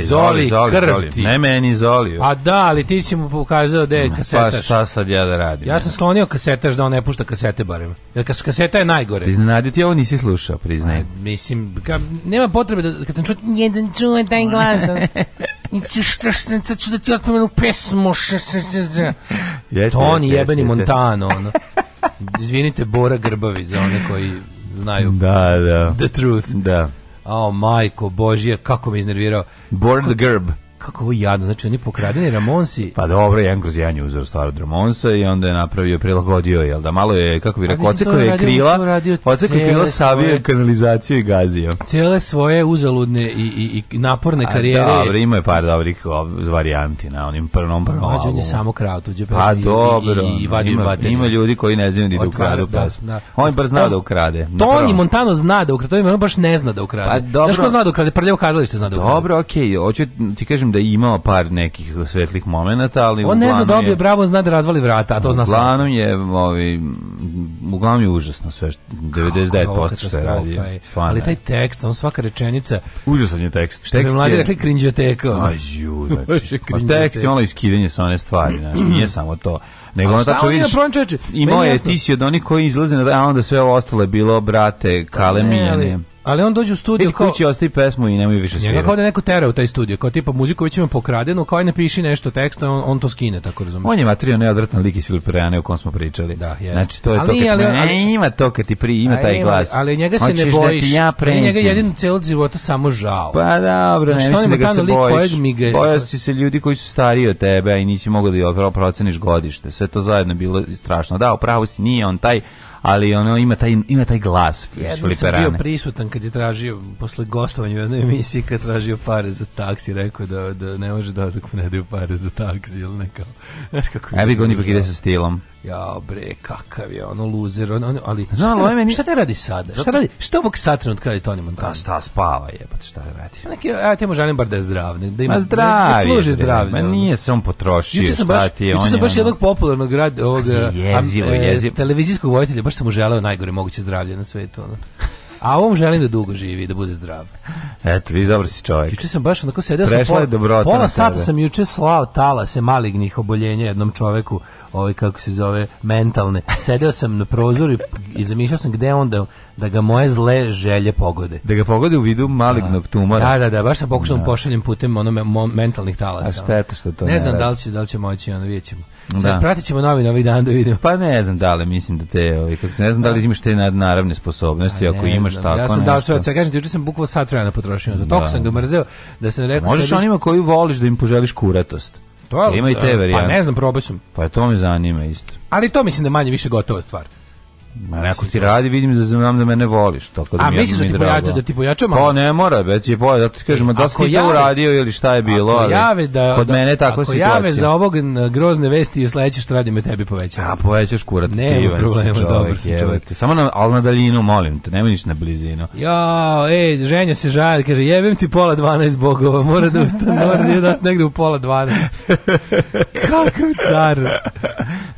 Zoli, Zoli, Zoli, krv Zoli. ti. Ne meni, Zoli. A pa da, ali ti si mu pokazao da je pa kasetaš. Pa šta sad ja da radim? Ja sam sklonio kasetaš da on ne pušta kasete barem. Jer kas, kaseta je najgore. Ti Iznenadi ti ovo nisi slušao, priznaj. mislim, ka, nema potrebe da, kad sam čuo, jedan čuo taj glas. Nici šta šta šta ću da ti otpomenu pesmu. Šta, šta, šta, šta. Jeste, Toni jebeni Montano. Ono. Izvinite Bora Grbavi za one koji znaju da, da. the truth. Da. O, majko, božija, kako me iznervirao. Born the Gerb kako ovo jadno, znači oni pokradeni Ramonsi. Pa dobro, jedan kroz jedan je uzeo stvar od Ramonsa i onda je napravio, prilagodio, jel da malo je, kako bi rekao, ocekao je krila, ocekao je krila, savio kanalizaciju i gazio. Cijele svoje uzaludne i, i, i naporne A, karijere. Dobro, ima je par dobrih varijanti na onim prvom prvom albumu. Mađan je samo krao tuđe pa pesme pa, dobro, i, i, i ima, ima, ljudi koji ne znaju ni da ukradu da, pesmu. Da, da. On baš zna da ukrade. Toni Montano zna da ukrade, on baš ne zna da ukrade. Pa, dobro. Znaš ko zna da ukrade? Prljavo kazalište zna da ukrade. Dobro, okej, hoću ti kažem da je imao par nekih svetlih momenata, ali on ne zna dobije je, bravo, zna da razvali vrata, a to zna Uglavnom je, ovi, uglavnom je užasno sve što 99% što je radi. E. Ali taj tekst, on svaka rečenica. Užasan je tekst. Što tekst mladi je... rekli krinđoteka. Aj ju, znači. pa tekst je ono iskidanje sa one stvari, znači nije samo to. Nego ono tačno vidiš. Imao je ti si od onih koji izlaze a onda sve ovo ostalo je bilo brate, kale, kaleminjanje. Ali on dođe u studio Idi kao... kući, ostavi pesmu i nema više svira. Ja kao da neko tera u taj studio, kao tipa muziku već ima pokradenu, kao aj napiši nešto teksta, on, on to skine, tako razumiješ. On je materijal neodvratan lik iz Filiperane o kom smo pričali. Da, jest. Znači, to je ali, to kad... Ali, ali, ne, ima to kad ti pri, ima taj glas. Ali, njega se Hoćeš ne da bojiš. Da ja pređem. njega jedin celog života samo žao. Pa dobro, znači, ne mislim da ga se bojiš. Ga... Bojaš si se ljudi koji su stariji od tebe i nisi mogao da proceniš godište. Sve to zajedno bilo strašno. Da, upravo si, nije on taj, ali ono ima taj ima taj glas Jedno sam bio prisutan kad je tražio posle gostovanja u jednoj emisiji kad je tražio pare za taksi, rekao da, da ne može da dok mu ne daju pare za taksi ili neka. kao. Znaš kako. Evi ga on ipak ide sa stilom ja bre kakav je ono luzer on, on ali znalo ovaj je meni šta te radi sada šta radi šta ovog satran od kralja Tony Montana pa šta spava je pa šta radi neki ja te mu bar da je zdrav da ima zdrav da služi zdravlje ma nije se on potrošio juče sam baš juče sam baš jednog popularnog rad ovog pa jezivo jezivo televizijskog voditelja baš sam mu želeo najgore moguće zdravlje na svetu ono A ovom želim da dugo živi, da bude zdrav. Eto, vi dobar si čovjek. Juče sam baš onako sedeo Prešla sam pola, pola sata sam juče slao tala se malignih oboljenja jednom čovjeku, ovaj kako se zove, mentalne. Sedeo sam na prozoru i zamišljao sam gde onda da ga moje zle želje pogode. Da ga pogode u vidu malignog da. tumora. Da, da, da, baš sam pokušao da. da. pošaljem putem onome mentalnih talasa. A šta šteta što to ne, ne znam da li će, da li će moći, ono vidjet ćemo. Da. Sad da. pratit ćemo novine ovih dana da vidimo. Pa ne znam da li, mislim da te, ovaj, kako se ne znam da, da li imaš te naravne sposobnosti, pa ako imaš znam. tako Ja sam dao sve od svega, kažem ti, juče sam bukvalo sat vremena potrošio, da. toliko sam ga mrzeo, da sam rekao... Da, Možeš sebi... onima koju voliš da im poželiš kuratost. To, Ima i te pa varijante. Pa ne znam, probaj sam. Pa to mi zanima isto. Ali to mislim da manje više gotova stvar. Ma ako ti radi, vidim da znam da mene voliš, tako da A, mi misliš da, da ti pojača, da pa ti pojača malo? Pa ne mora, već je pojača, zato ti e, kažem, da si ti to uradio ili šta je bilo, ali jave da, kod da, mene je takva situacija. Ako jave za ovog grozne vesti i sledeće što radimo tebi poveća. A povećaš kurat ti, Ivan, problema, čovjek, dobro si čovjek. Samo na, ali na daljinu, molim te, nemoj niš na blizinu. Jo, ej, ženja se žali, kaže, jebem ti pola 12 bogova, mora da ustane, mora da nas negde u pola 12. Kakav car.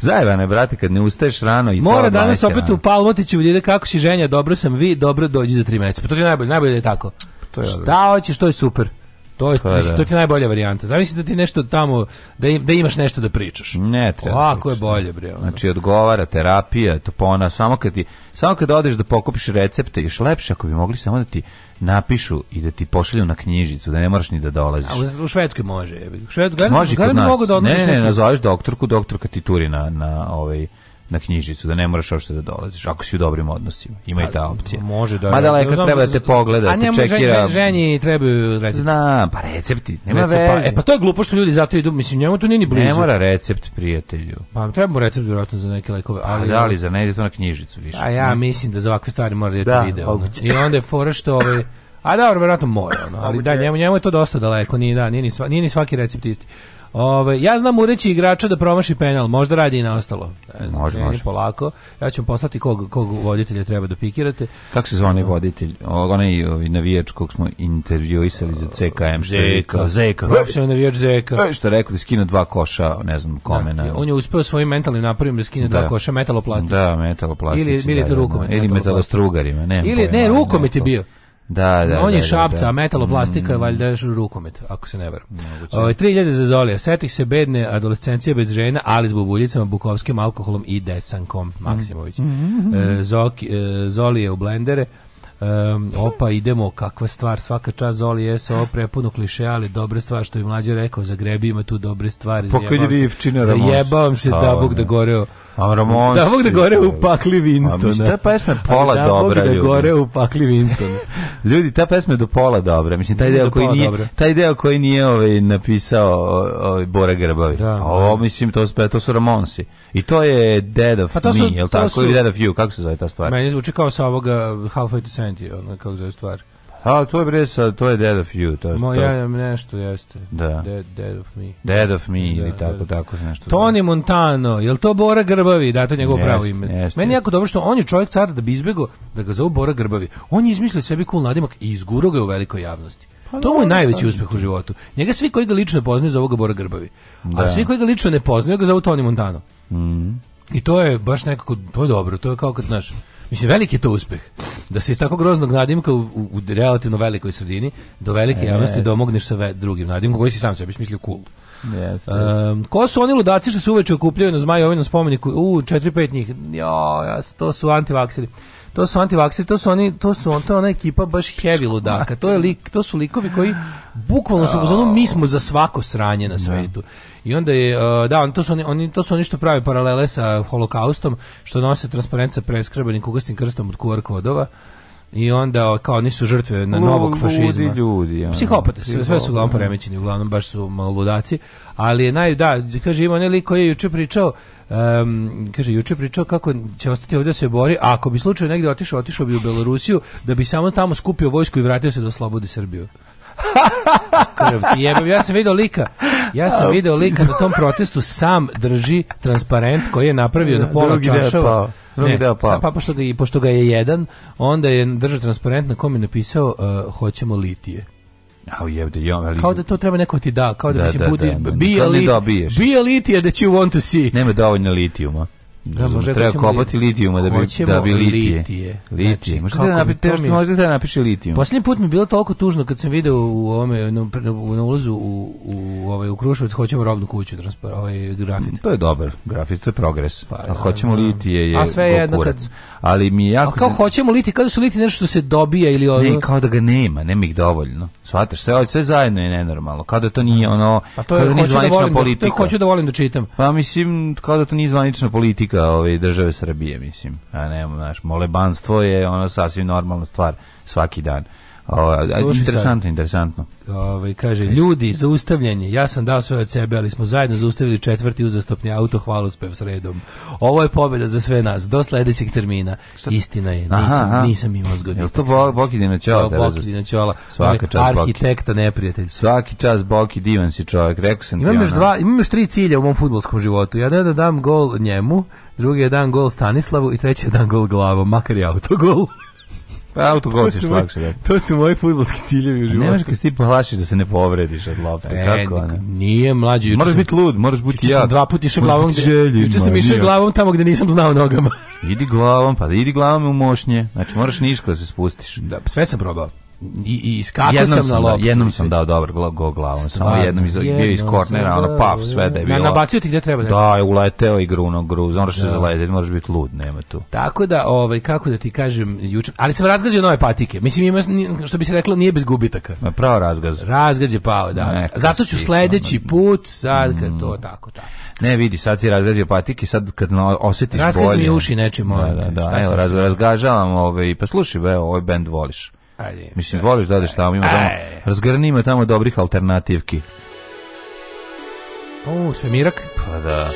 Zajebano je, brate, kad ne ustaješ rano i Mora danas dana. opet u Palmotiću da ide kako si ženja, dobro sam vi, dobro dođi za tri meseca. Pa to je najbolje, najbolje da je tako. To je Šta hoćeš, to je super. To je, pa, da. mislim, to ti najbolja varijanta. Zamisli da ti nešto tamo, da, im, da imaš nešto da pričaš. Ne treba. Ovako je bolje, bre. Onda. Znači, odgovara, terapija, to topona, samo kad, ti, samo kad odeš da pokupiš recepte, još lepše ako bi mogli samo da ti napišu i da ti pošalju na knjižicu, da ne moraš ni da dolaziš. A u, u Švedskoj može. U Švedskoj, može kod nas. da ne, ne, ne, nazoveš doktorku, doktorka ti turi na, na ovaj na knjižicu, da ne moraš uopšte da dolaziš, ako si u dobrim odnosima. Ima i ta opcija. Može da. Mada leka da, treba da te pogleda, a te čekira. ženji trebaju recepti. Zna, pa recepti. Nema Recepa, veze. E pa to je glupo što ljudi zato idu, mislim njemu to nije ni blizu. Ne mora recept, prijatelju. Pa treba mu recept vjerojatno za neke lekove, ali da li za ne ide to na knjižicu više. A ja mislim da za ovakve stvari mora da, da video. Ono. I onda je fora što ovaj A dobro, verovatno mora, ono, ali da, njemu, njemu je to dosta daleko, nije, da, nije, ni, sva, nije ni svaki recept isti. Ove, ja znam ureći igrača da promaši penal, možda radi i na ostalo. može, može. Polako. Ja ću vam poslati kog, kog voditelja treba da pikirate. Kako se zvani voditelj? Onaj ovi ovaj, navijač kog smo intervjuisali za CKM. Što Zeka. Zeka. Profesionalni navijač Zeka. E, što rekao da skine dva koša, ne znam kome. Da, on je uspeo svojim mentalnim napravima da skine da. dva koša metaloplastici. Da, metaloplastici. Ili, ili, da, da, da, ili metalostrugarima. Ne, ili, ne, rukomet je bio. Da, da, on da, je da, šapca, da, da. metaloplastika je mm. valjda rukomet, ako se ne veram. Ovo, 3000 za Zolija, setih se bedne adolescencije bez žena, ali s bubuljicama, bukovskim alkoholom i desankom, mm. Maksimović. Mm, mm. Mm. E, Zoki, e, Zolije u blendere, Um, opa, idemo, kakva stvar, svaka čast Zoli je SO prepuno kliše, ali dobra stvar što je mlađe rekao, za grebi ima tu dobre stvari. Pokaj rivčina Zajebavam se, zajebavam se da Bog da, da. goreo Amramos. Da, mogu da gore u pakli pa, Winstona. Da. Ta pesma je pola da, dobra, da ljudi. Da gore u pakli Winstona. ljudi, ta pesma je do pola dobra. Mislim, taj deo, koji nije, dobra. taj deo koji nije ovaj, napisao ovaj, Bora Grbavi. Da, Ovo, da. mislim, to, to su Ramonsi. I to je Dead of pa to Me, je li tako? Su, Dead of You, kako se zove ta stvar? Meni zvuči kao sa ovoga Halfway to Sandy, ono, kako zove stvar. A to je bre to je Dead of You, to je. Mo ja nam nešto jeste. Da. Dead, dead of Me. Dead of Me da, ili da, tako da. tako se nešto. Tony Montano, jel to Bora Grbavi, da to njegovo jest, pravo ime. Jest, Meni je jako dobro što on je čovjek car da bi izbegao da ga zovu Bora Grbavi. On je izmislio sebi cool nadimak i izgurao ga u velikoj javnosti. Pa, to mu je najveći da. uspjeh u životu. Njega svi koji ga lično poznaju zovu ga Bora Grbavi. A da. svi koji ga lično ne poznaju ga zovu Tony Montano. Mm. I to je baš nekako to je dobro, to je kao kad znaš Mislim, veliki je to uspeh. Da se iz tako groznog nadimka u, u, u relativno velikoj sredini do velike javnosti domogneš sa ve, drugim nadimkom koji si sam sebi mislio cool. Yes, um, ko su oni ludaci što se uveče okupljaju na Zmajovinom spomeniku? U, 4-5 njih. Jo, to su antivakseri to su antivakseri, to su oni, to su on, to je ona ekipa baš heavy ludaka. To je lik, to su likovi koji bukvalno su ono mi smo za svako sranje na da. svetu. I onda je e, da, on, to su oni, oni to su oni što prave paralele sa holokaustom, što nose transparent sa preskrbenim kugastim krstom od QR kodova i onda kao nisu žrtve na novog fašizma. Ljudi, ljudi. Ono, Psihopate, sve, sve su uglavnom poremećeni, uglavnom baš su ludaci, ali je naj, da, kaže, ima onaj lik koji je juče pričao, um, kaže, juče pričao kako će ostati ovdje da se bori, a ako bi slučajno negdje otišao, otišao bi u Belorusiju, da bi samo tamo skupio vojsku i vratio se do da slobodi Srbiju. Jebam, ja sam video lika. Ja sam video lika na tom protestu sam drži transparent koji je napravio na pola čašava drugi deo pao. Pa pošto ga, pošto ga je jedan, onda je drža transparentna kom je napisao uh, hoćemo litije. Au jebde, i ali... Kao da to treba neko ti da, kao da, da, da, da, da. bi elitija that you want to see. Nema dovoljno litijuma. Da, možda treba kopati litijuma da bi da bi litije. Litije. Znači, možda da napiše mi... možda da napiše litijum. Poslednji put mi je bilo toliko tužno kad sam video u ovome na, ulazu u u ovaj u Kruševac hoćemo robnu kuću transport, da ovaj grafit. To je dobar, grafit to je progres. Pa, a hoćemo da. litije je. A sve jedno kad ali mi jako a kao hoćemo litije, kada su litije nešto što se dobija ili ono. Ne, kao da ga nema, nema ih dovoljno. Svataš, sve sve zajedno je nenormalno. Kao da to nije da. ono, pa to je, kao da nije zvanična politika. To hoću da volim da čitam. Pa mislim kao da to nije zvanična politika politika ove ovaj, države Srbije, mislim. A ne, znaš, molebanstvo je ono sasvim normalna stvar svaki dan. Sluši interesantno, sad. interesantno. Ove, ovaj, kaže, ljudi, zaustavljanje. Ja sam dao sve od sebe, ali smo zajedno zaustavili četvrti uzastopni auto hvalospev s redom. Ovo je pobjeda za sve nas. Do sledećeg termina. Šta? Istina je, nisam, aha. nisam imao zgodnje. to bo, Bokidina Ćola? Evo, Bokidina Ćola. Svaka čast Arhitekta, boki. neprijatelj. Svaki čas Boki, divan si čovjek. Rekao sam imam ti još ona. dva, imam još tri cilja u mom futbolskom životu. Ja da dam gol njemu, drugi je dan gol Stanislavu i treći je dan gol glavom, makar je autogol. Pa autogol ćeš lakše, da. To su moji fudbalski ciljevi u životu. Nemaš da ti plašiš da se ne povrediš od lopte, e, kako ona? Nije mlađi. Moraš biti lud, moraš biti ja. dva puta išao glavom, juče sam išao glavom tamo gde nisam znao nogama. Idi glavom, pa idi glavom u mošnje. Znači moraš niško da se spustiš. Da, sve sam probao i, i iskakao jednom sam na loptu. Jednom sam dao dobar gol go glavom, samo jednom iz, jednom, bio iz kornera, ono paf, sve da je bilo. Na, nabacio ti gde treba. da. Da, je uleteo i gruno gruz, on što se da. zalediti, da, možeš biti lud, nema tu. Tako da, ovaj, kako da ti kažem, juče, ali sam razgazio nove patike, mislim, ima, što bi se reklo, nije bez gubitaka. Ma, pravo razgaz. Razgaz je pao, da. Neka Zato ću sledeći put, sad kad mm. to tako, tako. Ne, vidi, sad si razgazio patike, sad kad osetiš bolje. Razgaz mi uši nečim, molim. Da, da, da, evo, razgažavam, ovaj, pa slušaj, evo, ovaj bend voliš. Ajde. Mislim, voliš da odeš tamo, ima tamo, e. razgrani ima tamo dobrih alternativki. O, svemirak? Pa da.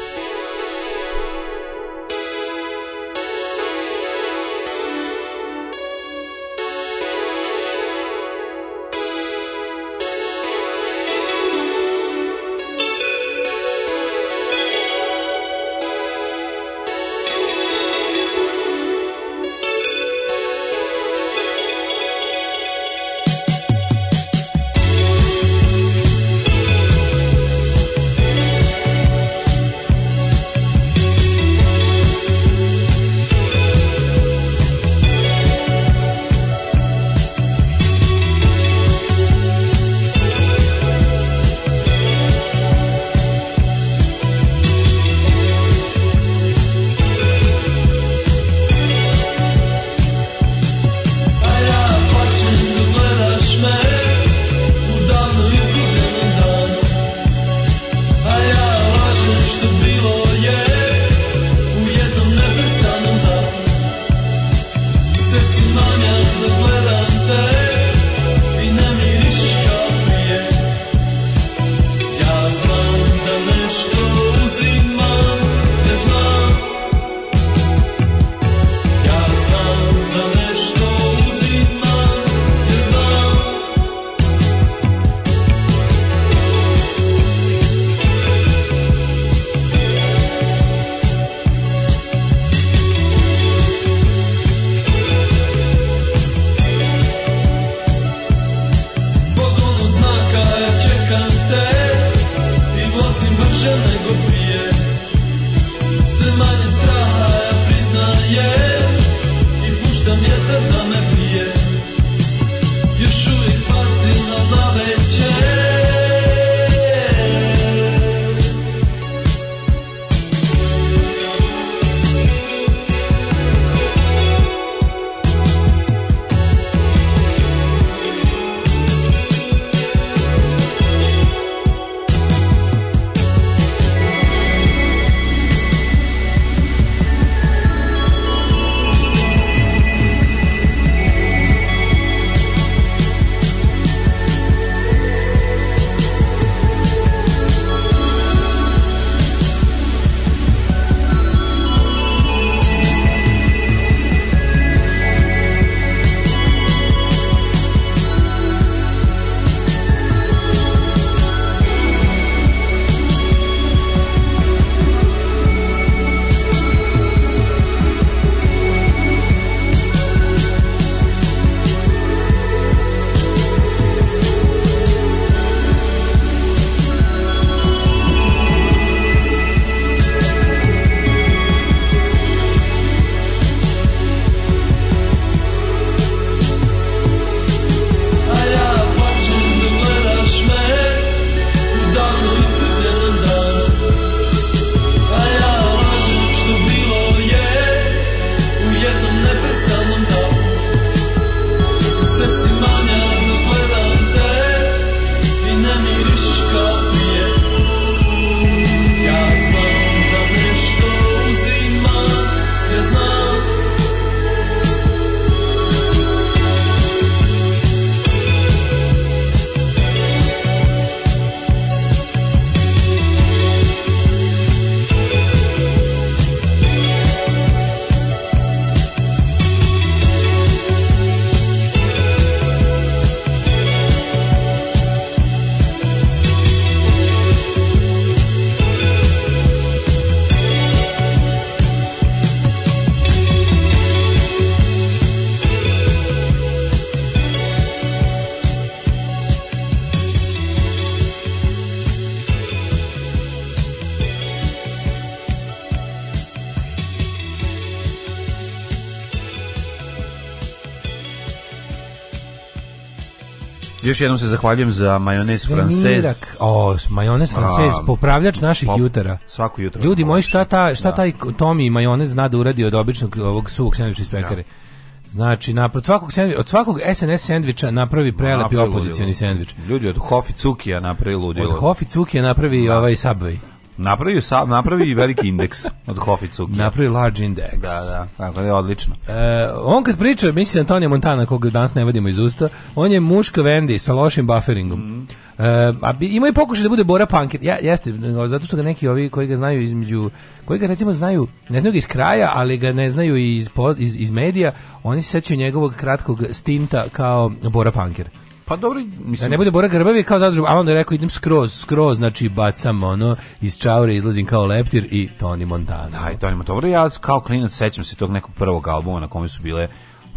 još jednom se zahvaljujem za majonez francez. O, majonez francez, popravljač naših pop, jutara. Svako jutro. Ljudi moji, šta, ta, šta da. taj Tomi majonez zna da uradi od običnog ovog suvog sandviča iz pekare? Da. Znači, napred svakog sandviča, od svakog SNS sendviča napravi prelepi opozicioni sendvič. Ljudi od Hofi Cukija napravi ludilo. Od Hofi Cukija napravi da. ovaj Subway. Napravi, sam, napravi veliki indeks od Hoficuki. Napravi large index. Da, da, tako je odlično. E, on kad priča, mislim Antonija Montana, koga danas ne vadimo iz usta, on je muška Vendi sa lošim bufferingom. Mm -hmm. e, a ima i pokušaj da bude Bora Panker. Ja, jeste, zato što ga neki ovi koji ga znaju između, koji ga recimo znaju, ne znaju ga iz kraja, ali ga ne znaju iz, iz, iz medija, oni se sećaju njegovog kratkog stinta kao Bora Panker. Pa dobro, da mislim... Da ne bude Bora Grbavi kao zadružba, a onda je rekao idem skroz, skroz, znači bacam ono, iz čaure izlazim kao leptir i Tony Montana. Da, i Tony Montana. Dobro, ja kao klinac sećam se tog nekog prvog albuma na kome su bile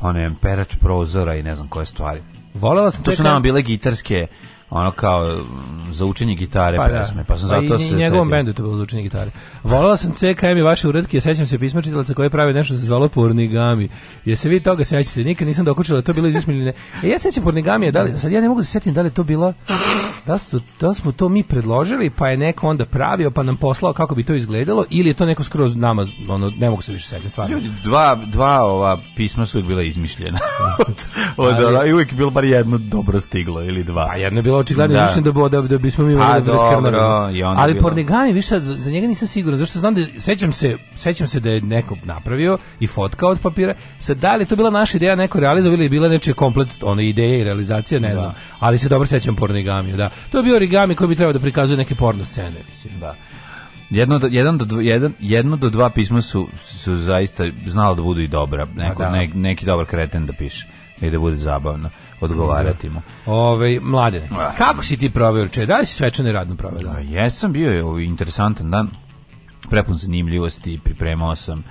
one perač prozora i ne znam koje stvari. Volela sam to su nama bile gitarske ono kao za učenje gitare pa, da. pesme, pa sam pa zato i, se njegovom setio. bendu to bilo za učenje gitare. Volala sam CKM i vaše uredke, ja sećam se pisma čitalaca koje prave nešto za zvala pornigami. Je se vi toga sećate? Nikad nisam dokučila, da to bilo iz ne. E, ja sećam pornigamije, da li, sad ja ne mogu da se setim da li to bilo... da, su, da smo to mi predložili, pa je neko onda pravio, pa nam poslao kako bi to izgledalo, ili je to neko skroz nama, ono, ne mogu se više setiti, stvarno. Ljudi, dva, dva ova pisma su uvijek bila izmišljena. Da. od, od, Ali, i uvijek je bilo bar jedno dobro stiglo, ili dva. A pa jedno je bilo očigledno da. mislim da, da, da bismo mi pa mogli da raskrnavili. Ali pornigami više za, njega nisam siguran, zašto znam da, sećam se, sećam se da je neko napravio i fotka od papira, sad da li to bila naša ideja, neko realizovali ili bila nečije komplet ona ideja i realizacija, ne da. znam, ali se dobro sećam Pornegamiju, da. To je bio origami koji bi trebao da prikazuje neke porno scene, mislim. Da. Jedno do, jedan do, jedan, jedno do dva pisma su, su zaista znala da budu i dobra. Neko, pa da. Ne, neki dobar kreten da piše i da bude zabavno odgovarati mu. Ove, mladene, da. kako si ti proveo če? Da li si svečano i radno proveo? Da, jesam bio je ovaj, interesantan dan, prepun zanimljivosti, pripremao sam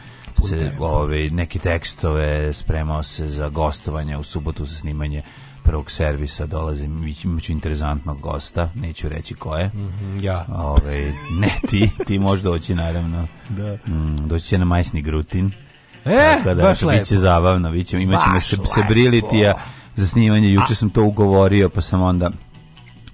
se, ove, neke tekstove, spremao se za gostovanje u subotu za snimanje prvog servisa dolazi imaću interesantnog gosta, neću reći ko je. Mm ja. Ove, ne ti, ti možeš doći naravno. da. Mm, doći će na majsni grutin. E, Tako da, baš biće zabavno, biće, imaćemo se, se brilitija, za snimanje. Juče sam to ugovorio, pa sam onda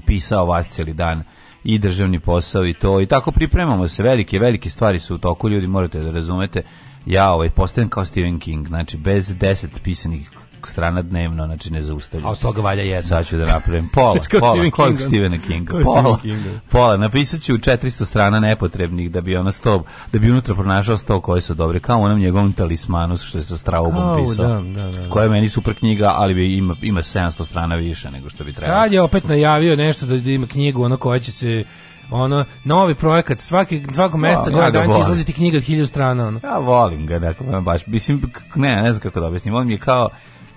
pisao vas cijeli dan i državni posao i to i tako pripremamo se velike velike stvari su u toku ljudi morate da razumete ja ovaj postajem kao Stephen King znači bez 10 pisanih strana dnevno, znači ne zaustavljam. A od toga valja jedna. Sad ću da napravim pola, pola, Steven koliko Stevena Kinga. Pola, Steven pola, napisat ću 400 strana nepotrebnih da bi ona sto, da bi unutra pronašao sto koje su dobre, kao onom njegovom talismanu što je sa Straubom pisao. Da, da, da, koja je meni super knjiga, ali bi ima, ima 700 strana više nego što bi trebalo. Sad je opet najavio nešto da, ima knjigu ono koja će se ono novi projekat svaki svakog meseca dva ja da dana će izlaziti knjiga od 1000 strana ono. Ja volim ga da baš mislim ne ne znam kako da objasnim on mi je kao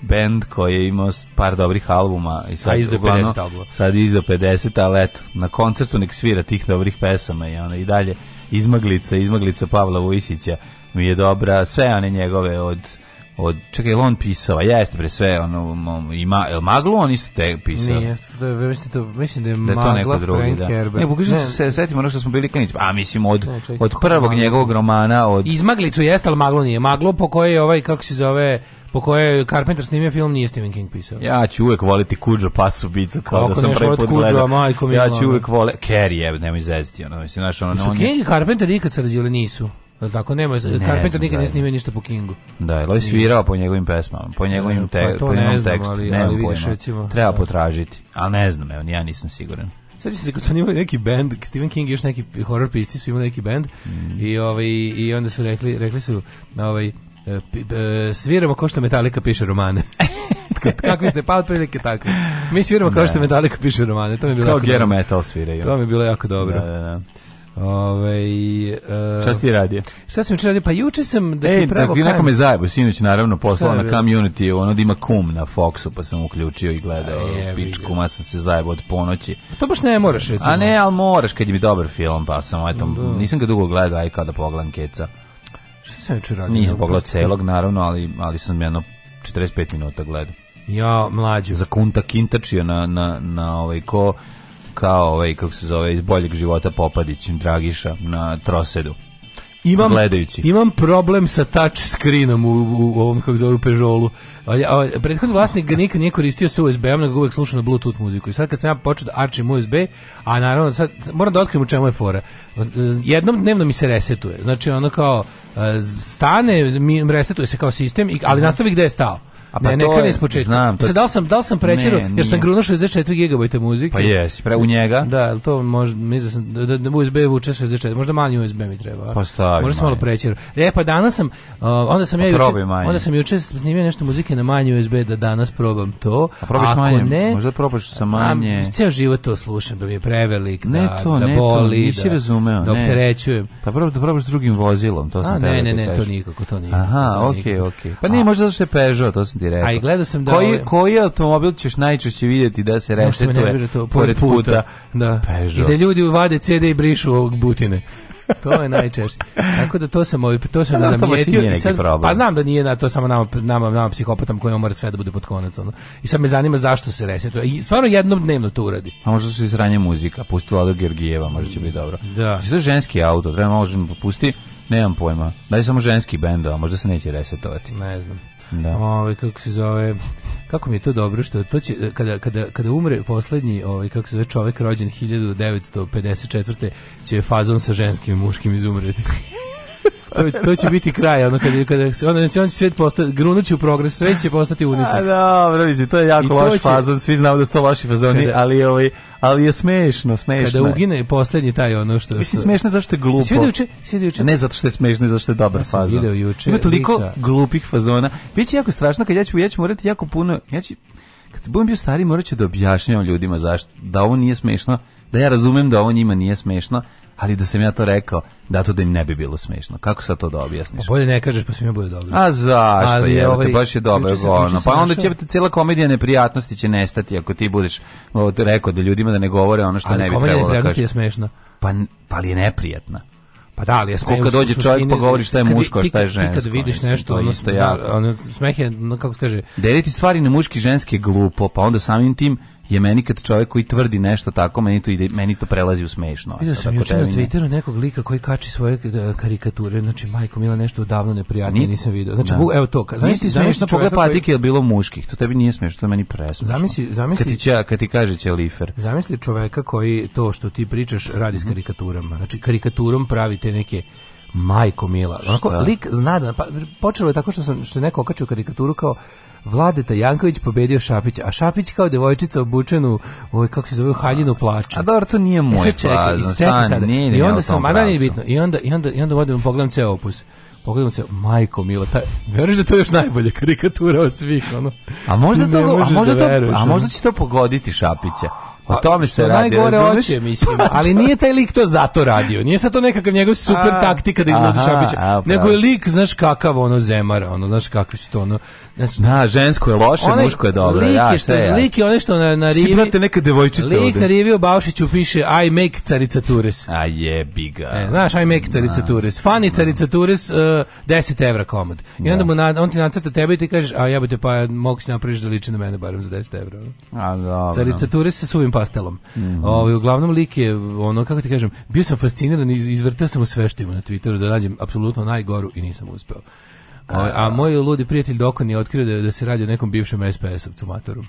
bend koji je imao par dobrih albuma i sad izdao 50 albuma. Sad izdo 50, ali eto, na koncertu nek svira tih dobrih pesama i ona i dalje izmaglica, izmaglica Pavla Vujsića mi je dobra, sve one njegove od od čekaj on pisao jeste pre sve ono ima el maglu on isto te pisao nije to mislim da to mislim da je da je to neko drugi da ne pokušaj se setimo ono što smo bili klinici a mislim od ne, čekaj, od prvog njegovog romana od izmaglicu jeste al maglo nije maglo po kojoj ovaj kako se zove po kojoj je Carpenter snimio film nije Stephen King pisao. Ja ću uvek voliti Kuđo pasubicu kao da Kako da sam prvi put gledao. Ja ću uvek vole Carrie, jebe, nemoj zeziti, ono, mislim, znaš, ono, Su on King i Carpenter nikad se sarađivali nisu. Jel tako nema ne, Carpenter nikad nije snimio ništa po Kingu. Da, je li svirao po njegovim pesmama, po njegovim pa te, pa po njegovom znam, tekstu, ne ali vidiš, recimo, Treba potražiti, ali ne znam, evo, ja nisam siguran. Sad se kad su imali neki band, Stephen King i još neki horror pisci su imali neki band mm. i, ovaj, i onda su rekli, rekli su ovaj, E, sviramo kao što Metallica piše romane. Kakvi ste, pa otprilike takvi. Mi sviramo kao da. što Metallica piše romane. To mi je bilo kao Gero Metal sviraju. To mi je bilo jako dobro. Da, da, da. Ove, ovaj, uh, šta si ti radio? Šta sam učin Pa juče sam da e, ti pravo... Ej, neko me zajebo, sinoć naravno poslao na community, ono da ima kum na Foxu, pa sam uključio i gledao je, pičku, ma sam se zajebo od ponoći. Pa to baš ne moraš, recimo. A ne, ali moraš kad je mi dobar film, pa sam, eto, da. nisam ga dugo gledao, aj kao da pogledam keca. Šta sam juče radio? Nisam pogledao pa celog, naravno, ali, ali sam jedno 45 minuta gledao. Ja, mlađo. Za kunta kintačio na, na, na ovaj ko kao ovaj, kako se zove, iz boljeg života Popadić, Dragiša, na Trosedu imam, gledajući. Imam problem sa touch screenom u, u ovom, kako zove, Peugeotu. A, a, prethodni vlasnik ga nikad nije koristio sa USB-om, nego uvek slušao na Bluetooth muziku. I sad kad sam ja počeo da arčim USB, a naravno sad moram da otkrijem u čemu je fora. Jednom dnevno mi se resetuje. Znači ono kao stane, mi resetuje se kao sistem, ali nastavi gde je stao. A pa ne, neka ne ispočetka. Znam, to... Sad, da li sam, da li sam prećero, jer sam grunuo 64 GB muzike. Pa jesi, pre u njega. Da, ali to može, mislim da sam, da, da, da USB vuče 64, možda manji USB mi treba. Pa stavi Možda sam malo prećero. E, pa danas sam, uh, onda sam ja pa juče, onda sam juče snimio nešto muzike na manji USB da danas probam to. A probaš Ako manje, ne, možda probaš sa manje. Znam, ceo život to slušam, da mi je prevelik, da-, da, ne to, da ne boli, to, nisi da, razumeo, da opterećujem. Pa probaš, da probaš drugim vozilom, to sam A, ne, ne, ne, to nikako, to nikako. Aha, okej, okej. Pa nije možda zato što je Peugeot, to sam ti rekao. A i gledao sam da... Koji, ovaj- koji automobil ćeš najčešće vidjeti da se resetuje to, pored puta? puta. Da. Peugeot. Pa I da ljudi uvade CD i brišu ovog butine. to je najčešće. Tako da to sam ovaj to sam da, zamijetio to i sad, problem. pa znam da nije da, to samo nama nama nama psihopatom koji mora sve da bude pod konac ono. I sad me zanima zašto se resetuje. I stvarno jednom dnevno to uradi. A možda se izranje muzika, pusti Vlado Georgijeva, možda će biti dobro. Da. Sve ženski auto, treba možemo popusti. Nemam pojma. Da Daj samo ženski bend, a možda se neće resetovati. Ne znam. Da. Ovaj kako se zove kako mi je to dobro što to će kada, kada, kada umre poslednji ovaj kako se zove čovjek rođen 1954 će fazon sa ženskim i muškim izumreti. to, to će biti kraj, ono kada kada se onda znači, će on svet postati grunući u progres, sve će postati uniseks. A dobro, mislim, to je jako I loš će... fazon, svi znamo da su to loši fazoni, kada, ali ovaj ali je smešno, smešno. Kada ugine poslednji taj ono što Mislim smešno zašto je glupo. Svi juče, svi juče. Ne zato što je smešno, zašto je dobar ja fazon. Video juče. Ima toliko lika. glupih fazona. Biće jako strašno kad ja ću ja ću morati jako puno, ja ću kad se budem bio stari morat ću da objašnjavam ljudima zašto da ovo nije smešno, da ja razumem da ovo njima nije smešno, ali da sam ja to rekao, da to da im ne bi bilo smešno. Kako sa to da objasniš? Pa bolje ne kažeš, pa sve svima bude dobro. A zašto ali je, ovaj, te baš je dobro ono. Pa onda će cela komedija neprijatnosti će nestati ako ti budeš rekao da ljudima da ne govore ono što ali ne bi trebalo da kažeš. je smešna. Pa, pa li je neprijatna? Pa da, ali je smeh. Kad dođe čovjek pa govori šta je muško, šta je žensko. Ti kad vidiš nešto, ono, isto ja. Ono, smeh je, kako se kaže... Deliti stvari na muški i ženski je glupo, pa onda samim tim je meni kad čovjek koji tvrdi nešto tako, meni to ide, meni to prelazi u smešno. Vidio sam juče na Twitteru nekog lika koji kači svoje e, karikature, znači majko mila nešto davno neprijatno nisam video. Znači, da. bu, evo to, zamisli smešno pogled patike je bilo muških, to tebi nije smešno, to je meni presmešno. Zamisli, zamisli kad ti, će, kad ti kaže će lifer. Zamisli čovjeka koji to što ti pričaš radi mm -hmm. s mhm. karikaturama. Znači, karikaturom pravi te neke majko mila. Onako, lik zna da, pa, počelo je tako što sam što neko okačio karikaturu kao Vladeta Janković pobedio Šapić, a Šapić kao devojčica obučenu, oj ovaj, kako se zove, haljinu plače. A dobro, to nije moj e, sad čekaj, pa, čekaj sada. Nije, nije I onda sam, mada nije bitno, i onda, i onda, i onda vodim, pogledam ceo opus pogledam se, majko Milo, taj, veruješ da to je još najbolja karikatura od svih, ono. A možda, to, a možda, da to, a možda će to pogoditi Šapića. O tome se radi. Najgore oće, mislim. Ali nije taj lik to zato radio. Nije sad to nekakav njegov super a, taktika da izgleda Šabića. Nego je lik, znaš kakav ono zemara, ono, znaš kakvi su to ono... znaš... na, žensko je loše, one, muško je dobro. Lik je, ja, što, ja. lik je one što na, na rivi... Ti neka devojčica Lik ovde. na rivi u Baušiću piše I make carica Tures. A jebi ga. E, znaš, I make carica Tures. Fani carica Tures, uh, e, 10 evra komad. I onda da. mu na, on ti nacrta tebe i ti kažeš, a jebate, pa mogu si napraviš da liči na mene barem za 10 evra. A dobro. Carica Tures sa suvim pastelom. Mm -hmm. Ovaj uglavnom lik je ono kako ti kažem, bio sam fasciniran, iz, izvrteo sam sve što ima na Twitteru da nađem apsolutno najgoru i nisam uspeo. Ovaj, a, a moj ludi prijatelj Dokon je otkrio da, da se radi o nekom bivšem SPS-ovcu matoru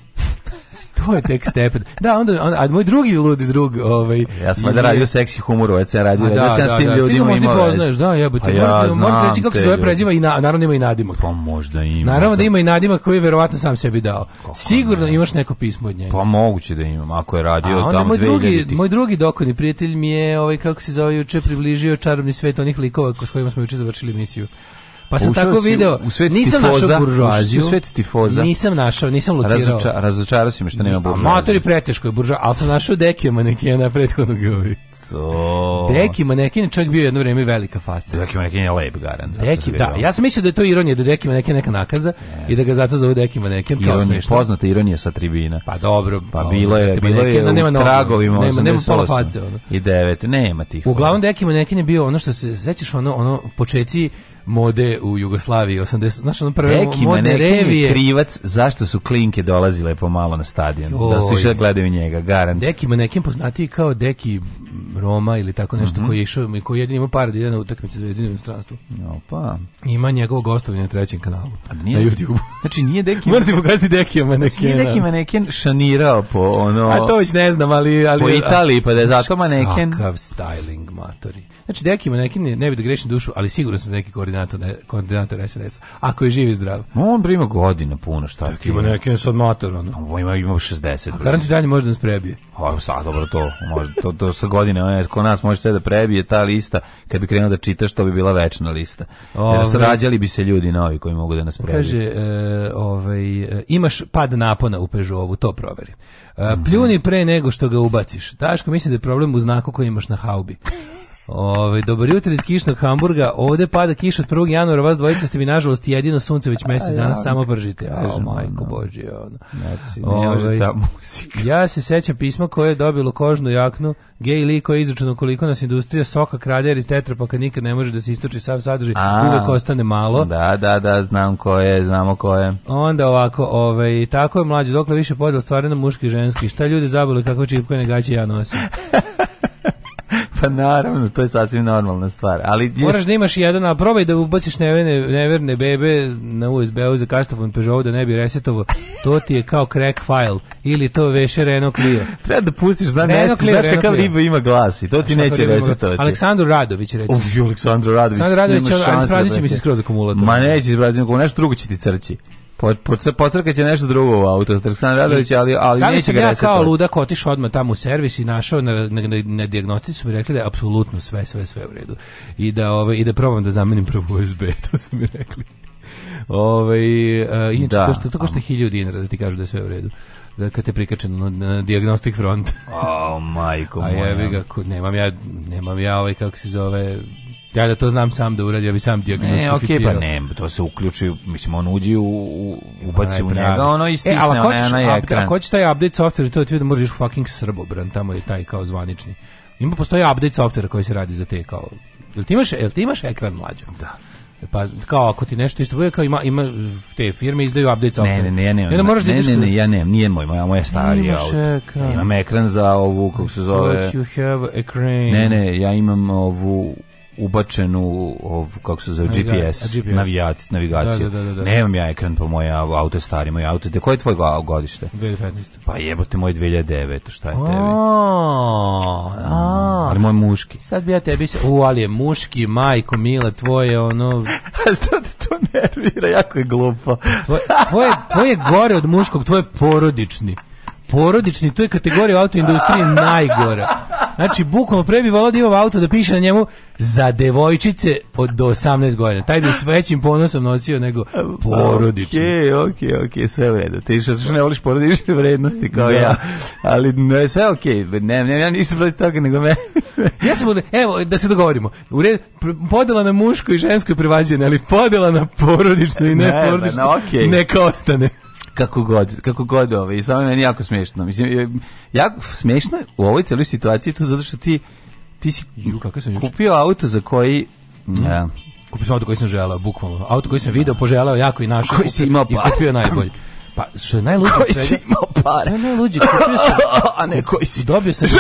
to je tek stepen. Da, onda, onda a moj drugi ludi drug, ovaj Ja sam e da radio seksi humor, ja sam radio, da, ja sam s da, tim da. ljudima imao. Ti poznaješ, da, jebote. Pa ja moram reći kako se zove preziva i na, naravno ima i nadima. Pa možda ima. Naravno da, da. ima i nadima koji je verovatno sam sebi dao. Sigurno imaš neko pismo od njega. Pa moguće da imam, ako je radio a, onda tamo moj drugi, moj drugi dokoni prijatelj mi je ovaj kako se zove juče približio čarobni svet onih likova s kojima smo juče završili emisiju. Pa sam tako video, u svet nisam tifoza, našao buržoaziju. U svet tifoza. Nisam našao, nisam lucirao. Razoča, razočarao si me što nema buržoazije. Amator je preteško je buržoazija, ali sam našao Dekija manekena prethodnog govi. So. Deki manekine čak bio jedno vreme velika faca. Deki maneken je lep garant. Deki, da. Ja sam mislio da je to ironija, da Deki manekine neka nakaza yes. i da ga zato zove Deki maneken. Ironija, poznata ironija sa tribina. Pa dobro. Pa bilo je, bilo je nema tragovima. Nema, nema pola face. I devet, nema tih. Uglavnom Deki maneken je bio ono što se, sećaš ono, ono početci mode u Jugoslaviji 80 znaš on prve Eki, modne revije krivac zašto su klinke dolazile pomalo na stadion Joj. da su išle da gledaju njega garant Deki ma nekim poznati kao Deki Roma ili tako nešto mm -hmm. koji je išao i koji jedini ima par dana utakmice zvezdine u inostranstvu pa ima njegovog gostovanja na trećem kanalu nije, na YouTube znači nije Deki morate pokazati Deki ma neki znači, Deki maneken šanirao po ono A to već ne znam ali ali po Italiji pa da je zato maneken kakav styling matori Znači, deki ima neki, ne ne bi da grešim dušu, ali sigurno sam da neki koordinator, ne, koordinator SNS, ako je živ i zdrav. On prima godina puno, šta Tako ti ima? neki, on sad mater, ono. On ima, ima 60. A garanti dalje može da nas prebije. O, sad, dobro, to, može, to, to sa godine, on je, ko nas može sve da prebije, ta lista, kad bi krenuo da čitaš, to bi bila večna lista. Ove, Jer srađali bi se ljudi novi koji mogu da nas prebije. Kaže, e, ovaj, e, imaš pad napona u Pežovu, to proveri. E, pljuni mhm. pre nego što ga ubaciš. Daško, mislim da je problem u znaku koji imaš na haubi. Ove, dobar jutro iz kišnog Hamburga. Ovde pada kiš od 1. januara, vas dvojica ste mi nažalost jedino sunce već mjesec dana samo bržite. Ja, majko bože, ono. Znači, Ove, ta muzika. Ja se sećam pisma koje je dobilo kožnu jaknu, gej lik koji je izračeno koliko nas industrija soka krade jer iz tetrapaka nikad ne može da se istoči sav sadržaj, uvek ostane malo. Da, da, da, znam ko je, znamo ko je. Onda ovako, ovaj, tako je mlađe, dokle više podjel stvarno muški i ženski. Šta ljudi zabili kako čipko i negaće ja nosim. pa naravno, to je sasvim normalna stvar. Ali jes... Moraš da imaš jedan, a probaj da ubaciš neverne, neverne bebe na USB-u za kastofon Peugeot da ne bi resetovo. To ti je kao crack file ili to veše Renault Clio. Treba da pustiš, zna nešto, Clio, znaš Renault kakav riba ima glas i to ti neće resetovati. Aleksandru Radović reći. Uf, Aleksandru Radović. Aleksandru Radović, da Radović, Radović mi se skroz akumulator. Ma neće izbraziti, nešto drugo će ti crći. Po, po, će nešto drugo u auto, Aleksandar Radović, ali, ali da neće ga ja kao ludak otišao odmah tamo u servis i našao na, na, na, na diagnostici su mi rekli da je apsolutno sve, sve, sve u redu. I da, ove, ovaj, i da probam da zamenim prvo USB, to su mi rekli. Ovaj a, e, inače, da, to što, to košta hiljadu dinara da ti kažu da je sve u redu da kad te prikače na, na diagnostik front. oh, majko moja. A jebi ga, nemam ja, nemam ja ovaj, kako se zove, Ja da to znam sam da uradim, ja bi sam dijagnostificirao. Ne, okej, okay, pa ne, to se uključi, mislim, on uđi u, u ubaci u njega, ono istisne, e, ona je na ekran. Ako hoćeš taj update software, to ti da moraš fucking srbobran, tamo je taj kao zvanični. Ima postoje update softvera koji se radi za te kao... Jel ti imaš, jel ti imaš ekran mlađa? Da. Pa kao ako ti nešto isto bude kao ima ima te firme izdaju update software. Ne, ne, ne, ja nemam. Ne, ne, ne, ne, ne, ja nemam, nije moj, moja, moja stari auto. Ekran. Imam ekran za ovu kako se zove. But you have a crane. Ne, ne, ja imam ovu ubačenu ov, kako se zove Naviga, GPS, GPS. Navijat, navigaciju. Da, da, da, da, da, Nemam ja ekran po moj auto stari, moj auto. De koje je tvoj godište? 2015. Pa jebote moj 2009, šta je tebi? A, a, ali moj muški. Sad bi ja tebi se, u, ali je muški, majko mile tvoje ono... A što te to nervira, jako je glupo. tvoje, tvoje, tvoje gore od muškog, tvoje porodični porodični, to je kategorija u autoindustriji najgora. Znači, bukvalno pre bi volao da imam auto da piše na njemu za devojčice od do 18 godina. Taj bi s većim ponosom nosio nego porodični. Okej, okay, okej, okay, okej, okay, sve u redu. Ti što ne voliš porodične vrednosti kao da. ja. Ali ne, sve okej. Okay. Ne, ne, ja ništa protiv toga nego me. ja sam, evo, da se dogovorimo. U redu, podela na muško i žensko je prevađena, ali podela na porodično i ne, ne porodično. Ne, okay. Neka ostane kako god, kako god ove. Ovaj, I samo je meni jako smešno. Mislim, jako smešno je u ovoj celoj situaciji to zato što ti ti si Ju, sam kupio auto za koji mm. ja, Kupio sam auto koji sam želeo, bukvalno. Auto koji sam video, poželeo jako i našao. Koji si imao i kupio najbolji. Pa što je najluđe koji svega, si imao pare? Ne, najluđe, kupio sam, a ne koji si. Dobio sam za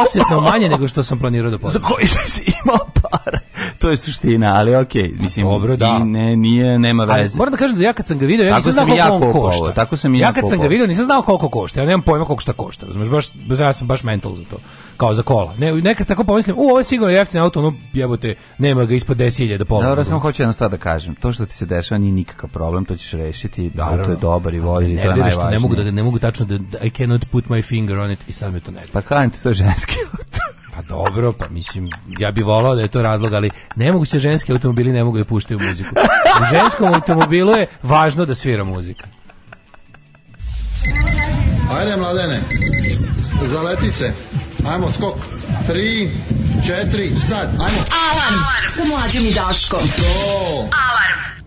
osjetno manje nego što sam planirao da potrošim. Za koji si imao pare? To je suština, ali okej, mislim, Dobro, da. ne, nije, nema veze. Ali moram da kažem da ja kad sam ga video, ja nisam znao koliko on košta. tako sam i ja, ja kad sam ga video, nisam znao koliko košta, ja nemam pojma koliko šta košta, razumiješ, baš, ja sam baš mental za to kao za kola. Ne, neka tako pomislim, u, ovo je sigurno jeftin auto, ono jebote, nema ga ispod 10.000 da pola. Dobro, samo hoću jednu stvar da kažem. To što ti se dešava nije nikakav problem, to ćeš rešiti, Naravno. auto je dobar i vozi, ne, to je najvažnije. Ne mogu, da, ne mogu tačno da, I cannot put my finger on it i sad me to nervira. Pa kajem ti, to je ženski auto. Pa dobro, pa mislim, ja bih volao da je to razlog, ali ne mogu se ženski automobili ne mogu da puštaju muziku. U ženskom automobilu je važno da svira muzika. Ajde, mladene, zaleti se. Ajmo, skok. Tri, četiri, sad, ajmo. Alarm sa mlađom i Daškom. To. Alarm.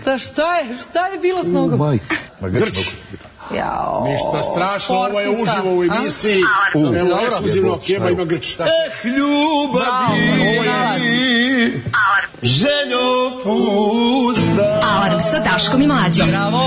Šta, šta je, šta je bilo s nogom? Majka. Ma grč. Jao. Ništa strašno, ovo je uživo u emisiji. U, Evo, ekskluzivno, kjeba ima grč. Eh, ljubavi, željo pusta. Alarm sa Daškom i Mlađom. Bravo.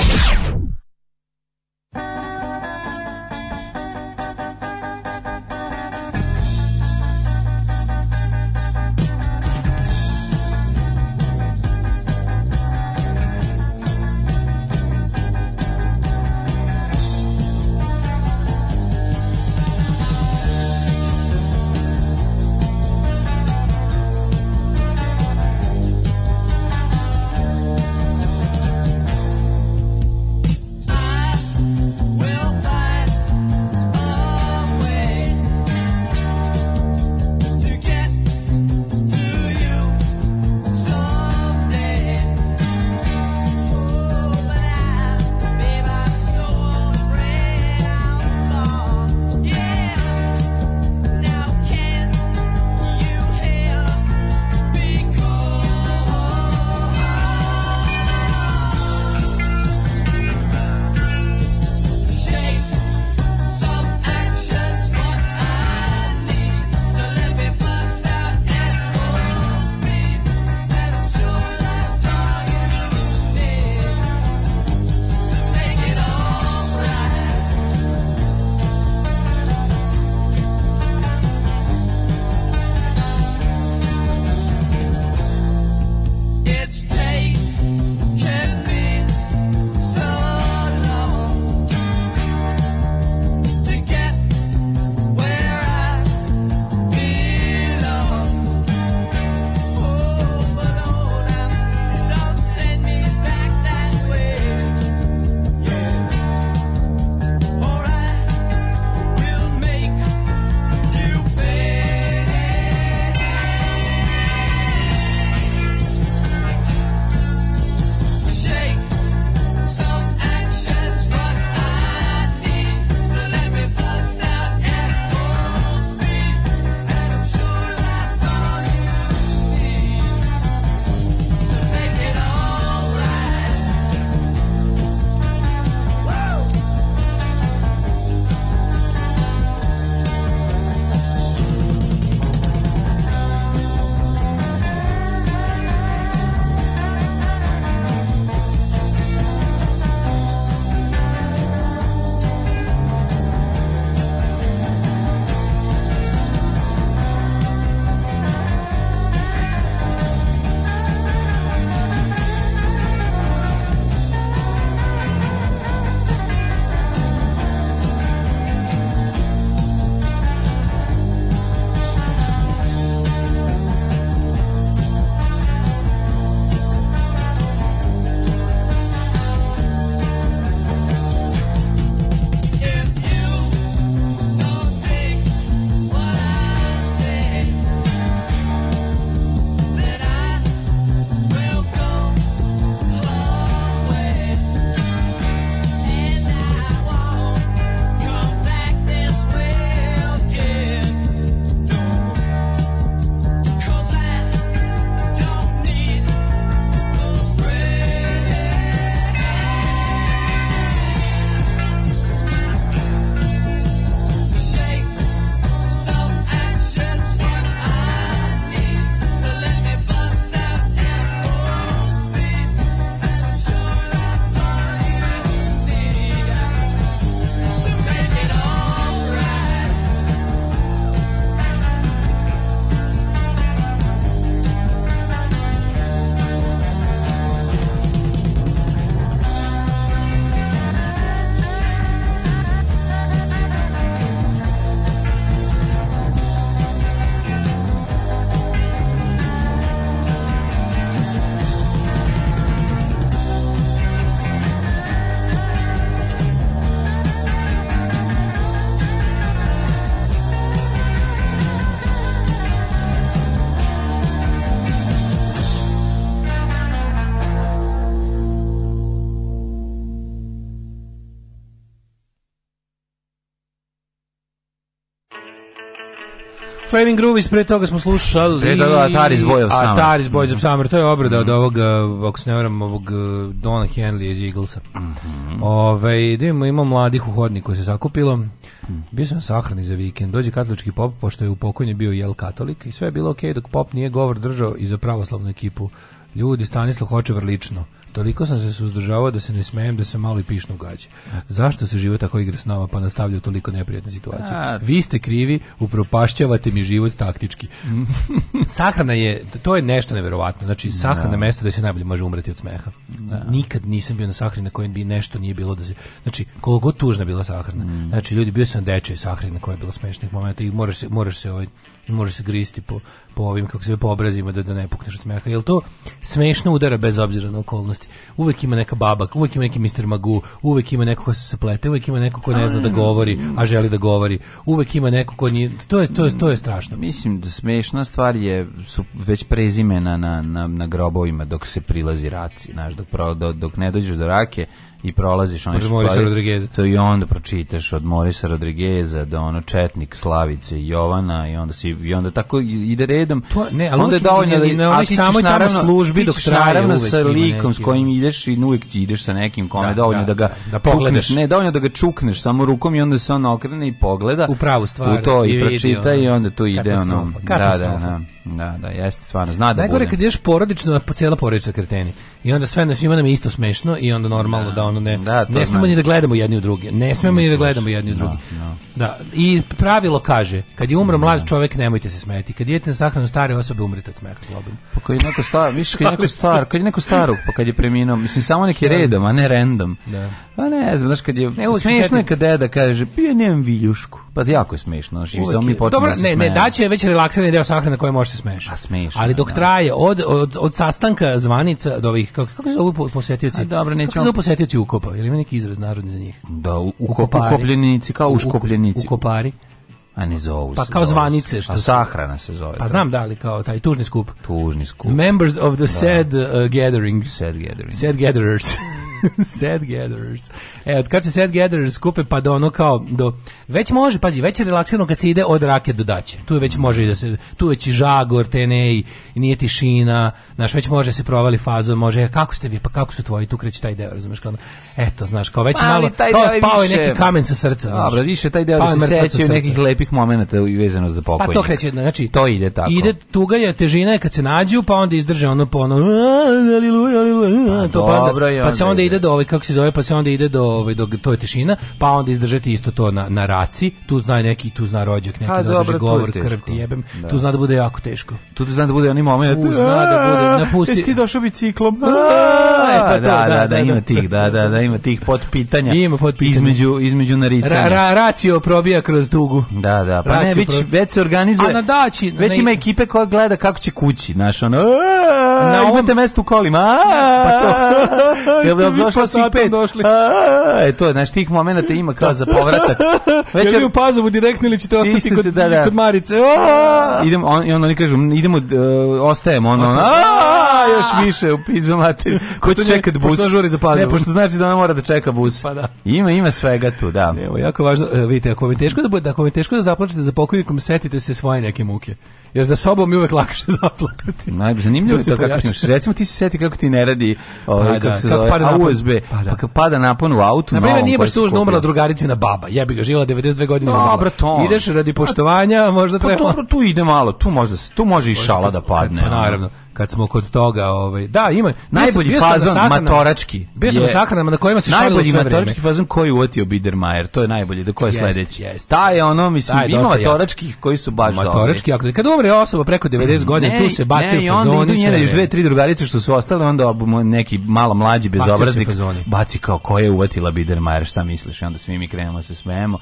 Flaming Groovies, pre toga smo slušali... E, da, da, Ataris Boys of Summer. Ataris Boys of mhm. Summer, to je obrada od mhm. ovog, eh, ako se ne varam, ovog eh, Dona Henley iz Eaglesa. Mm -hmm. Ove, da idemo, ima mladih u hodniku se zakupilo. Mhm. Bio sam sahrani za vikend. Dođe katolički pop, pošto je u pokonju bio jel katolik, i sve je bilo okej okay, dok pop nije govor držao i za pravoslavnu ekipu. Ljudi, Stanislav Hočevar lično. Toliko sam se suzdržavao da se ne smejem, da se malo i pišno ugađe. Zašto se život tako igra s nama pa nastavlja u toliko neprijatne situacije? A, Vi ste krivi, upropašćavate mi život taktički. Mhm. sahrana je, to je nešto neverovatno. Znači, da. sahrana je mesto da se najbolje može umreti od smeha. Da. Nikad nisam bio na sahrani na kojem bi nešto nije bilo da se... Znači, koliko god tužna bila sahrana. Mm. Znači, ljudi, bio sam na dečje sahrani na kojoj je bilo smešnih momenta i moraš se, moraš se ovaj može se gristi po, po ovim, kako se po obrazima da, da ne pukneš od smeha. Jel to smešno udara bez obzira na okolnosti? Uvek ima neka baba, uvek ima neki Mr. Magu, uvek ima neko ko se plete, uvek ima neko ko ne zna da govori, a želi da govori. Uvek ima neko ko nije... To je, to je, to je strašno. Mislim da smešna stvar je, su već prezimena na, na, na grobovima dok se prilazi raci. Znaš, dok, dok ne dođeš do rake, i prolaziš onaj špali, to i onda pročitaš od Morisa Rodrigueza do ono Četnik, Slavice, Jovana i onda si i onda tako ide redom. To, ne, ali onda je dovoljno da ne ali samo naravno službi dok traje naravno sa likom s kojim ideš i uvek ti ideš sa nekim kome da, dovoljno da, da ga da, da pogledaš. Ne, dovoljno da ga čukneš samo rukom i onda se on okrene i pogleda u pravu stvar u to i, pročita i onda to ide ono da, da, da. Da, da, jeste stvarno, zna da Najgore kad ješ porodično, po cijela porodična kreteni. I onda sve nas ima nam isto smešno i onda normalno da, da ono ne da, ne smemo ni da gledamo jedni u druge. Ne smemo ni da, da gledamo jedni u da, druge. Da, no. Da, i pravilo kaže, kad je umro da. mlad čovek, nemojte se smeti. Kad idete na sahranu stare osobe umrite od smeha slobodno. Pa kad je neko star, viš kad je neko star, kad je neko staro, pa kad je preminuo, mislim samo neki redom, a ne random. Da. Pa ne znam, znaš kad je ne, smešno je kad deda kaže, pije nemam viljušku. Pa jako je smešno, znači mi počne Dobro, ne, ne, daće već relaksirani deo sahrane koji može baš se smeša. A pa smešno, Ali da, dok da. traje od, od, od sastanka zvanica do ovih kako, kako se zovu posetioci? A, dobro, nećemo. Kako se zovu posetioci ukopa? Ili ima neki izraz narodni za njih? Da, u, ukop, ukopljenici, kao uškopljenici. Ukopari. A ne zovu Pa kao zvanice. Što A sahrana se zove. Pa da. znam da li kao taj tužni skup. Tužni skup. Members of the da. sad uh, gathering. Sad gathering. Sad gatherers. sad gatherers. E, od kad se sad gatherers kupe, pa do ono kao, do, već može, pazi, već je relaksirano kad se ide od rake do daće. Tu već može i da se, tu već i žagor, tenej, nije tišina, znaš, već može se provali fazu, može, e, kako ste vi, pa kako su tvoji, tu kreće taj deo, razumeš, kao, eto, znaš, kao već pa, malo, taj kao spao je neki kamen sa srca, znaš. Dobro, više taj deo pa, da se sećaju nekih lepih momenata i vezano za pokojnika. Pa to kreće, znači, to ide tako. Ide tuga je, težina je kad se nađu, pa onda izdrže ono po ono, aliluja, aliluja, pa to pa, onda, pa se onda ide do ovaj kako se zove, pa se onda ide do ovaj do to je tišina pa onda izdržati isto to na na raci. Tu zna neki, tu zna rođak neki pa da drži govor, krv ti jebem. Da. Tu zna da bude jako teško. Tu zna da bude onaj moment, tu zna da bude napusti. Jesi ti došao biciklom? E, pa da da da, da, da, da, ima tih, da, da, da, ima tih potpitanja. Ima pitanja. između između naricanja. Ra, racio probija kroz dugu Da, da, pa ne, već, već se organizuje. A na dači, već ima ekipe koja gleda kako će kući, znaš, ono, na imate mesto u kolima, pa to. došla si pet. Došli. A, e, to je, znaš, tih momenata ima kao za povratak. Već je u Pazovu direktno ili ćete ostati kod, da, da. kod Marice? A, idemo, on, I onda oni kažu, idemo, uh, e, ostajemo, ono, Osta... još više u pizdu mater. Ko će čekat bus? Pošto žuri za Pazovu. Ne, pošto znači da ona mora da čeka bus. Pa da. Ima, ima svega tu, da. Evo, jako važno, e, vidite, ako vam je teško da, ako vam je teško da zaplačete za pokojnikom, setite se svoje neke muke jer za sobom je uvek lakše zaplakati. Najzanimljivo je to kako ti, recimo ti se seti kako ti ne radi pa ovaj, pa, kako se zove, pada USB, pa, da. Pa kako pada napon u auto. Na primjer, nije baš tužno umrla drugarici na baba, jebi ga, žila 92 godine. Dobro, to. Ideš radi poštovanja, možda pa treba... Pa, dobro, tu ide malo, tu, možda, tu može i šala da padne. Pa, naravno kad smo kod toga, ovaj da, ima najbolji bio fazon na sahrana, matorački. Bio sam na sahranama na kojima se šalilo Najbolji matorački fazon koji uotio Bidermajer, to je najbolji, da ko je sledeći. Taj je ono mislim, ima matorački koji su baš dobri. Matorački, ako kad umre osoba preko 90 mm, godina, tu se baci u fazoni. Ne, i onda njene još dve, tri drugarice što su ostale, onda neki malo mlađi bezobraznik baci kao ko je uvatila Bidermajer, šta misliš? I onda svi mi krenemo da se smejemo.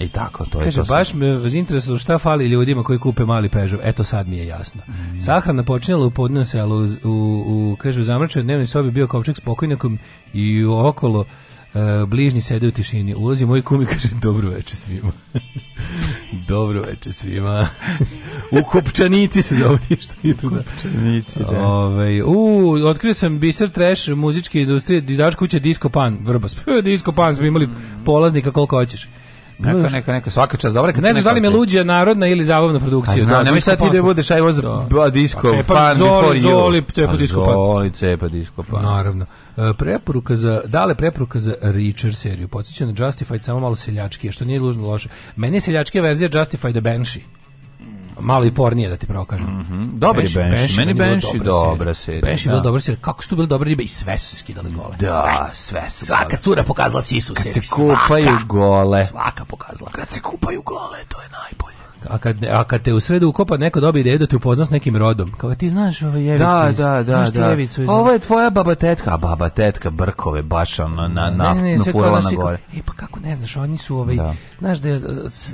I tako, to Kaže, je to. baš me interesuje šta fali ljudima koji kupe mali Peugeot. Eto sad mi je jasno. Mm. Sahrana počinjala u podne selu u, u, u, kaže, u zamračenoj dnevnoj sobi bio kovčeg s pokojnikom i okolo E, bližnji sede u tišini. Ulazi moj kum i kaže dobro veče svima. dobro veče svima. u Kupčanici se zove što je tu. Da- Kupčanici, da. Ove, ovaj, u, otkrio sam Biser Trash muzičke industrije, izdaš kuće Disco Pan, Vrbas. Disco Pan smo imali mm. polaznika koliko hoćeš. Neka, neka, neka, svaka čast, dobro Ne znaš da li luđe narodna ili zabavna produkcija. Pa znam, nemoj sad ti da pa budeš aj voz pa disco, fan before you. Zoli, cepa disco pan. Zoli, cepa disco pan. Naravno. E, preporuka za, dale preporuka za Richard seriju. podsećam na Justified samo malo seljački, što nije lužno loše. Meni je seljačka verzija Justified the Banshee malo i pornije da ti pravo kažem. Mm -hmm. Dobar je Benši, Benši, meni Benši dobra serija. Benši je da. bila dobra serija. Kako su to bile dobre ribe i sve su skidale gole. Da, sve, sve su. Svaka cura pokazala sisu Kad se kupaju gole. Svaka pokazala. Kad se kupaju gole, to je najbolje a kad, a kad te u sredu ukopa neko dobije ideju da te upozna s nekim rodom. Kao ti znaš ovo jevicu. Da, iz, da, da, da. Jevicu iz... Ovo je tvoja baba tetka, a baba tetka brkove baš ono na na ne, ne, ne, furala na gore. E pa kako ne znaš, oni su ovaj da. znaš da je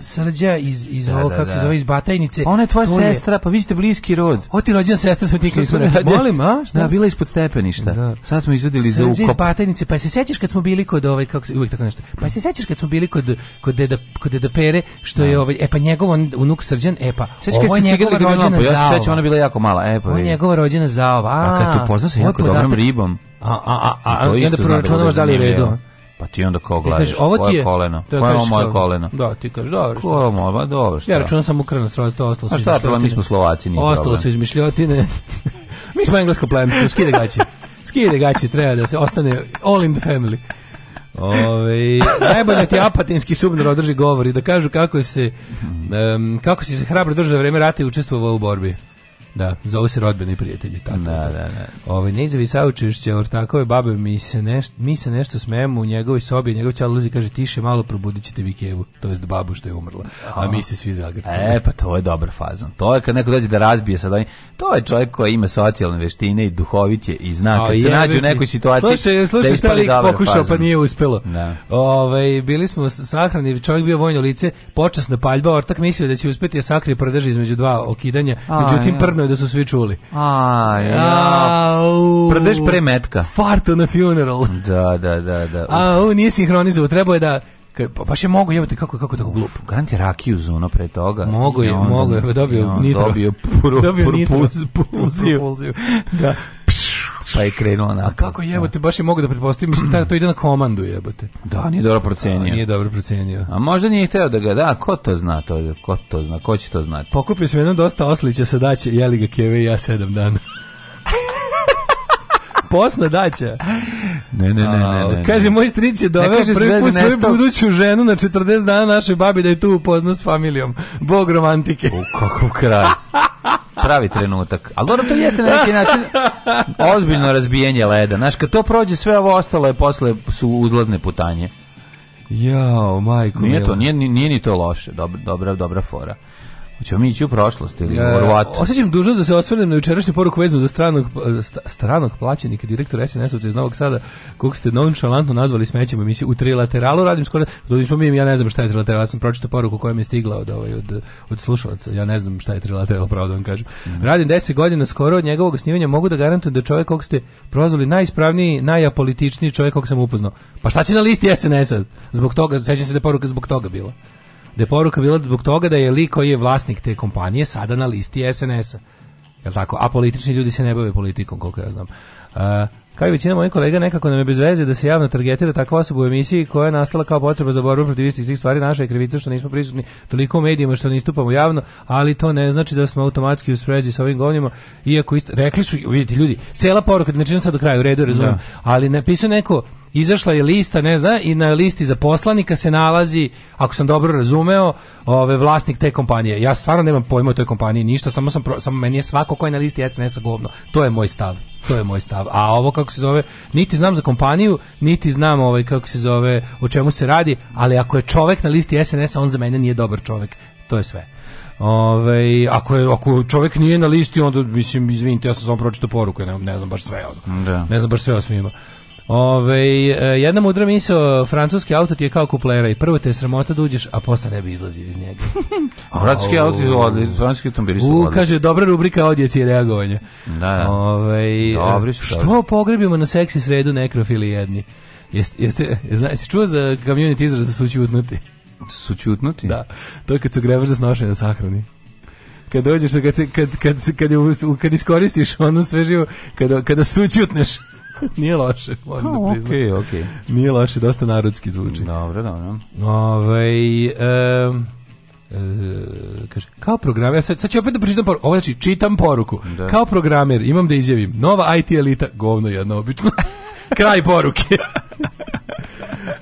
srđa iz iz da, ovo da, kako se da. zove iz Batajnice. Pa ona je tvoja tvoje... sestra, pa vi ste bliski rod. O ti rođena sestra smo ti kao Molim, a? Šta? Da, bila ispod stepeništa. Da. Sad smo izvadili za ukop. Iz Batajnice, pa se sećaš kad smo bili kod ovaj kako se uvek tako nešto. Pa se sećaš kad smo bili kod kod deda kod deda Pere što je da. ovaj e pa njegov on unuk Srđan, e pa, ovo je njegova rođena zaova. Ja se sećam, ona bila jako mala, e pa. Ovo je njegova rođena zaova. A, kad tu poznao sa jako dobrom ribom. A, a, a, a, i onda proračunavaš da li je redu. Pa ti onda kao gledaš, kažeš, ovo ti je, koleno, koje je moje koleno? Da, ti kažeš, dobro. Ko je moje, ba dobro, šta? Ja računam sam ukrajno srodstvo, ostalo su izmišljotine. A šta, pa mi smo Slovaci, nije problem. Ostalo su izmišljotine. mi smo englesko plemstvo, skide gaći. Skide gaći, treba da se ostane all in the family. Ove, najbolje da ti apatinski subnor održi govori da kažu kako se um, kako si se hrabro držao za vreme rata i učestvovao u borbi. Da, zove se rodbeni prijatelji. Tako da, da, da. Ovaj Nezavi Saučišće, ortakove babe, mi se, neš, mi se nešto smemo u njegovoj sobi, njegov ćal ulazi kaže tiše, malo probudit ćete Vikevu, to jest babu što je umrla. A mi se svi zagrcamo. E, pa to je dobar fazon. To je kad neko dođe da razbije sad oni, to je čovjek koji ima socijalne veštine i duhovit je i zna kad se nađe u nekoj situaciji. Slušaj, da slušaj šta lik pokušao pa fazon. pa nije uspelo. Da. Ove, ovaj, bili smo sahrani, čovjek bio vojno lice, počasna paljba, ortak mislio da će uspeti je sakrije prdrži između dva okidanja, međutim prno je da su svi čuli. A, ja. Prdeš pre metka. Farto na funeral. Da, da, da, da. A, nije sinhronizovao, trebao je da pa baš je mogu jebote kako kako tako glupo? Gant je rakiju zuno pre toga. Mogu je, mogu je, pa dobio no, nitro. Dobio puru, puru, puru, puru, puru, puru, puru, puru, pa je krenuo na. A kako da. jebote, baš je mogu da pretpostavim, mislim da to ide na komandu jebote. Da, nije dobro procenio. A, da, nije dobro procenio. A možda nije hteo da ga, da, ko to zna to, ko to zna, ko će to znati. Pokupio sam jedno dosta oslića sa daće, jeli ga keve i ja sedam dana posna daća. Ne, ne, ne, ne, ne, Kaže, moj stric je doveo prvi put svoju buduću ženu na 40 dana naše babi da je tu upozna s familijom. Bog romantike. U kako kraj. Pravi trenutak. Ali dobro, to jeste na neki način ozbiljno razbijenje leda. Znaš, kad to prođe, sve ovo ostalo je posle su uzlazne putanje. Jao, majko. Nije to, nije, nije, ni to loše. Dobra, dobra, dobra fora. Hoćemo mi ići u prošlost ili e, u Osjećam dužnost da se osvrnem na jučerašnju poruku vezanu za stranog, stranog plaćenika, direktora SNS-ovca iz Novog Sada, kog ste nonšalantno nazvali smećem emisiju u trilateralu, radim skoro, dođi smo mi, ja ne znam šta je trilateral, ja sam pročitao poruku koja mi je stigla od, ovaj, od, od slušalaca, ja ne znam šta je trilateral, pravo da vam kažem. Mm. Radim 10 godina skoro od njegovog snimanja, mogu da garantujem da čovek kog ste prozvali najispravniji, najapolitičniji čovek kog sam upoznao. Pa šta će na listi SNS-a? Zbog toga, sećam se da poruka zbog toga bila da je poruka bila zbog toga da je lik koji je vlasnik te kompanije sada na listi SNS-a. Jel tako? A politični ljudi se ne bave politikom, koliko ja znam. Uh, kao i većina mojih kolega nekako nam je bez veze da se javno targetira takva osoba u emisiji koja je nastala kao potreba za borbu protiv istih tih stvari. Naša je krivica što nismo prisutni toliko u medijima što ne istupamo javno, ali to ne znači da smo automatski u sprezi sa ovim govnjima. Iako isto, rekli su, vidite ljudi, cela poruka, ne činim sad do kraja, u redu, razumijem, da. ali napisao neko izašla je lista, ne zna, i na listi za poslanika se nalazi, ako sam dobro razumeo, ove, vlasnik te kompanije. Ja stvarno nemam pojma o toj kompaniji, ništa, samo, sam, samo meni je svako ko je na listi SNS-a govno. To je moj stav. To je moj stav. A ovo kako se zove, niti znam za kompaniju, niti znam ovaj kako se zove, o čemu se radi, ali ako je čovek na listi SNS-a, on za mene nije dobar čovek. To je sve. Ove, ako, je, ako čovjek nije na listi, onda, mislim, izvinite, ja sam samo pročito poruku, ne, ne znam baš sve. Ono. Da. Ne znam baš sve o svima. Ove, e, jedna mudra misao, francuski auto ti je kao kuplera i prvo te je sramota da uđeš, a posle ne bi izlazio iz njega. francuski auto su odlični, francuski automobili su odlični. Kaže, dobra rubrika odjeci i reagovanje. Da, da. Ove, e, dobri su, što dobri. pogrebimo na seksi sredu nekrofili jedni? Jeste, jeste, zna, jesi čuo za community izraz za sućutnuti? Sućutnuti? Da, to je kad su grebaš za da snošenje na sahrani kad dođeš kad kad kad kad, kad, iskoristiš ono sve živo kada kada sućutneš Nije loše, moram da priznam. Okej, okay, okej. Okay. Nije loše, dosta narodski zvuči. Dobro, dobro. Ovaj um, E, kaže, kao programer, sad, sad ću opet da pročitam poruku, ovo znači, čitam poruku, da. kao programer imam da izjavim, nova IT elita, govno jedno obično, kraj poruke.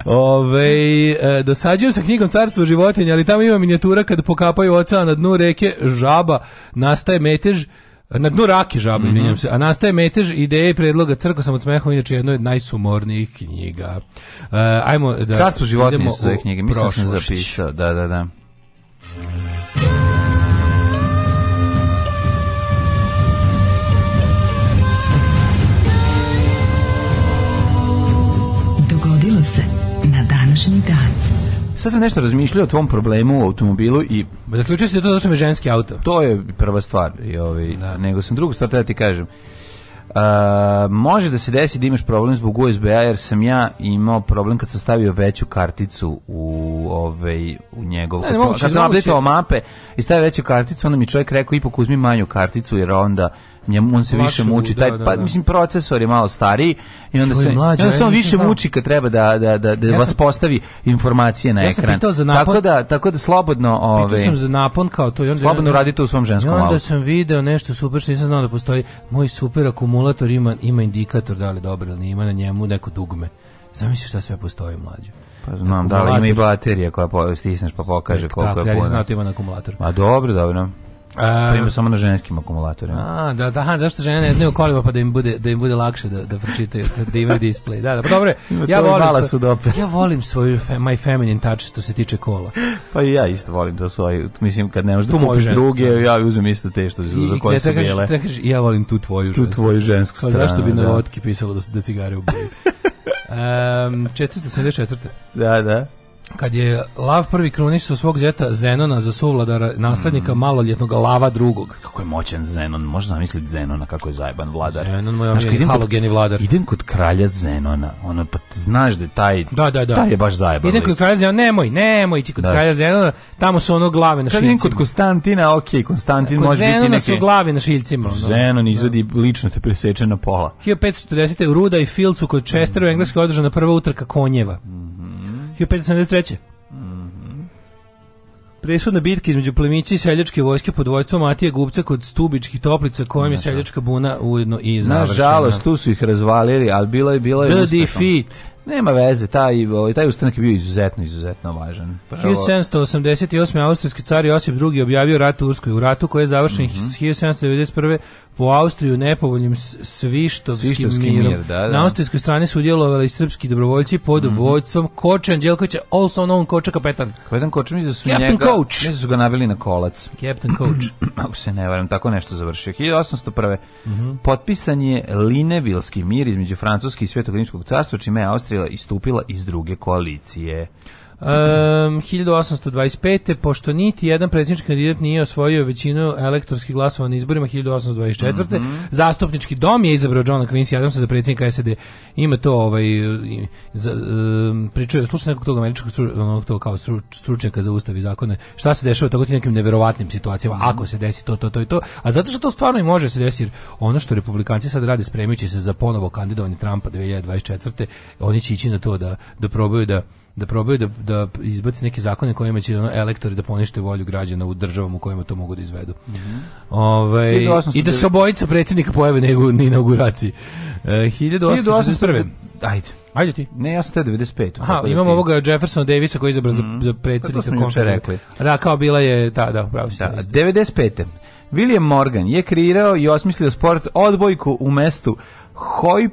Ove, ovaj, e, dosađujem sa knjigom Carstvo životinja, ali tamo ima minijatura kad pokapaju ocean na dnu reke žaba, nastaje metež Na dnu rake žabe, mm -hmm. se. A nastaje metež ideje i predloga crko sam od smeha, inače jedno od najsumornijih knjiga. Uh, ajmo da... Sad su životinje su za knjige, mislim da sam zapisao. Da, da, da. Dogodilo se na današnji dan sad sam nešto razmišljao o tvom problemu u automobilu i... Zaključio se da to da su me ženski auto. To je prva stvar, i ovaj, da. nego sam drugu stvar, da ti kažem. Uh, može da se desi da imaš problem zbog USB-a jer sam ja imao problem kad sam stavio veću karticu u ovaj u njegov ne, kad, sam, moguće, kad sam mape i stavio veću karticu onda mi čovjek rekao ipak uzmi manju karticu jer onda njemu on se Lašu, više muči taj da, da, pa da. mislim procesor je malo stariji i onda se mlađa, onda se on više da. muči kad treba da da da, da ja vas postavi informacije na ja ekran. napon, tako da tako da slobodno ovaj Pitao sam za napon kao to i onda slobodno onda, radite u svom ženskom autu. Onda sam video nešto super što nisam znao da postoji. Moj super akumulator ima ima indikator da li dobro ili ima na njemu neko dugme. Zamisli šta sve postoji mlađe. Pa znam, da li ima i baterija koja stisneš pa pokaže koliko je puno. Tako, ja znam, da ima na akumulator. Ma dobro, dobro. Primjer pa samo na ženskim akumulatorima. A, da, da, ha, zašto žene ne znaju koliva pa da im bude, da im bude lakše da, da pročitaju, da, da imaju display. Da, da, pa dobro, da ja volim, svoj, ja volim svoju fe, my feminine touch što se tiče kola. Pa i ja isto volim to svoje, mislim kad nemaš da kupiš druge, stvarno. ja uzmem isto te što, I, za koje su bile. ja volim tu tvoju Tu tvoju žensku stranu. Pa zašto bi na da. votki pisalo da, da cigare Ehm, um, 474. Da, da kad je Lav prvi krunisao svog zeta Zenona za suvladara naslednika mm. maloljetnog Lava drugog. Kako je moćan Zenon, možeš zamisliti Zenona kako je zajeban vladar. Zenon moj znaš, idem halogeni vladar. Idem kod kralja Zenona, ono pa znaš da je taj, da, da, da. taj je baš zajeban. Idem kod kralja Zenona, nemoj, nemoj ići kod da. kralja Zenona, tamo su ono glave na šiljcima. Kad idem kod Konstantina, ok, Konstantin kod može Zenona biti neke... su glave na šiljcima. Ono. Zenon izvedi da. lično te preseče na pola. 1540. u Ruda i Filcu kod Chester mm. u Engleskoj održana prva utrka konjeva. Mm 1573. Mm -hmm. Presudna bitka između plemići i seljačke vojske pod vojstvom Matije Gubca kod Stubičkih toplica kojom je seljačka buna ujedno i završena. Nažalost, tu su ih razvalili, ali bila je, bila je The uspehom. defeat. Nema veze, taj, ovaj, taj ustanak je bio izuzetno, izuzetno važan. Prvo... 1788. austrijski car Josip II. objavio rat Turskoj. U ratu koji je završen mm -hmm. 1791 po Austriju nepovoljnim svištovskim, svištovski mirom. Mir, da, da. Na austrijskoj strani su udjelovali srpski dobrovoljci pod mm -hmm. vojstvom Koče Anđelkovića, also known Koča kapetan. Kapetan Koča mi da su Captain njega, Coach. Mi da su ga nabili na kolac. Captain Coach. Ako se ne varam, tako nešto završio. 1801. Mm -hmm. Potpisan je Linevilski mir između Francuske i Svetog Rimskog carstva, čime je Austrija istupila iz druge koalicije. Um, 1825. Pošto niti jedan predsjednički kandidat nije osvojio većinu elektorskih glasova na izborima 1824. Mm -hmm. Zastupnički dom je izabrao Johna Quincy Adamsa za predsjednika SED. Ima to, ovaj, za, um, pričuje, slušaj nekog tog američkog onog to kao stru, stručnjaka za ustav i zakone. Šta se dešava tako ti nekim neverovatnim situacijama, mhm. ako se desi to, to, to i to. A zato što to stvarno i može se desiti. Ono što republikanci sad rade spremajući se za ponovo kandidovanje Trumpa 2024. Oni će ići na to da, da probaju da da probaju da, da izbaci neke zakone kojima će ono, elektori da ponište volju građana u državama u kojima to mogu da izvedu. Mm -hmm. Ove, I da se obojica predsjednika pojave na inauguraciji. E, uh, 1861. Ajde. Ajde ti. Ne, ja sam te 95. Aha, da imamo ti... ovoga Jeffersona Davisa koji je izabran mm -hmm. za, mhm. za predsjednika konferencije. Da, kao bila je ta, da, pravo da, 95. William Morgan je kreirao i osmislio sport odbojku u mestu Hoj,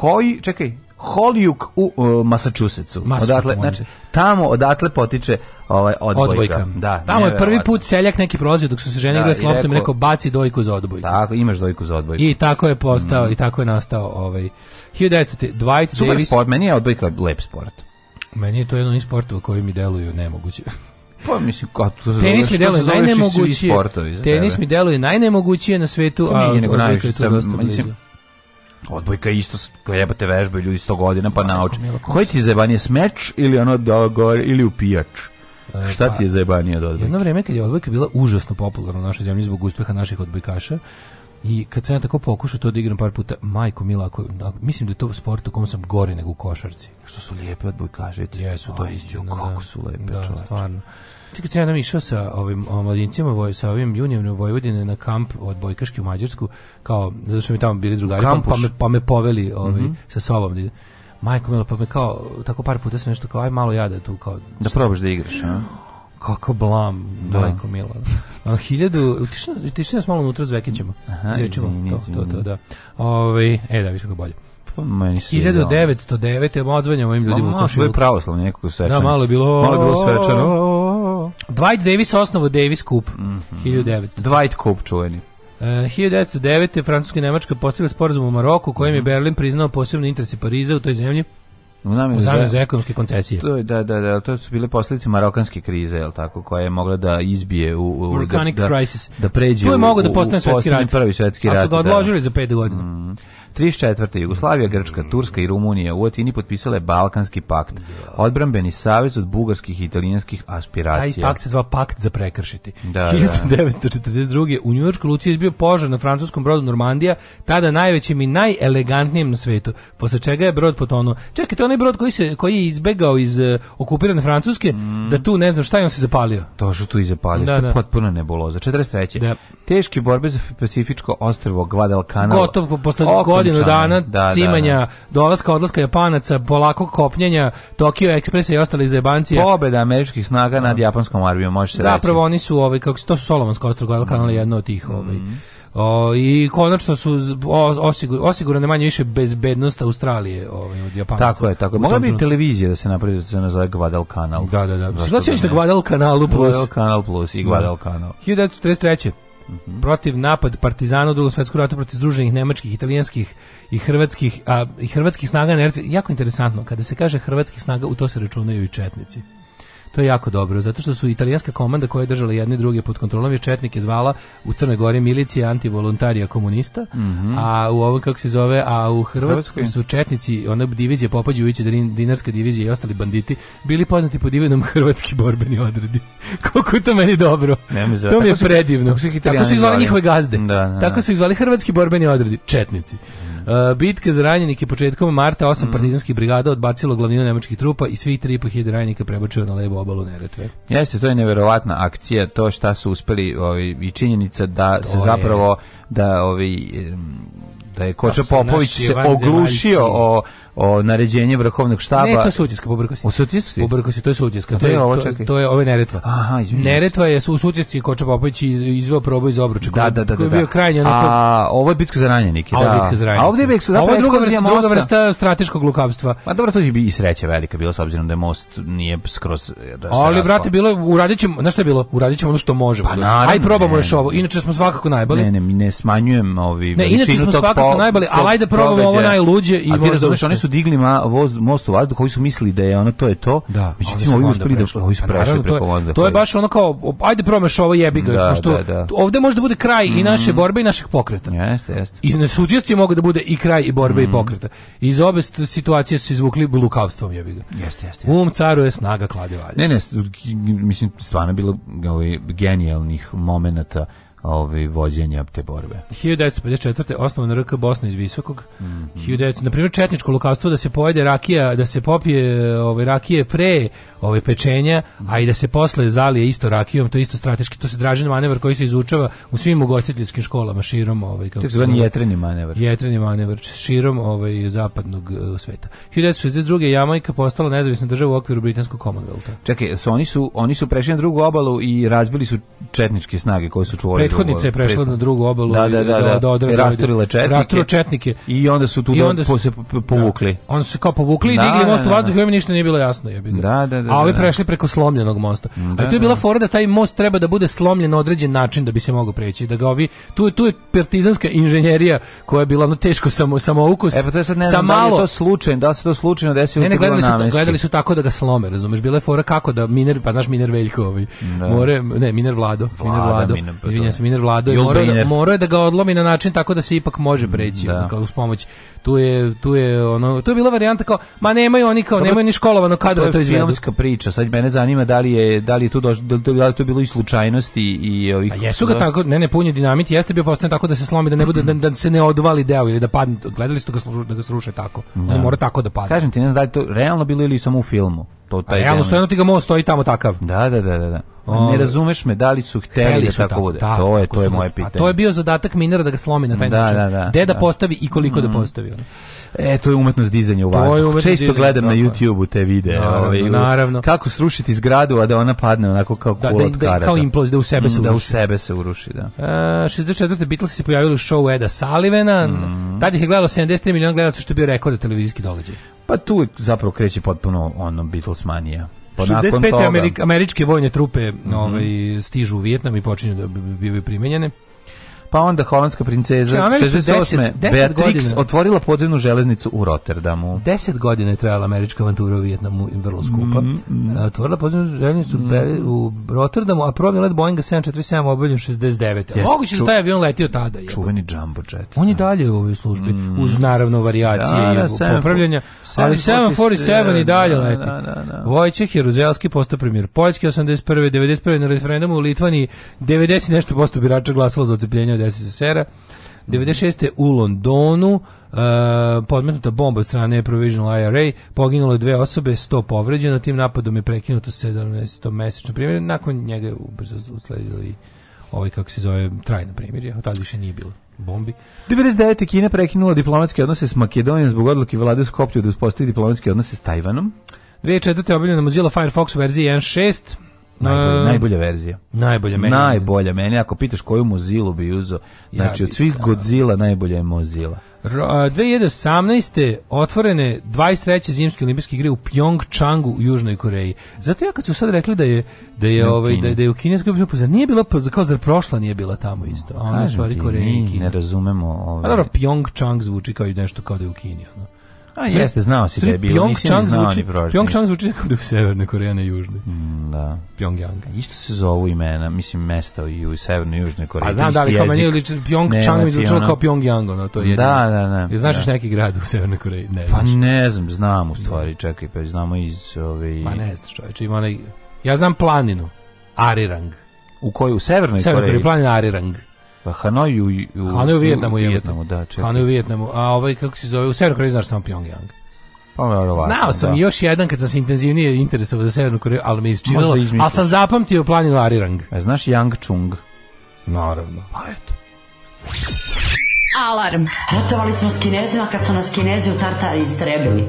Hoj, čekaj, Holyoke u uh, Massachusettsu. Odatle, znači, tamo odatle potiče ovaj odbojka. odbojka. Da, tamo je prvi put seljak neki prolazio dok su se žene igrali s da, loptom i rekao baci dojku za odbojku. Tako, imaš dojku za odbojku. I tako je postao mm. i tako je nastao ovaj 1900 Super Davis. sport, meni je odbojka lep sport. Meni je to jedan od sportova koji mi deluju nemoguće. Pa mislim kako to zove, Tenis mi deluje najnemoguće. tenis mi deluje najnemoguće na svetu, pa a nije nego najviše, mislim odbojka isto jebate vežbe ljudi 100 godina pa nauče. Koji ti je smeč ili ono dogor ili upijač? E, Šta pa, ti je zajebanije od odbojke? Jedno vreme kad je odbojka bila užasno popularna u našoj zemlji zbog uspeha naših odbojkaša, i kad sam ja tako pokušao to da igram par puta, majko mila, ako, mislim da je to sport u kom sam gori nego u košarci. Što su lijepe odbojkašice. Jesu, to je istino. Kako da. su lepe, da, čovječ. stvarno. Ti kad nam jednom išao sa ovim omladincima, voj, sa ovim juniorima Vojvodine na kamp od Bojkaške u Mađarsku, kao, zato što mi tamo bili drugari, pa, pa me, pa me poveli ovaj, mm -hmm. sa sobom. Majko Milo, pa me kao, tako par puta sam nešto kao, aj malo jada tu, kao... Da probaš da igraš, a? kako blam, da. majko mila. A, hiljadu, utišno, utišno nas malo unutra s Vekićima. Aha, izvini, to, to, to, da. Ove, ovaj, e, da, više kako bolje. Pa meni 1909. Ja odzvanja ovim ljudima u Košilu. Malo je pravoslavno nekako svečano. Da, malo je bilo... Malo je bilo svečano. Dwight Davis osnovo Davis Cup. Mm -hmm. 1900. Dwight Cup čuveni. E, uh, 1909. Francuska i Nemačka postigla sporazum u Maroku kojim je mhm. Berlin priznao posebne interese Pariza u toj zemlji. U namjeru za, ekonomske koncesije. To, da, da, da, to su bile posljedice marokanske krize, je tako, koja je mogla da izbije u, u Marokanic da-, da, crisis. da pređe. u... To je mogao da postane svetski rat. Prvi svetski rat. A su ga da. odložili da. za 5 godina. Mm. 34. Jugoslavija, Grčka, Turska i Rumunija u Atini potpisale Balkanski pakt, odbrambeni savez od bugarskih i italijanskih aspiracija. Taj pakt se zva pakt za prekršiti. Da, 1942. Da. u Njujorku Luci je bio požar na francuskom brodu Normandija, tada najvećim i najelegantnijem na svetu, posle čega je brod potonuo. Čekaj, to je onaj brod koji, se, koji je izbegao iz e, okupirane Francuske, mm. da tu ne znam šta je on se zapalio. To što tu i zapalio, da, to je da. nebuloza. 43. Da. Teške borbe za Pacifičko ostrvo Guadalcanal. Gotov, posle godinu dana da, da cimanja, da, da. dolaska, odlaska Japanaca, polakog kopnjenja, Tokio Ekspresa i ostalih zebancija. Pobeda američkih snaga nad da. japanskom armijom, može se Zapravo, reći. Zapravo oni su, ovaj, kako se to su Solomonsko ostrovo, je kanal jedno od tih, ovaj. Mm. O, I konačno su osigur, osigurane manje više bezbednost Australije ovaj, od Japanca. Tako je, tako je. Mogla bi i televizija da se napravi da se nazove Gvadal kanal. Da, da, da. Znači da, da, da, da, da, da, da, da, da, da, da, da, -hmm. protiv napad Partizana u Drugom svjetskom ratu protiv združenih nemačkih, italijanskih i hrvatskih a, i hrvatskih snaga na jako interesantno kada se kaže hrvatskih snaga u to se računaju i četnici. To je jako dobro, zato što su italijanska komanda koja je držala jedne i druge pod kontrolom je četnike zvala u Crnoj Gori milicija antivolontarija komunista, mm -hmm. a u ovo kako se zove, a u Hrvatskoj, su četnici, ona divizija Popađuvića, dinarska divizija i ostali banditi bili poznati pod imenom hrvatski borbeni odredi. Koliko to meni dobro. To mi je predivno. Tako su, tako su njihove gazde. Da, da, da. Tako su izvali hrvatski borbeni odredi, četnici. Uh, e, bitke za ranjenike početkom marta osam mm. partizanskih brigada odbacilo glavninu nemačkih trupa i svih 3.500 ranjenika prebačeno na levu obalu Neretve. Jeste, to je neverovatna akcija, to šta su uspeli ovi, i činjenica da to se je. zapravo da ovi da je Koča pa Popović se oglušio o o naređenje vrhovnog štaba. Ne, to je sutjeska, pobrko si. U sutjesci? Pobrko si, to je sutjeska. To, je, ovo, to, to je ovo je Neretva. Aha, izvinjam Neretva je u sutjesci Koča Popović izveo probu iz obruča. Da, da, da. Koji je da, bio da. krajnje onako... A ovo je bitka za ranjenike, da. A ovo je da. bitka za ranjenike. A ovdje je bitka za ovo je druga vrsta, druga vrsta strateškog lukavstva. Pa dobro, to je bi i sreća velika bila, s obzirom da je most nije skroz... E, da se Ali, brate, bilo je, uradit ćemo, znaš šta je bilo? Uradit ćemo ono što možemo. Pa, naravno, Aj, probamo još ovo, inače smo svakako najbali. Ne, ne, mi ne smanjujem ovi... Ne, inače smo svakako najbali, ali ajde probamo ovo najluđe i možda... A ti razumiješ, oni su digli ma, voz, most u vazduh, ovi su mislili da je ono to je to. Da, međutim ovi uspeli da ovi su pa prešli preko onda. To je baš ono kao ajde promeš ovo jebi ga, da, pošto da, da. ovde može da bude kraj mm. i naše mhm. borbe i naših pokreta. Jeste, jeste. I nesudiosti može da bude i kraj i borbe mm. i mhm. pokreta. Iz obe situacije su izvukli lukavstvom jebi ga. Jeste, jeste. Um caru je snaga kladivalja. Ne, ne, mislim stvarno bilo ovaj genijalnih momenata ovaj vođenja te borbe. 1954. osnovana RK Bosna iz Visokog. Mm -hmm. 1900 na primjer četničko lukavstvo da se pojede rakija, da se popije ovaj rakije pre ovaj pečenja, a i da se posle zalije isto rakijom, to je isto strateški, to se dražen manevar koji se izučava u svim ugostiteljskim školama širom ovaj kako se zove jetreni manevar. Jetreni manevar širom ovaj zapadnog uh, sveta. 1962. Jamajka postala nezavisna država u okviru britanskog Commonwealtha. Čekaj, su oni su oni su prešli na drugu obalu i razbili su četničke snage koje su čuvale prethodnica je prešla na drugu obalu da, da, da, da, da, da, da, rasturila četnike, četnike i onda su tu i onda su, se povukli da, onda su se kao povukli i da, digli da, most u vazduh i ovim ništa nije bilo jasno je da, da, da, a ovi prešli preko slomljenog mosta a tu je bila fora da taj most treba da bude slomljen na određen način da bi se mogao preći da ga ovi tu, tu je partizanska inženjerija koja je bila ono teško samo samoukus e pa to je sad ne znam da li je to slučajno da li se to slučajno desilo ne, ne, gledali, su, gledali su tako da ga slome razumeš bila je fora kako da miner pa znaš miner da. more ne miner Vlado miner Vlado pa izvinjavam Miner Vlado je morao, da, morao je da ga odlomi na način tako da se ipak može mm, preći da. kao uz pomoć. Tu je tu je ono to je bila varijanta kao ma nemaju oni kao nemaju ni školovano kadro to, to je da filmska priča. Sad mene zanima da li je da li je tu došlo da li da to bilo i slučajnosti i ovih. A pa jesu ga tako ne ne punje dinamit jeste bio postavljen tako da se slomi da ne bude da, da se ne odvali deo ili da padne. Gledali ste da ga da ga sruše tako. Da. On mora tako da padne. Kažem ti ne znam da li to realno bilo ili samo u filmu to taj. A realno stojano ti ga most stoji tamo takav. Da, da, da, da. da. ne razumeš me, da li su hteli, hteli da tako, tako bude? Da, to je, to je moje pitanje. A to je bio zadatak minera da ga slomi na taj da, način. Da, da, Gde da, da. postavi i koliko da mm. da postavi. Ono. E, to je umetnost dizanja u vazduh. Često gledam na YouTubeu te videe. Naravno, ovaj, naravno, Kako srušiti zgradu, a da ona padne onako kao da, kula da, da, od Kao imploz, da u sebe mm, se uruši. Da u sebe se uruši, da. E, 64. Beatles se pojavili u show Eda Salivena. Mm. Tad ih je gledalo 73 miliona gledalaca, što je bio rekord za televizijski događaj. Pa tu zapravo kreće potpuno ono Beatles manija. Pa 65. Amerik, američke vojne trupe mm -hmm. ovaj, stižu u Vijetnam i počinju da bivaju primenjene pa onda holandska princeza Če, 68. Deset, Beatrix otvorila podzemnu železnicu u Rotterdamu. 10 godina je trajala američka avantura u Vijetnamu, vrlo skupa. Mm, mm. Otvorila podzemnu železnicu mm. u Rotterdamu, a probni let Boeinga 747 obavljen 69. Moguće da taj avion letio tada. Je. Čuveni jumbo jet. On je da. dalje u ovoj službi, mm. uz naravno varijacije da, da, popravljanja, ali 747 i dalje da, leti. Da, da, da. Vojčeh Jeruzelski postao premijer Poljski 81. 91. na referendumu u Litvani 90 nešto posto birača glasalo za ocepljenje od SSSR-a. 96. u Londonu Uh, podmetnuta bomba od strane Provisional IRA, poginulo je dve osobe, 100 povređeno, tim napadom je prekinuto 17. mesečno primjer, nakon njega je ubrzo usledilo i ovaj, kako se zove, trajno primjer, a tad više nije bilo bombi. 99. Kina prekinula diplomatske odnose s Makedonijom zbog odluke vlade u Skopju da uspostavi diplomatske odnose s Tajvanom. 2004. je obiljena Mozilla Firefox verziji 1.6. Najbolja, najbolja verzija. Najbolja meni. Najbolja meni. Ako pitaš koju Mozilu bi uzeo, znači od svih Godzilla najbolja je Mozilla. 2018. otvorene 23. zimske olimpijske igre u Pjongčangu u Južnoj Koreji. Zato ja kad su sad rekli da je da je ovaj da, da je u kineskoj bilo za nije bilo za kao za prošla nije bila tamo isto. A ona stvari Koreji. Ne razumemo ovaj. A dobro Pyeongchang zvuči kao i nešto kao da je u Kini, ono. A jeste, znao si da je bilo, nisi ni znao ni prošli. Pyeongchang zvuči kao da je Severna Koreja, ne Južna. Mm, da. Pjongjang. Isto se zovu imena, mislim, mesta i u Severnoj i Južnoj Koreji. A pa znam da li, kao meni liči, Pyeongchang mi zvučilo kao Pyongyang, ono, to je jedino. Da, da, da. Je, znaš da. neki grad u Severnoj Koreji? Ne, pa ne znam, znam u stvari, čekaj, pa znamo iz ove... Ovaj- Ma ne znaš čoveče, ima onaj... Ja znam planinu, Arirang. U kojoj? U Severnoj Koreji? Severnoj Koreji, planina Arirang. Pa Hanoi u, u, Hanoi u Vijetnamu, u Vijetnamu da, čekaj. Hanoi u Vijetnamu, a ovaj kako se zove, u Severnu Koreju znaš samo Pyongyang. Pa Znao sam da. još jedan kad sam se intenzivnije interesovao za Severnu Koreju, ali me isčinilo, ali sam zapamtio planinu Arirang. E, znaš Chung? Naravno. Pa eto. Alarm! Ratovali smo s Kinezima kad su nas Kinezi u Tartari istrebili.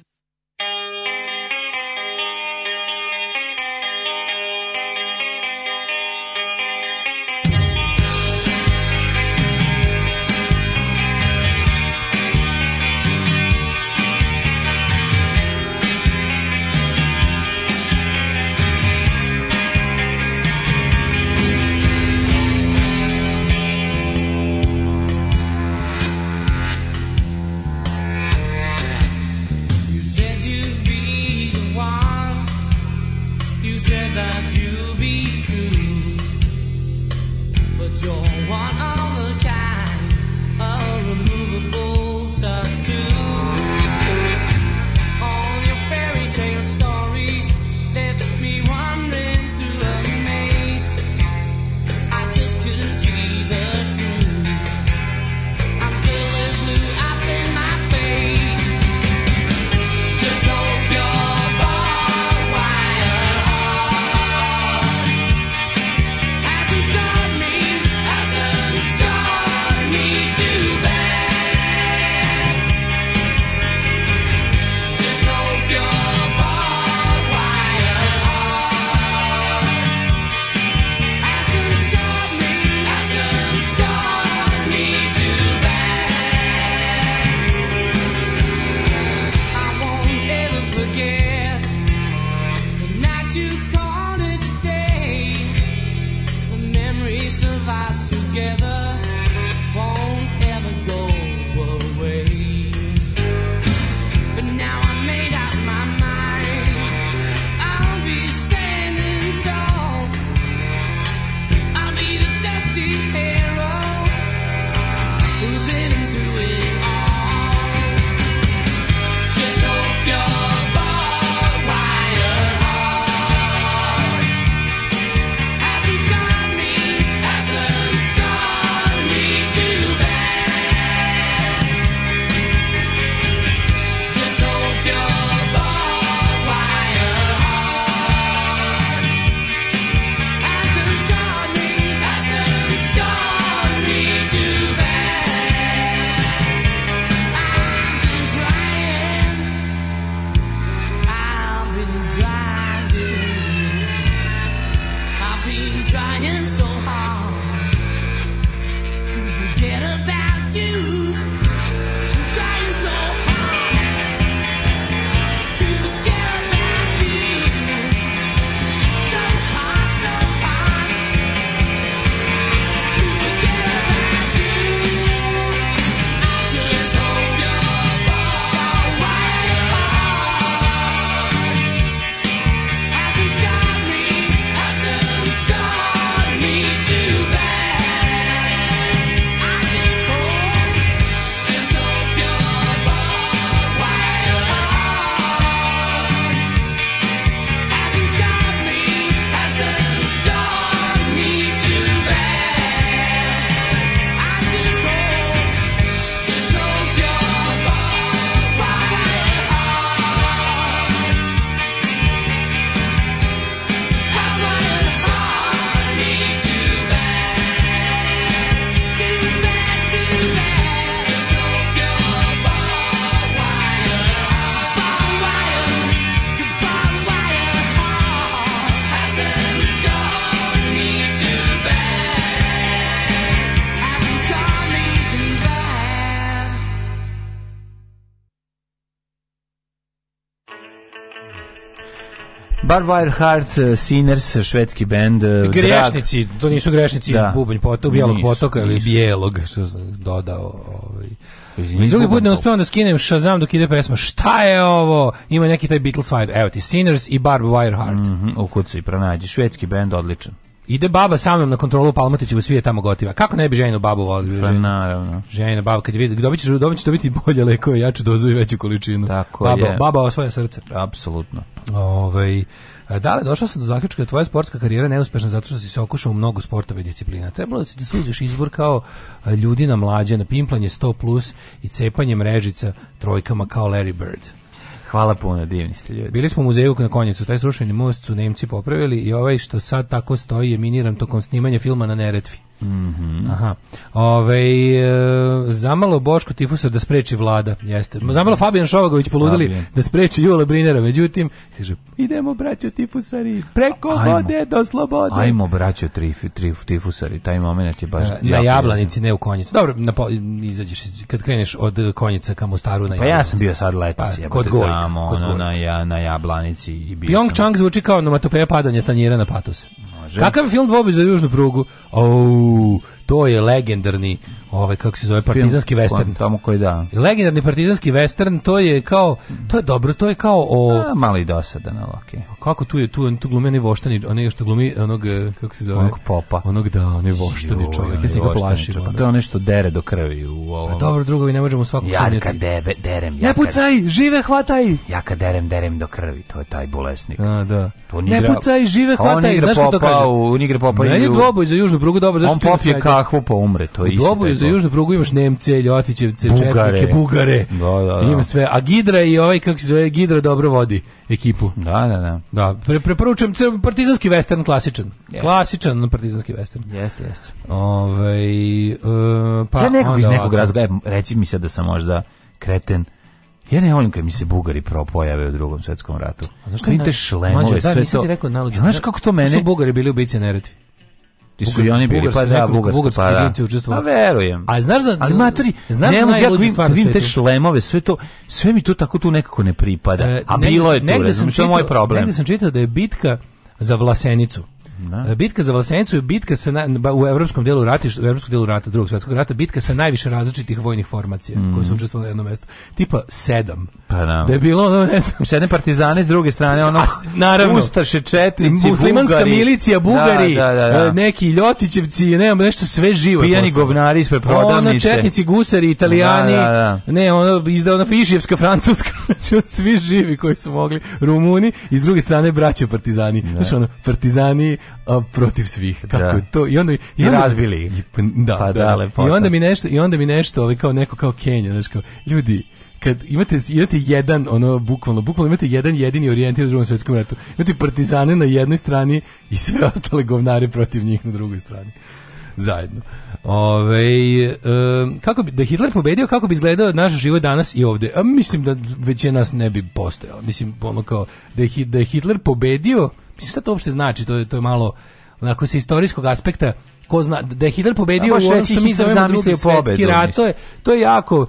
Barwire Heart, Sinners, švedski bend. Eh, grešnici, drag. to nisu grešnici da. iz Bubanj potoka, Bijelog nisu, potoka ili nisu. Bijelog, što sam dodao. Ovaj. I drugi put ne uspevam da skinem Shazam dok ide pesma. Šta je ovo? Ima neki taj Beatles vibe. Evo ti Sinners i Barb Wire Heart. Mm -hmm, ukuci, pronađi. Švedski bend, odličan. Ide baba sa mnom na kontrolu Palmotićevu svi je tamo gotiva. Kako ne bi ženu babu volio? Pa naravno. Žena babu, kad vidi, dobit ćeš, dobit ćeš biti bolje lekove, jaču dozu i veću količinu. Tako baba, je. Baba osvoja srce. Apsolutno. Ovaj da li došao sam do zaključka da tvoja sportska karijera je neuspešna zato što si se okušao u mnogo sportova i disciplina? Trebalo da si ti služiš izbor kao ljudi na mlađe, na pimplanje 100 plus i cepanje mrežica trojkama kao Larry Bird. Hvala puno, divni ste ljudi. Bili smo u muzeju na Konjicu, taj srušeni most su Nemci popravili i ovaj što sad tako stoji je miniran tokom snimanja filma na Neretvi. Mm Aha. Ovaj e, zamalo Boško Tifusa da spreči vlada, jeste. Zamalo Fabian Šovagović poludeli Fabijan. da spreči Jula Brinera, međutim, kaže, idemo braćo Tifusari, preko ajmo. vode do slobode. Hajmo braćo trif, trif, Tifusari, taj momenat je baš... E, na Jablanici, ne u Konjicu. Dobro, na, izađeš, kad kreneš od Konjica ka Mostaru na Pa jablanici. ja sam bio sad letos, pa, kod Gojka. kod ono, na, ja, na Jablanici. I bio Pjongčang zvuči kao nomatopeja padanja tanjira na patos. Može. Kakav film dvobi za južnu prugu? Au, to je legendarni, ovaj kako se zove partizanski western. Tamo koji da. Legendarni partizanski western, to je kao to je dobro, to je kao o A, mali dosada na loki. Kako tu je tu tu glumi onaj voštani, onaj što glumi onog e, kako se zove? Onog popa. Onog da, onaj voštani čovjek, ja se ga plašim. Pa to je nešto dere do krvi u ovom. A pa dobro, drugovi ne možemo svaku Ja kad debe, derem, ja. Ne pucaj, žive hvataj. Ja kad derem, derem do krvi, to je taj bolesnik. A, da. To ne pucaj, žive hvataj, znaš kako to kaže. On igra popa, on igra popa. dvoboj za južnu prugu, dobro, zašto? On pop kahvu pa umre, to isto. Doboju za južnu prugu imaš Nemce, Ljotićevce, Bugare. Četnike, Bugare. Da, da, da. Ima sve. A Gidra i ovaj, kako se zove, Gidra dobro vodi ekipu. Da, da, da. da pre, preporučujem partizanski western klasičan. Yes. Klasičan partizanski western. Jeste, jeste. Ovaj uh, pa, ja nekog iz nekog razgoja, reći mi se da sam možda kreten, ja ne volim kad mi se Bugari pojave u drugom svetskom ratu. Znaš što vidite šlemove, da, sve to. Rekao, ja, znaš kako to mene? Su Bugari bili ubice Neretvi ti su i oni bili pa da bugarski pa da. učestvovali. Pa verujem. A znaš za Ali materi, znaš nemo, ja vidim, vidim te šlemove, sve to, sve mi to tako tu nekako ne pripada. E, a bilo je to je moj problem. Negde sam čitao da je bitka za Vlasenicu Da. E, bitka za Valsenicu je bitka sa na, u evropskom delu rata, u evropskom delu rata drugog svetskog rata, bitka sa najviše različitih vojnih formacija mm. koje su učestvovale na jednom mestu. Tipa 7. Pa da. da je bilo ono, ne znam, šedne partizane s druge strane, ono, a, naravno, ustaše, četnici, muslimanska Bugari. milicija, Bugari, da, da, da, da. E, neki ljotićevci, ne, nešto sve živo. Pijani govnari iz prodavnice. Ono, četnici, gusari, italijani, da, ne, ono, izda ona Fišijevska, Francuska, znači svi živi koji su mogli, Rumuni, i s druge strane braća partizani. Znači, ono, partizani, a, protiv svih. Kako da. to? I onda i, I razbili ih. Pa, da, pa da, da. da. I onda mi nešto i onda mi nešto, ali ovaj, kao neko kao Kenja, znači kao ljudi kad imate, imate jedan, ono, bukvalno, bukvalno imate jedan jedini orijentir u drugom svjetskom ratu. Imate partizane na jednoj strani i sve ostale govnare protiv njih na drugoj strani. Zajedno. Ove, ovaj, um, kako bi, da Hitler pobedio, kako bi izgledao naš život danas i ovdje? A mislim da većina nas ne bi postojala. Mislim, ono kao, da je, da je Hitler pobedio, Mislim, šta to uopšte znači? To je, to je malo, onako, sa istorijskog aspekta, ko zna, da je Hitler pobedio u ono što mi zovemo drugi svetski rat, to je, to je jako,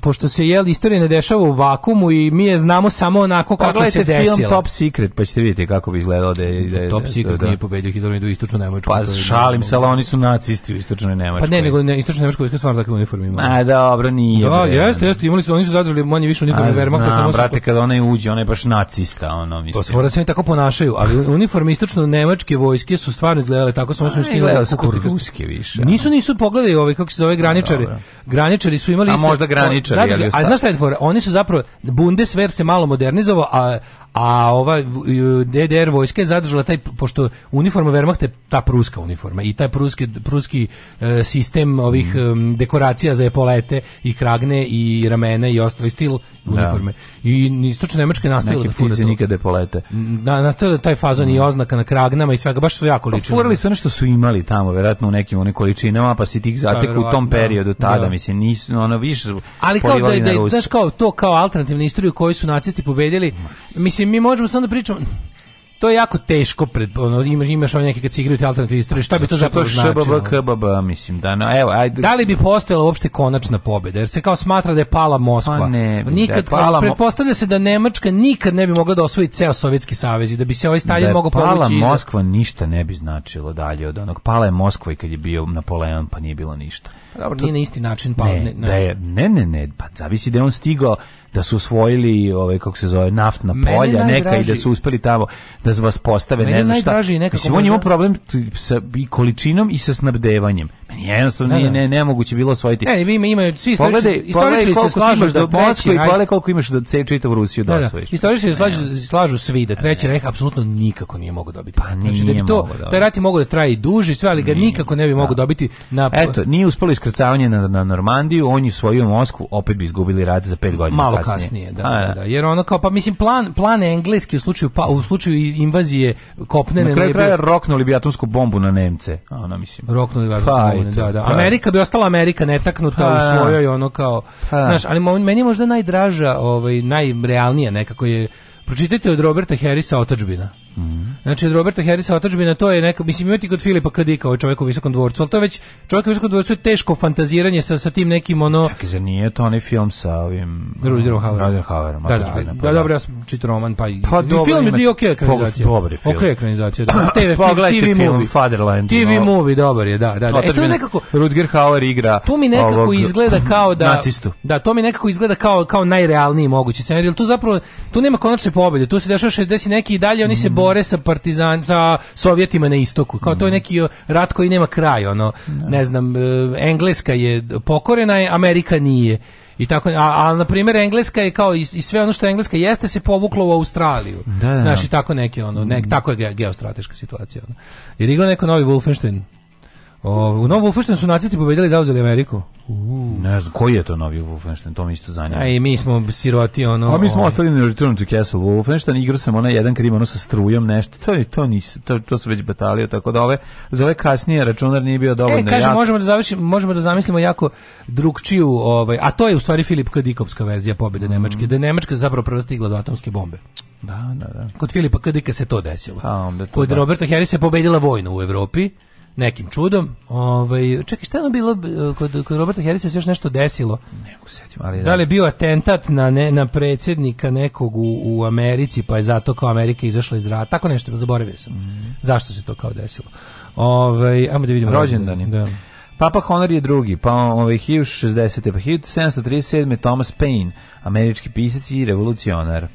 pošto se jel istorija ne dešava u vakumu i mi je znamo samo onako kako se desilo. film Top Secret pa ćete vidjeti kako bi izgledalo da je, da je Top da Secret da. nije da. pobedio Hitler u istočnu Nemačku. Pa šalim se, ali oni su nacisti u istočnoj Nemačkoj. Pa ne, nego ne, istočna Nemačka vojska stvarno takve uniforme ima. A dobro, nije. Da, jeste, jeste, imali su oni su zadržali manje više uniforme Wehrmachta samo brate kad onaj uđe, ona je baš nacista, ono mislim. Pa stvore se tako ponašaju, ali uniforme istočno nemačke vojske su stvarno izgledale tako samo smo su ruske više. Nisu nisu pogledali ove kako se zove graničari. Graničari su imali isto možda mehaničari. Zadrži, ali znaš šta je fora? Oni su zapravo, Bundeswehr se malo modernizovao, a, a ova e, DDR vojska je zadržala taj, pošto uniforma Wehrmachta je ta pruska uniforma i taj pruski, pruski e, sistem ovih mm. dekoracija za epolete i kragne i ramena i ostali stil da. uniforme. I istočna Nemačka je nastavila Neke da fura nikad epolete. Da, nastavila da taj fazon mm. i mhm. oznaka na kragnama i svega, baš su jako ličili. Pa furali su ono što su imali tamo, verovatno u nekim onim količinama, pa si tih pa, zatek u tom da. periodu tada, da. mislim, nisu, ono, više Ali kao da, da, znaš, kao, to kao alternativnu istoriju koju su nacisti pobedili, mislim, mi možemo samo da pričamo to je jako teško pred ono imaš imaš one neke kad se igraju te alternativne istorije šta bi to zapravo značilo KBB mislim da no, evo ajde da li bi postojala uopšte konačna pobeda jer se kao smatra da je pala Moskva pa ne, da nikad da pala... pretpostavlja se da Nemačka nikad ne bi mogla da osvoji ceo sovjetski savez i da bi se ovaj Stalin da mogao povući pala iza... Moskva ništa ne bi značilo dalje od onog pala je Moskva i kad je bio Napoleon pa nije bilo ništa pa dobro to... nije na isti način pala ne, ne, da ne, ne, ne, pa zavisi da je on stigao da su osvojili ovaj kako se zove naftna polja neka i da su uspeli tamo da vas postave ne znam šta mislim on ima problem sa i količinom i sa snabdevanjem meni jednostavno nije da, da. ne, nemoguće bilo osvojiti ne ima ima svi istorijski se slažu da Moskva i pale koliko imaš da ceo čitavu Rusiju da, da. osvojiš istorijski se slažu slažu svi da treći reh apsolutno nikako nije mogao dobiti pa znači da bi to taj rat je mogao da traje duže sve ali ga nikako ne bi mogao dobiti na eto nije uspelo iskrcavanje na Normandiju oni je svojio Moskvu opet bi izgubili rat za 5 godina kasnije. kasnije da, A, da, da, da, Jer ono kao, pa mislim, plan, plan engleski u slučaju, pa, u slučaju invazije kopnene... Na kraju kraja roknuli bi atomsku bombu na Nemce. Ono, mislim. Roknuli bi atomsku pa, bombu, da, da. Pa. Amerika bi ostala Amerika netaknuta ha, u pa. svojoj, ono kao... Ha. Znaš, ali meni je možda najdraža, ovaj, najrealnija nekako je... Pročitajte od Roberta Harrisa Otačbina. Mm. Znači od Roberta Harrisa otačbina to je neka mislim imati kod Filipa Kadika, ovaj čovjek u visokom dvorcu, al to je već čovjek u visokom dvorcu je teško fantaziranje sa sa tim nekim ono Čekaj, zar nije to onaj film sa ovim Rudigerom Hauerom? Da, da, da, pa da, dobro, ja sam čitao roman pa i, pa, i film je bio okej ekranizacija. Dobri film. Okej ekranizacija, da. TV, Pogledajte TV film movie. Fatherland. TV movie, dobar je, da, da. da. E, to mi nekako Rudiger Hauer igra. To mi nekako izgleda kao da nacistu. Da, to mi nekako izgleda kao kao najrealniji mogući scenarij, tu zapravo tu nema konačne pobjede, tu se dešava 60 neki i dalje oni se bore sa partizan sa sovjetima na istoku. Kao to je mm. neki uh, rat koji nema kraj, ono. Da. Ne znam, uh, Engleska je pokorena, je, Amerika nije. I tako, a, a na primjer Engleska je kao i, i, sve ono što Engleska jeste se povuklo u Australiju. Da, da, da. Znači tako neki ono, nek, mm. tako je geostrateška situacija ono. I rigao neko novi Wolfenstein. O, u Novu Wolfenstein su nacisti pobedili i zauzeli Ameriku. Uh. Ne znam, koji je to novi Wolfenstein, to mi isto zanima. A i mi smo siroti, ono... A mi smo ovaj. ostali na Return to Castle Wolfenstein, igrao sam onaj jedan krim, ono sa strujom, nešto, to, to, nis, to, to su već batalio, tako da ove, za ove kasnije računar nije bio dovoljno e, kažem, jak. možemo da, završimo, možemo da zamislimo jako drugčiju, ovaj, a to je u stvari Filip Kadikovska verzija pobjede mm. Nemačke, da je Nemačka zapravo prva stigla do atomske bombe. Da, da, da. Kod Filipa Kadika se to desilo. A, onda to Kod da. Roberta Harrisa je pobedila vojnu u Evropi, nekim čudom. Ovaj čekaj šta je ono bilo eh, kod kod Roberta Harrisa se još nešto desilo. Ne mogu setim, ali da li da. je bio atentat na ne, na predsjednika nekog u, u Americi, pa je zato kao Amerika izašla iz rata. Tako nešto zaboravio sam. Mm. Zašto se to kao desilo? Ovaj ajmo da vidimo rođendan. rođendan. Da. Papa Honor je drugi, pa ovaj 1060. pa 1737. Thomas Paine, američki pisac i revolucionar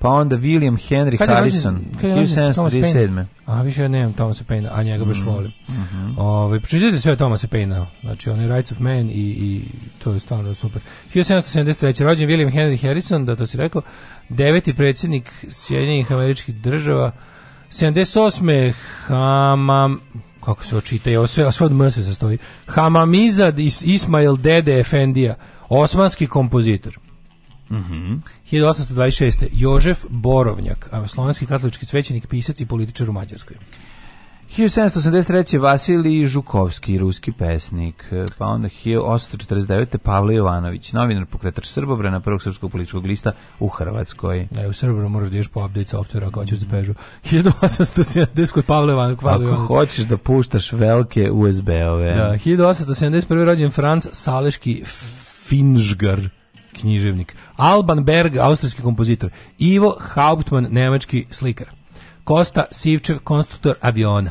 pa onda William Henry kada Harrison, 1737. A više ja nemam Thomasa Paine, a njega baš mm, volim. Mm -hmm. Ove, ovaj, pročitajte sve o Thomasa Paine, znači on je Rights of Man i, i to je stvarno super. 1773. rođen William Henry Harrison, da to si rekao, deveti predsjednik Sjedinjenih američkih država, 78. Hamam, kako se očita, je sve, sve od M se sastoji, Hamamizad Ismail Dede Efendija, osmanski kompozitor. Mhm. Mm 1826. Jožef Borovnjak, slovenski katolički svećenik, pisac i političar u Mađarskoj. 1783. Vasilij Žukovski, ruski pesnik, pa onda 1849. Pavle Jovanović, novinar pokretač Srbobrena, prvog srpskog političkog lista u Hrvatskoj. Da, u Srbobranu moraš da ješ po update softvera ako hoćeš da pežu. 1870 kod Pavle Jovanović. Pavle ako Jovanović. hoćeš da puštaš velike USB-ove. Da, 1871. rođen Franc Saleški Finžgar književnik. Alban Berg, austrijski kompozitor. Ivo Hauptmann, nemački slikar. Kosta Sivčev, konstruktor aviona.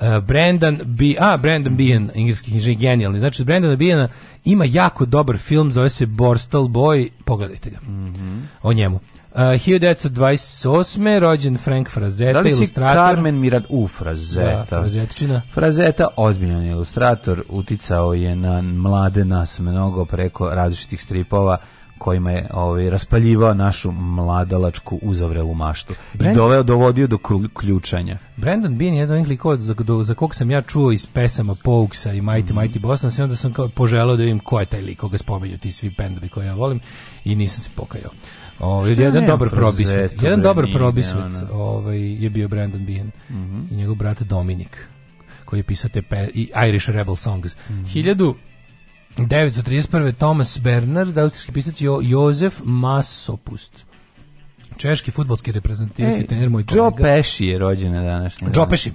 Uh, e, Brandon B, a Brandon Bean, engleski književnik genijalni. Znači Brandon Bean ima jako dobar film, zove se Borstal Boy, pogledajte ga. Mm O njemu. Uh, eh, 1928. rođen Frank Frazetta, da ilustrator. Carmen Mirad U. Frazetta. Da, Frazetčina. Frazetta, ozbiljan ilustrator, uticao je na mlade nas mnogo preko različitih stripova kojima je ovaj raspaljivao našu mladalačku uzavrelu maštu Brand... i doveo dovodio do ključanja. Brandon Bean je jedan od likova za, do, za kog sam ja čuo iz pesama Pouksa i Mighty mm. Mighty Boston, sve onda sam kao poželao da vidim ko je taj lik koga spominju ti svi bendovi koje ja volim i nisam se pokajao. Ovaj jedan dobar probisvet. Jedan dobar probisvet, ovaj je bio Brandon Bean mm -hmm. i njegov brat Dominik koji je pisao te pe, i Irish Rebel Songs. Mm -hmm. 1931. Thomas Bernard, da austrijski pisac jo, Jozef Masopust. Češki futbolski reprezentativac i trener moj kolega. Joe Pesci je rođen na današnji Joe Pesci.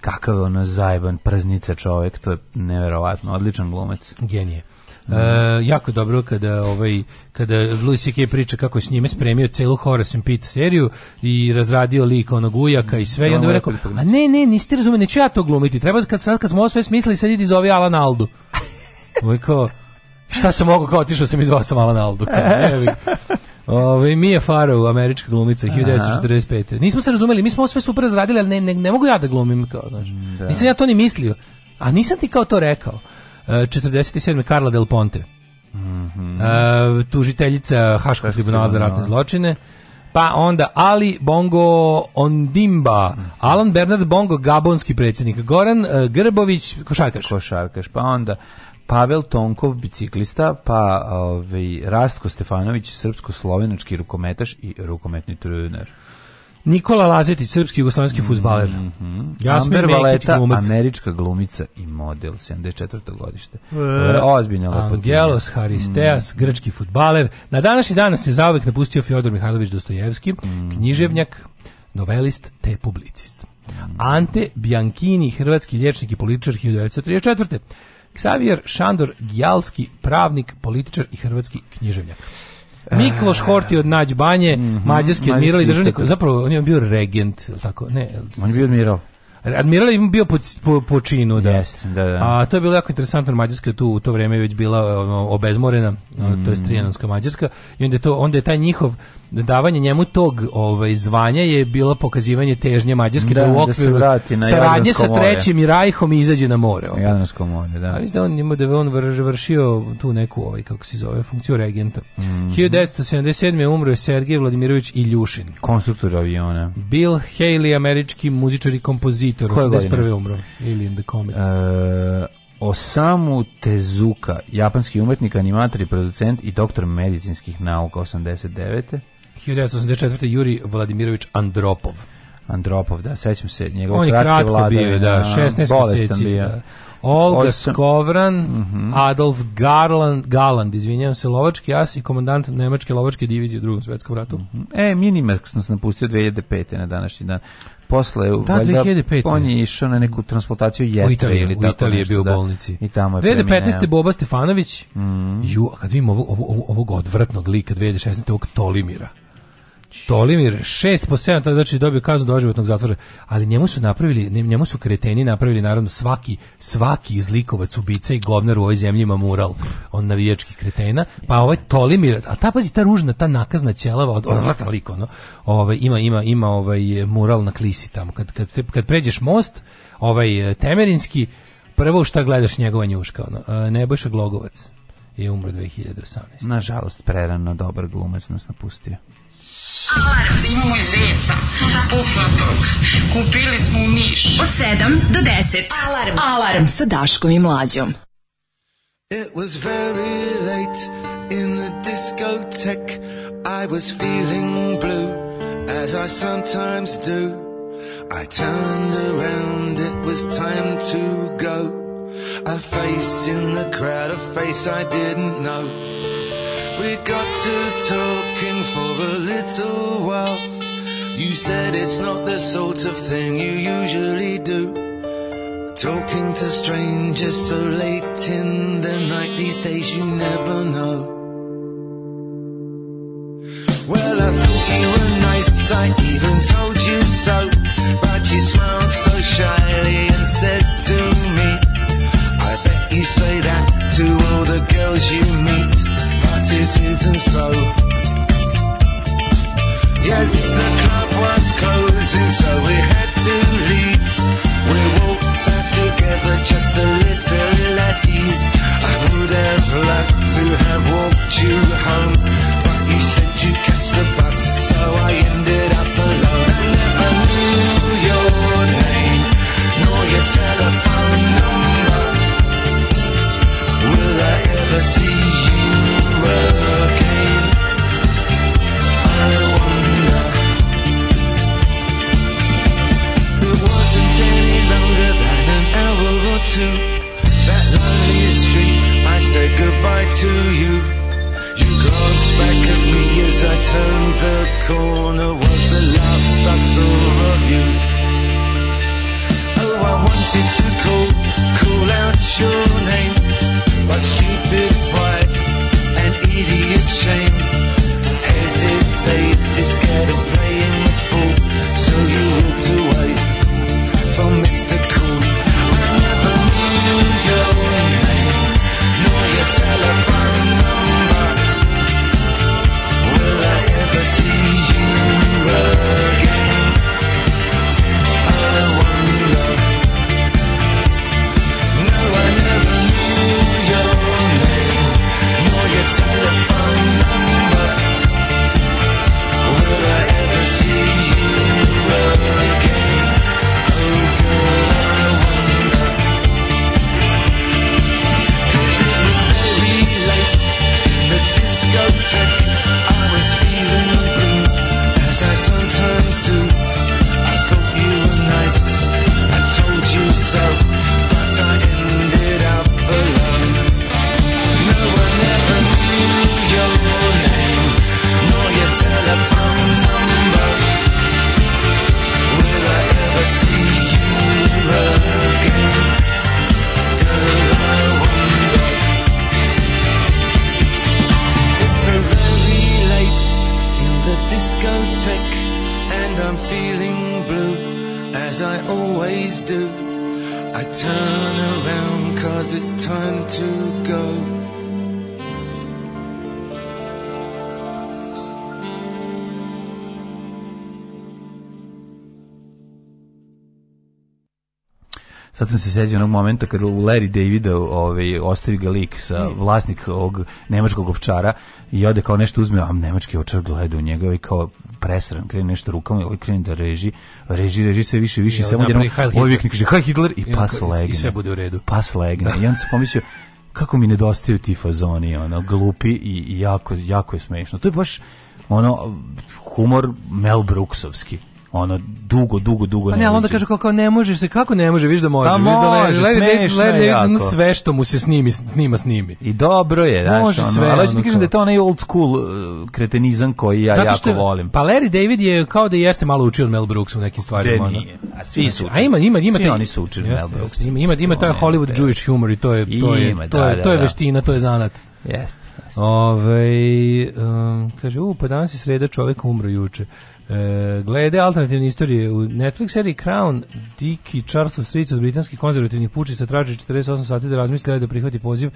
Kakav je ono zajeban prznica čovjek, to je neverovatno, odličan glumac. Genije. Mm. E, jako dobro kada ovaj kada Louis C.K. priča kako je s njime spremio celu Horace and Pete seriju i razradio lik onog ujaka i sve, i onda rekao, a ne, ne, niste razumeli, neću ja to glumiti, treba kad, sad, kad smo ovo sve smislili, sad idi zove Alan Aldu. Ovo ovaj kao, šta se mogu, kao otišao sam i zvao sam Alan Aldu. Kao, Ove, ovaj, Mia Faro, američka glumica, 1945. Nismo se razumeli, mi smo ovo sve super razradili, ali ne, ne, ne mogu ja da glumim. Kao, znači. Da. Nisam ja to ni mislio. A nisam ti kao to rekao. 47. Karla del Ponte. Mm -hmm. tužiteljica Haškog tribunala za ratne zločine. Pa onda Ali Bongo Ondimba, Alan Bernard Bongo, gabonski predsjednik, Goran e, Grbović, košarkaš. Košarkaš, pa onda Pavel Tonkov, biciklista, pa ovaj, Rastko Stefanović, srpsko-slovenački rukometaš i rukometni trener. Nikola Lazetić, srpski jugoslovenski fudbaler. Mm -hmm. Jasmin Valeta, glumac. američka glumica i model 74. godište. E, e Ozbiljna lepotina. Angelos Haristeas, mm. grčki fudbaler. Na današnji dan se zauvek napustio Fjodor Mihajlović Dostojevski, mm. književnjak, novelist te publicist. Mhm. Ante Bianchini, hrvatski lječnik i političar 1934. Xavier Šandor Gijalski, pravnik, političar i hrvatski književnjak. Miklos Horti od Nađ Banje, mm -hmm, mađarski admiral i državnik, zapravo on je bio regent, tako, ne. On je bio admiral. Admiral je bio po, po, po činu, da. Yes, da, da. A to je bilo jako interesantno, Mađarska je tu u to vrijeme već bila ono, obezmorena, mm. to je Strijanonska mm. Mađarska, i onda je, to, onda je taj njihov davanje njemu tog ovaj, zvanja je bilo pokazivanje težnje Mađarske da, da u okviru da se na saradnje sa trećim i rajhom izađe na more. Opet. Jadransko more, da. Ali da on njemu da on vršio tu neku, ovaj, kako se zove, funkciju regenta. Mm. 1977. je umro Sergej Vladimirović Iljušin. Konstruktor aviona. Bill Haley, američki muzičar i kompozitor kompozitor, 81. umro, ili in the Comet. Uh, Osamu Tezuka, japanski umetnik, animator i producent i doktor medicinskih nauka 89. 1984. Juri Vladimirović Andropov. Andropov, da, sećam se Njegov kratke vlade. On je kratko vladane, bio, da, 16 da, meseci. Bio. Da. Olga Osam... Skovran, mm -hmm. Adolf Garland, Galand, izvinjavam se, lovački as i komandant nemačke lovačke divizije u drugom svetskom ratu. Mm -hmm. E, Minimax nas napustio 2005. na današnji dan posle da, valjda 2005. on je išao na neku transplantaciju jetre u Italiji, ili u tako Italiji je bio u da. bolnici. Da, I tamo je 2015. Boba Stefanović. Mm. Ju, a kad vidim ovo, ovo, ovog odvratnog lika 2016. ovog Tolimira. Tolimir 6 po 7 tada znači dobio kaznu doživotnog zatvora, ali njemu su napravili njemu su kreteni napravili naravno svaki svaki izlikovac ubica i govnar u ovoj zemlji ima mural. On navijački kretena, pa ovaj Tolimir, a ta pazi ta ružna, ta nakazna ćelava od odvrtno no. Ovaj ima ima ima ovaj mural na klisi tamo kad kad kad pređeš most, ovaj Temerinski prvo šta gledaš njegova njuška, ono, e, Nebojša Glogovac je umro 2018. Nažalost, prerano dobar glumac nas napustio. Alarm. Imamo i zeca, pufnatog. Kupili smo u Niš. Od 7 do 10. Alarm. Alarm sa Daškom i Mlađom. It was very late in the discotheque. I was feeling blue, as I sometimes do. I turned around, it was time to go. A face in the crowd, a face I didn't know. We got to talking for a little while. You said it's not the sort of thing you usually do. Talking to strangers so late in the night, these days you never know. Well, I thought you were nice, I even told you so. But you smiled so shyly and said to me, I bet you say that to all the girls you it isn't so. Yes, the club was closing, so we had to leave. We walked out together just a little. seđe onog momenta kad u Larry Davida ovaj, ostavi ga lik sa vlasnik ovog nemačkog ovčara i ode kao nešto uzme, a nemački ovčar gleda u njega i kao presran, krene nešto rukama i ovaj krene da reži, reži, reži sve više, više, I samo jedan ovijek kaže, haj Hitler i, i pas legne. I sve bude u redu. Pas legne. I onda se pomislio, kako mi nedostaju ti fazoni, ono, glupi i, i jako, jako je smešno. To je baš, ono, humor Mel Brooksovski ono dugo dugo dugo pa ne, ne onda kaže kako ne možeš se kako ne može viš da može pa da viš da leži leži leži sve što mu se snimi snima snimi i dobro je da može ono, sve ali hoćete ono kažem da je to onaj old school uh, kretenizam koji ja Zato što, jako volim pa Larry David je kao da jeste malo učio Mel Brooks u nekim stvarima ono. a svi znači, su znači, a ima ima ima svi taj, oni su učili Mel Brooksa ima ima ima taj Hollywood da. Jewish humor i to je to je to je da, da, to je veština to je zanat jeste Ove, um, kaže, u, pa danas je sreda, čovjek umro juče. E, glede alternativne istorije u Netflix seriji Crown Dicky Charles Charlesov stric od britanskih konzervativnih pučista traži 48 sati da razmisli da prihvati poziv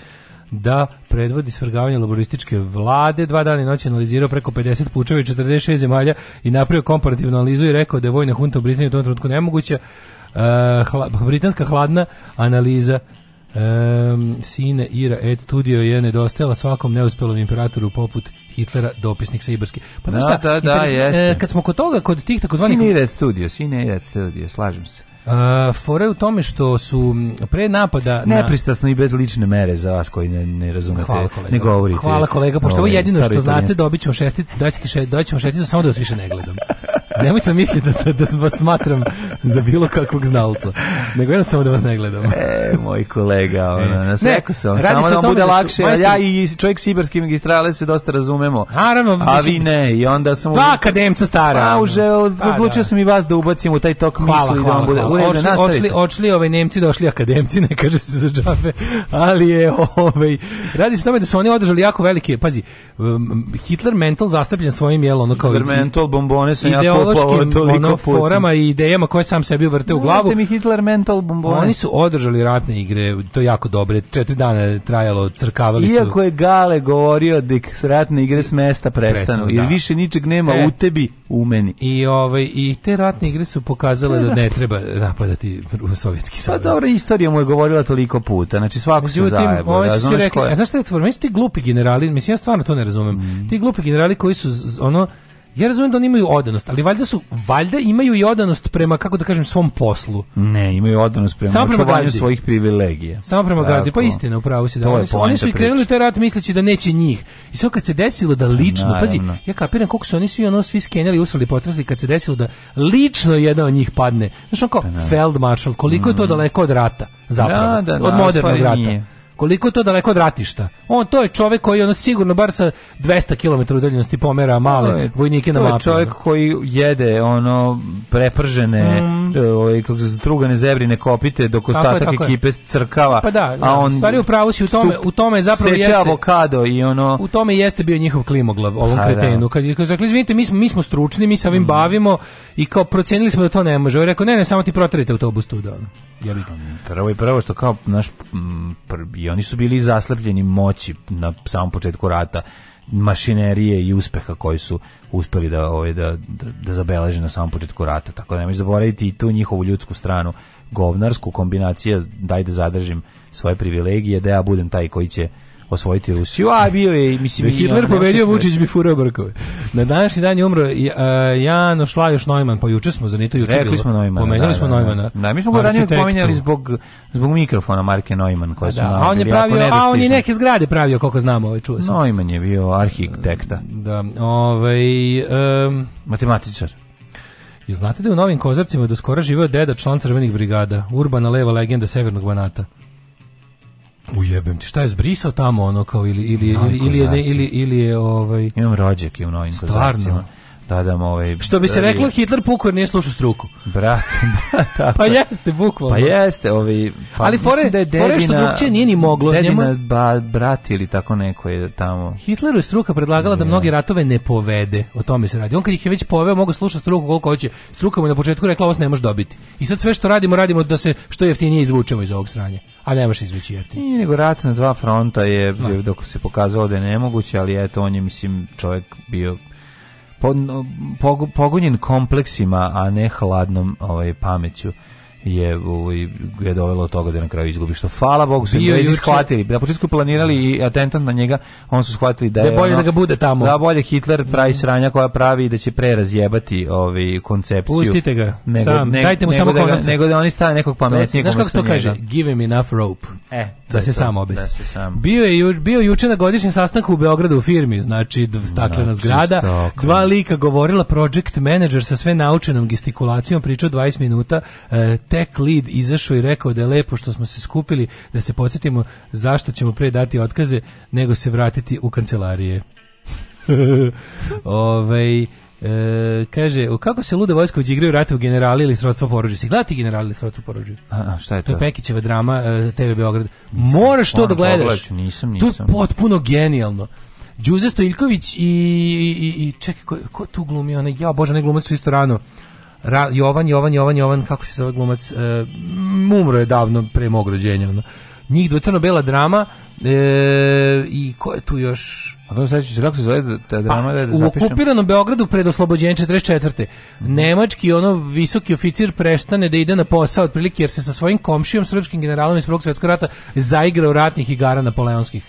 da predvodi svrgavanje laborističke vlade. Dva dana i noć analizirao preko 50 pučeva i 46 zemalja i napravio komparativnu analizu i rekao da je vojna hunta u Britaniji u tom trenutku nemoguća. E, hla, britanska hladna analiza Um, sine Ira Ed Studio je nedostajala svakom neuspelom imperatoru poput Hitlera, dopisnik sa Ibarske. Pa znaš da, šta, da, da, e, jeste. kad smo kod toga, kod tih takozvanih... Sine Ira Studio, Sine Ira Studio, slažem se. Uh, fore u tome što su pre napada nepristrasno na... i bez lične mere za vas koji ne, ne razumete hvala kolega. ne govorite hvala kolega pošto ovo ovaj jedino što znate dobit ćemo šesticu daćete še, doćemo šesticu samo da vas više ne gledam Nemojte misliti da, da, da vas smatram za bilo kakvog znalca. Nego samo da vas ne gledam. E, moj kolega, ono, e, nas ne, rekao sam, samo da vam bude da su, lakše. Majstor... Ja i čovjek sibirski magistrale se dosta razumemo. Naravno. A vi ne, i onda sam... Pa, akademca stara. Pa, uže, pa, odlučio da. sam i vas da ubacim u taj tok hvala, misli. Da hvala, da bude, hvala. Očli, očli, očli ovaj Nemci, došli akademci, ne kaže se za džafe, ali je ovaj... Radi se tome da su oni održali jako velike, pazi, um, Hitler mental zastapljen svojim, jelom. ono kao... Hitler mental, bombone sam ja ideološkim po, ono, forama i idejama koje sam sebi vrte u glavu. Znate mi Hitler mental bombone. Oni su održali ratne igre, to je jako dobre, četiri dana je trajalo, crkavali Iako su. Iako je Gale govorio da ratne igre s mesta prestanu, prestanu jer da. više ničeg nema e, u tebi, u meni. I, ovaj, I te ratne igre su pokazale da ne treba napadati Sovjetski pa savez. Pa dobro, istorija mu je govorila toliko puta, znači svako se zajebo. Ovaj da, znaš, rekli, a znaš šta je tvor, ti glupi generali, mislim ja stvarno to ne razumem, mm. ti glupi generali koji su ono Ja razumijem da oni imaju odanost, ali valjda su valjda imaju i odanost prema kako da kažem svom poslu. Ne, imaju odanost prema, Samo prema gazdi. svojih privilegija. Samo prema Tako. gazdi, pa istina, upravo si da. Oni su, oni su i krenuli u taj rat misleći da neće njih. I sve kad se desilo da lično, Naravno. pazi, ja kapiram koliko su oni svi ono svi skenjali, usrali, potrasli kad se desilo da lično jedan od njih padne. Znaš on kao pa da. Feldmaršal, koliko je to mhm. daleko od rata da, zapravo, da, da, od modernog rata. Nije koliko je to daleko od ratišta. On to je čovjek koji ono sigurno bar sa 200 km udaljenosti pomera male je, vojnike na mapu. To je čovjek koji jede ono prepržene, mm. ovaj kako se trugane zebrine kopite dok ostatak tako je, tako ekipe crkava. Pa da, a da. on stvari u pravu si u tome, u tome zapravo jeste avokado i ono U tome jeste bio njihov klimoglav, ovom ha, pa da. kretenu. Kad je rekli izvinite, mi smo mi smo stručni, mi se ovim mm. bavimo i kao procenili smo da to ne može. On rekao ne, ne, samo ti proterite autobus tu da jebi ga. Prvo i prvo što kao naš i oni su bili zaslepljeni moći na samom početku rata mašinerije i uspeha koji su uspeli da ovaj da, da, da zabeleže na samom početku rata. Tako da nemoj zaboraviti i tu njihovu ljudsku stranu govnarsku kombinacija daj da zadržim svoje privilegije, da ja budem taj koji će osvojiti Rusiju, a bio je, mislim... Da Hitler pobedio, Vučić bi furao brkove. Na današnji dan je umro uh, Jan Šlajoš Neumann, pa juče smo, zanito juče Rekli bilo. smo Neumana. Pomenjali da, smo da, da. Neumana. Da, mi smo ga ranije pomenjali zbog, zbog mikrofona Marke Neumann, koja su da, nabili, a on je pravio, A on je neke zgrade pravio, koliko znamo, ovaj, čuo sam. Neumann je bio arhitekta. Da, ovaj... Um, Matematičar. I znate da je u Novim Kozarcima do skora živeo deda član crvenih brigada, urbana leva legenda Severnog Banata. Ujebem ti, šta je zbrisao tamo ono kao ili ili ili ili, ili, ili, ili je ovaj imam rođak je u novim Stvarno. Da, da, ovaj, Što bi se reklo, je... Hitler pukor nije slušao struku. Brat, tako. Da, pa da. jeste, bukvalno. Pa jeste, ovaj, pa Ali fore, da je dedina, fore što drugčije nije ni moglo. Dedina, njemu... ba, brat ili tako neko je tamo. Hitleru je struka predlagala da, da mnogi ratove ne povede, o tome se radi. On kad ih je već poveo, mogu slušati struku koliko hoće. Struka mu je na početku rekla, ovo se ne može dobiti. I sad sve što radimo, radimo da se što jeftinije izvučemo iz ovog sranja. A ne možeš izvući jeftinije. Nije nego rat na dva fronta je, no. dok se pokazalo da je nemoguće, ali eto, on je, mislim, čovjek bio pogonjen kompleksima, a ne hladnom ovaj, pameću je ovaj je dovelo do toga da na kraju izgubi što hvala Bogu su Englezi juče... shvatili na početku planirali i atentat na njega on su shvatili da, je, da je bolje ono, da ga bude tamo da bolje Hitler pravi sranja koja pravi da će pre razjebati ovaj koncepciju pustite ga nego, sam ne, dajte mu samo da ga, nego da oni stave nekog pametnijeg znaš kako to kaže njega. give him enough rope e, da, se to, sam da obesi da se sam bio je ju, bio juče na godišnjem sastanku u Beogradu u firmi znači staklena znači, zgrada staklen. dva lika govorila project manager sa sve naučenom gestikulacijom pričao 20 minuta e, tech lead izašao i rekao da je lepo što smo se skupili, da se podsjetimo zašto ćemo pre dati otkaze nego se vratiti u kancelarije. Ovej, E, kaže, kako se lude vojskovići igraju rate u generali ili srodstvo poruđu? Si gledati generali ili srodstvo poruđu? A, šta je to? To je Pekićeva drama e, TV Beograd. Nisam, Moraš to da gledaš. Oglaču, nisam, nisam. To je potpuno genijalno. Đuze Stojilković i, i, i i čekaj, ko, ko tu glumi? Ona, ja, bože, ne glumac su isto rano. Ra, Jovan, Jovan, Jovan, Jovan, kako se zove glumac, e, umro je davno pre mog rođenja. Ono. Njih dvo crno-bela drama e, i ko je tu još... A to se kako se zove ta drama? Pa, da, da u okupiranom Beogradu pred oslobođenjem 44. Mhm. Nemački ono visoki oficir preštane da ide na posao otprilike jer se sa svojim komšijom srpskim generalom iz Prvog svjetskog rata zaigrao ratnih igara napoleonskih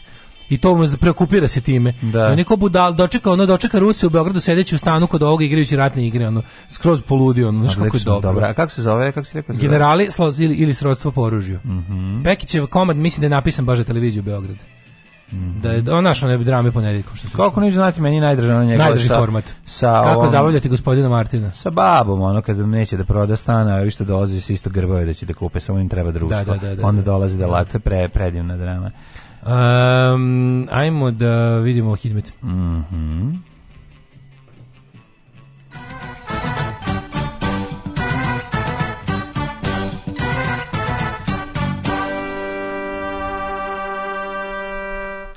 i to preokupira se time. Da. I neko budal dočeka, ono dočeka Rusiju u Beogradu sedeći u stanu kod ovoga igrajući ratne igre, ono skroz poludio, ono znaš kako je dobro. dobro. A kako se zove, kako se rekao? Generali sloz ili, ili srodstvo po oružju. Mm -hmm. Pekićev komad mislim da je napisan baš za televiziju Beograd. Mm Da je ona da, što ne drame ponedeljkom što se. Kako ne znate meni najdraža na njega najdraži sa, format. Sa Kako ovom, zabavljati gospodina Martina? Sa babom, ono kad neće da proda stana, a vi što dolazi se isto grbove da će da kupe, samo im treba da, društvo. Da, da, da, Onda da. dolazi da late pre predivna drama. Um, ajmo da vidimo Hidmet. Mhm. Mm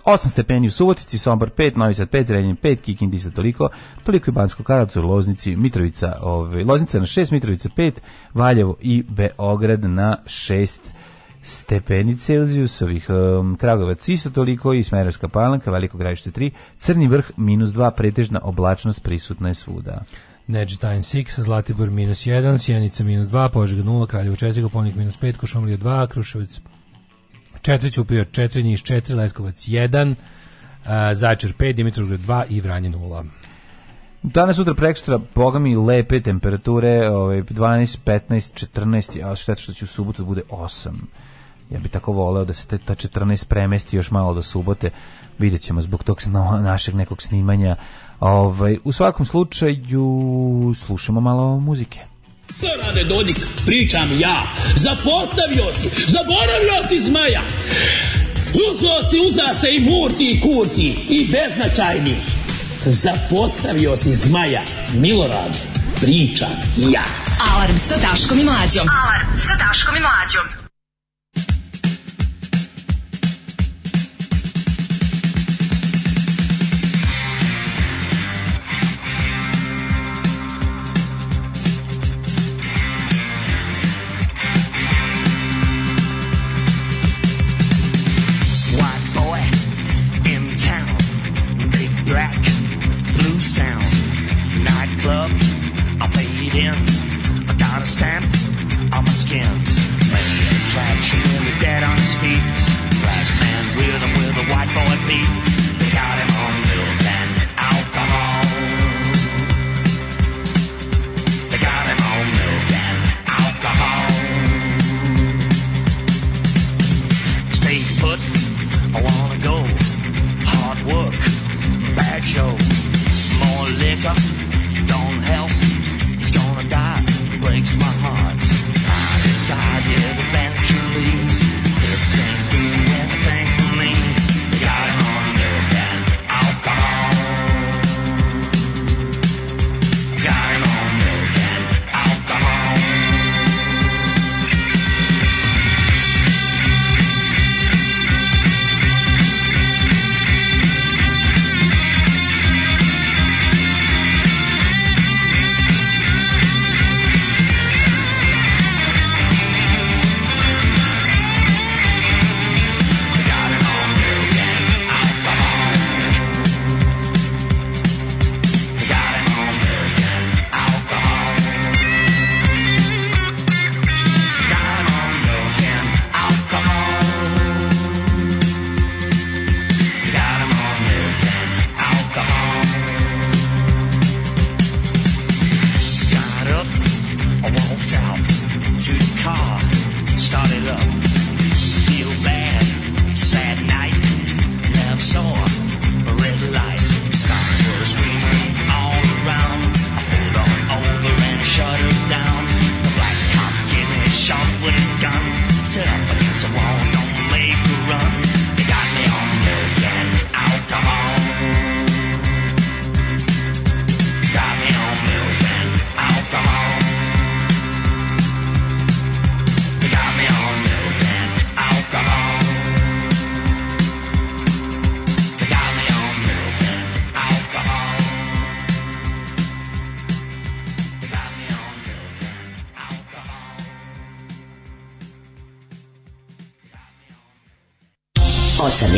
Osam stepeni u Subotici, Sombor 5, Novi Sad 5, Zrenjanin 5, Kikinda toliko, toliko i Bansko Karlovcu, Loznici, Mitrovica, ovaj, Loznica na 6, Mitrovica 5, Valjevo i Beograd na 6 stepeni Celzijusovih, um, Kragovac isto toliko i Smerovska palanka, Veliko gradište 3, Crni vrh minus 2, pretežna oblačnost prisutna je svuda. Neđetajn 6, Zlatibor minus 1, Sjenica minus 2, Požega 0, Kraljevo 4, Koponik minus 5, Košumlija 2, Kruševac 4, Ćuprija 4, Niš 4, Leskovac 1, uh, Zajčar 5, Dimitrovgrad 2 i Vranje 0. Danas, sutra, prekstra, boga mi, lepe temperature, ovaj, 12, 15, 14, ali šteta što će u subotu da bude 8. Ja bih tako voleo da se te, ta 14 premesti još malo do subote. Videćemo zbog tog no, našeg nekog snimanja. Ovaj, u svakom slučaju slušamo malo muzike. Rade Dodik, pričam ja. Zapostavio si, zaboravio si zmaja. Uzo si, uza se i murti i kurti i beznačajni. Zapostavio si zmaja, Milorad, pričam ja. Alarm sa Daškom i Mlađom. Alarm sa Daškom i Mlađom.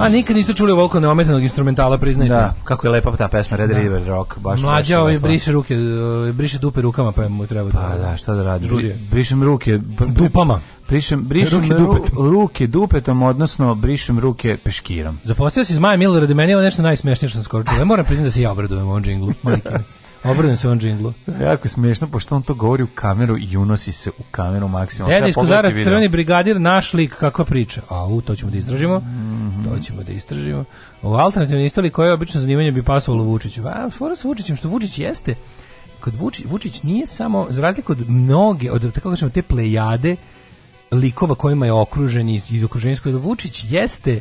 A nikad niste čuli ovoliko neometanog instrumentala, priznajte. Da, kako je lepa ta pesma Red da. River Rock, baš Mlađa ovaj briše ruke, ovaj, briše dupe rukama, pa mu treba pa da. Pa da, šta da radi? Bri, brišem ruke dupama. Brišem, brišem ruke, dupet. ruke dupetom, odnosno brišem ruke peškirom. Zaposlio si Zmaja Maja Millera da meni je ovo nešto najsmešnije što sam skoro čuo. Ja moram priznati da se ja obradujem ovom džinglu. Obradujem se ovom džinglu. Jako smešno, pošto on to govori u kameru i unosi se u kameru maksimalno. Deda iz Kozara, crveni brigadir, naš lik, kakva priča. A, u, to ćemo da istražimo. Mm to ćemo da istražimo. U alternativnoj istoriji koje obično zanimanje bi pasovalo Vučiću. A, fora sa Vučićem, što Vučić jeste, kod Vučić, Vučić nije samo, za razliku od mnoge, od tako da kažemo, te plejade likova kojima je okružen iz, iz okruženja, Vučić jeste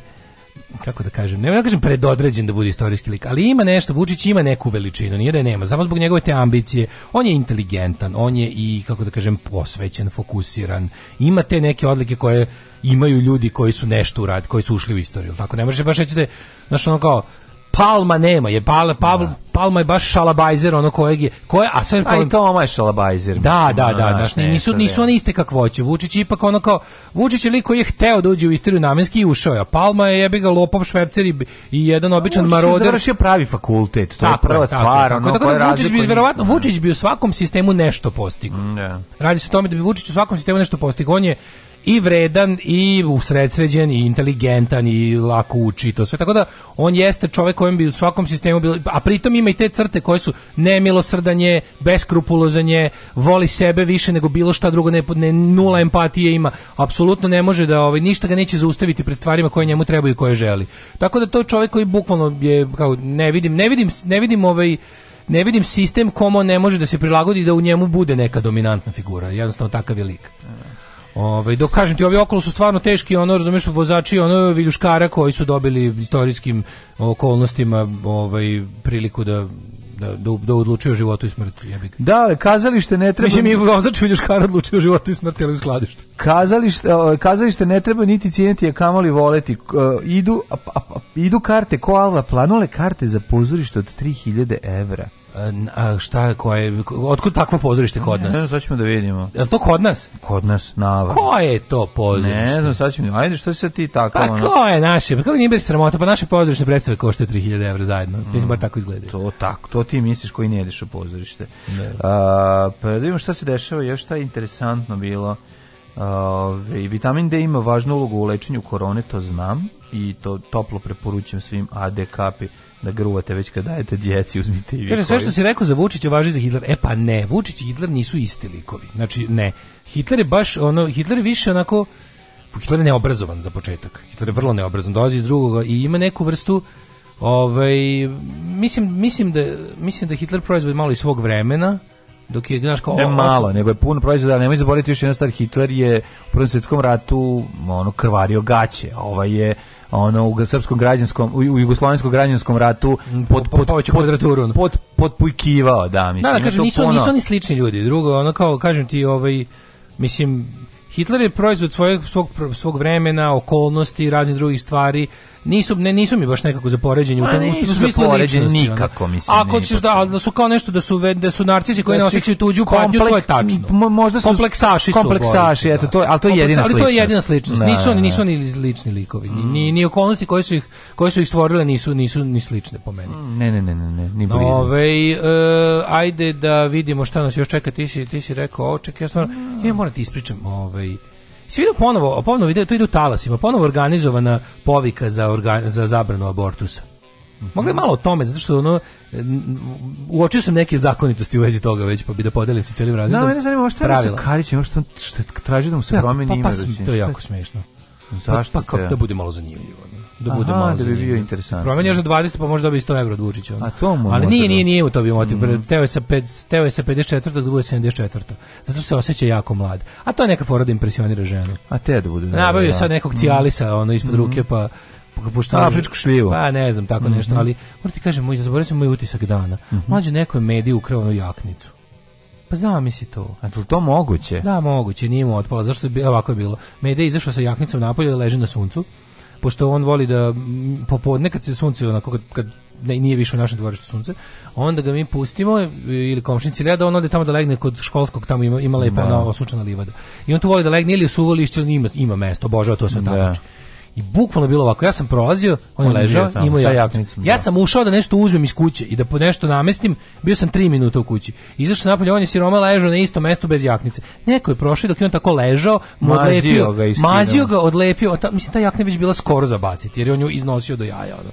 kako da kažem, ne mogu da kažem predodređen da bude istorijski lik, ali ima nešto, Vučić ima neku veličinu, nije da nema, samo zbog njegove te ambicije, on je inteligentan, on je i, kako da kažem, posvećen, fokusiran, ima te neke odlike koje imaju ljudi koji su nešto uradili, koji su ušli u istoriju, tako ne može baš reći da je, znaš, ono kao, Palma nema, je Pal, Pavl, da. Palma je baš šalabajzer, ono kojeg je, koje, a sve... Palma... i Toma je šalabajzer. Da, da, da, da, naš, nisu, nisu one iste kakvoće. Vučić je ipak ono kao, Vučić je lik koji je hteo da uđe u istoriju namenski i ušao je, a Palma je jebi ga lopov švepcer i, i jedan običan Vučić maroder. Vučić je završio pravi fakultet, to tako, je prva tako, stvar, tako, ono, tako, tako da Vučić bi, verovatno, da. Vučić bi u svakom sistemu nešto postigao. Mm, da. yeah. Radi se o tome da bi Vučić u svakom sistemu nešto postigao. On je i vredan i usredsređen i inteligentan i lako uči to sve. Tako da on jeste čovjek kojem bi u svakom sistemu bilo, a pritom ima i te crte koje su nemilosrdanje, beskrupulozanje, voli sebe više nego bilo šta drugo, ne, ne nula empatije ima. Apsolutno ne može da ovaj ništa ga neće zaustaviti pred stvarima koje njemu trebaju i koje želi. Tako da to je čovjek koji bukvalno je kao ne vidim, ne vidim, ne vidim ovaj ne vidim sistem komo ne može da se prilagodi da u njemu bude neka dominantna figura. Jednostavno takav je lik. Ovaj dok kažem ti ovi okolo su stvarno teški, ono razumeš vozači, ono viljuškara koji su dobili istorijskim okolnostima ovaj priliku da da, da, da odlučuje o životu i smrti. Da, kazalište ne treba... Mislim, i vozač Viljuškar odlučuje o životu i smrti, ali u skladištu. Kazalište, kazalište ne treba niti cijeniti, a kamoli voleti. idu, a, a, idu karte ko alva, planule karte za pozorište od 3000 evra. A šta koje otkud takvo pozorište kod nas? Ne znam, sad ćemo da vidimo. Jel to kod nas? Kod nas, navar. Ko je to pozorište? Ne znam, sad ćemo. Da Ajde, što se ti tako Pa ono? ko je naše? Pa kako nije bez sramota, pa naše pozorište predstave košta 3000 € zajedno. Mm, Mislim bar tako izgleda. To tako, to ti misliš koji ne ideš u pozorište. Ne. Da. A, pa da vidimo šta se dešava, još šta je interesantno bilo. Ove, ovaj, vitamin D ima važnu ulogu u lečenju korone, to znam i to toplo preporučujem svim ADK-pi da gruvate, već kad dajete djeci, uzmite i vi. Kaže, sve što si rekao za Vučića važi za Hitler. E pa ne, Vučić i Hitler nisu isti likovi. Znači, ne. Hitler je baš, ono, Hitler je više onako, Hitler je neobrazovan za početak. Hitler je vrlo neobrazovan, dolazi iz drugog i ima neku vrstu, ovaj, mislim, mislim, da, mislim da Hitler proizvod malo iz svog vremena, dok je znaš kao ne malo, osu... nego je pun proizvoda, nemoj zaboraviti još jedan stvar Hitler je u Prvom svjetskom ratu ono krvario gaće, ovaj je ono u srpskom građanskom u jugoslovenskom građanskom ratu mm, pod pod pod kvadraturu pod pod pujkivao da mislim da, da kažem, nisu, puno... nisu oni slični ljudi drugo ono kao kažem ti ovaj mislim Hitler je proizvod svog, svog, svog vremena, okolnosti raznih drugih stvari nisu ne nisu mi baš nekako za poređenje u tom nisu smislu nikako mislim. Ako ćeš da da su kao nešto da su da su narcisi koji da ne osjećaju tuđu patnju, to je tačno. Možda su kompleksaši, su kompleksaši, eto to, da. al to je jedina sličnost. Ali to je jedina sličnost. Nisu da, oni da, nisu oni lični likovi. Mm. Ni ni okolnosti koje su ih koje su ih stvorile nisu nisu ni slične po meni. Mm, ne, ne, ne, ne, ne, ni blizu. Ovaj ajde da vidimo šta nas još čeka. Ti si ti si rekao, čekaj, ja stvarno mm. ja moram ti ispričam, ovaj Svi idu ponovo, ponovo ide, to idu talasima, ponovo organizovana povika za, organ, za zabranu abortusa. Mogli malo o tome, zato što ono, uočio sam neke zakonitosti u vezi toga već, pa bi da podelim sa celim razredom. Da, mene zanima, šta je da sa Karićem, šta, što traži da mu se promeni ja, pa, pa, ime. Pa, to je jako smiješno. Pa, Zašto pa, pa, da bude malo zanimljivo da bude Aha, malo da bi bio interesantno. Promen još za da 20 pa možda bi 100 evra od Vučića. A to mu Ali nije, nije, nije u to bi motiv. Mm. Teo, je sa 5, teo je sa 54. da bude 74. Zato se oseća jako mlad. A to je neka fora da impresionira ženu. A te da bude. Nabavio da, sad nekog mhm. cijalisa ono, ispod mm. ruke pa pošto afričku šljivu. Pa ne znam tako mm -hmm. nešto, ali moram ti kažem, moj zaboravio sam moj utisak dana. Mm -hmm. Mlađe neko je mediji ukrao onu jaknicu. Pa zamisli to. A to to moguće? Da, moguće, nije mu otpala. Zašto je bilo, ovako je bilo? Medija izašao sa jaknicom napolje, leži na suncu pošto on voli da popodne kad se sunce onako kad, kad ne, nije više u našem dvorištu sunce, onda ga mi pustimo ili komšnici ili ja da on ode tamo da legne kod školskog, tamo ima, ima lepa da. nova osučana livada. I on tu voli da legne ili u suvolišće, ili ima, ima mesto, obožava to se tako. Da. Znači, I bukvalno bilo ovako, ja sam prolazio, on, je ležao, imao je jaknicu. Ja da. sam ušao da nešto uzmem iz kuće i da po nešto namestim, bio sam tri minuta u kući. Izašao sam napolje, on je siroma ležao na istom mestu bez jaknice. Neko je prošao dok je on tako ležao, mu mazio odlepio, ga mazio ga, odlepio, ta, mislim ta jakna je već bila skoro zabaciti, jer je on nju iznosio do jaja. Ono.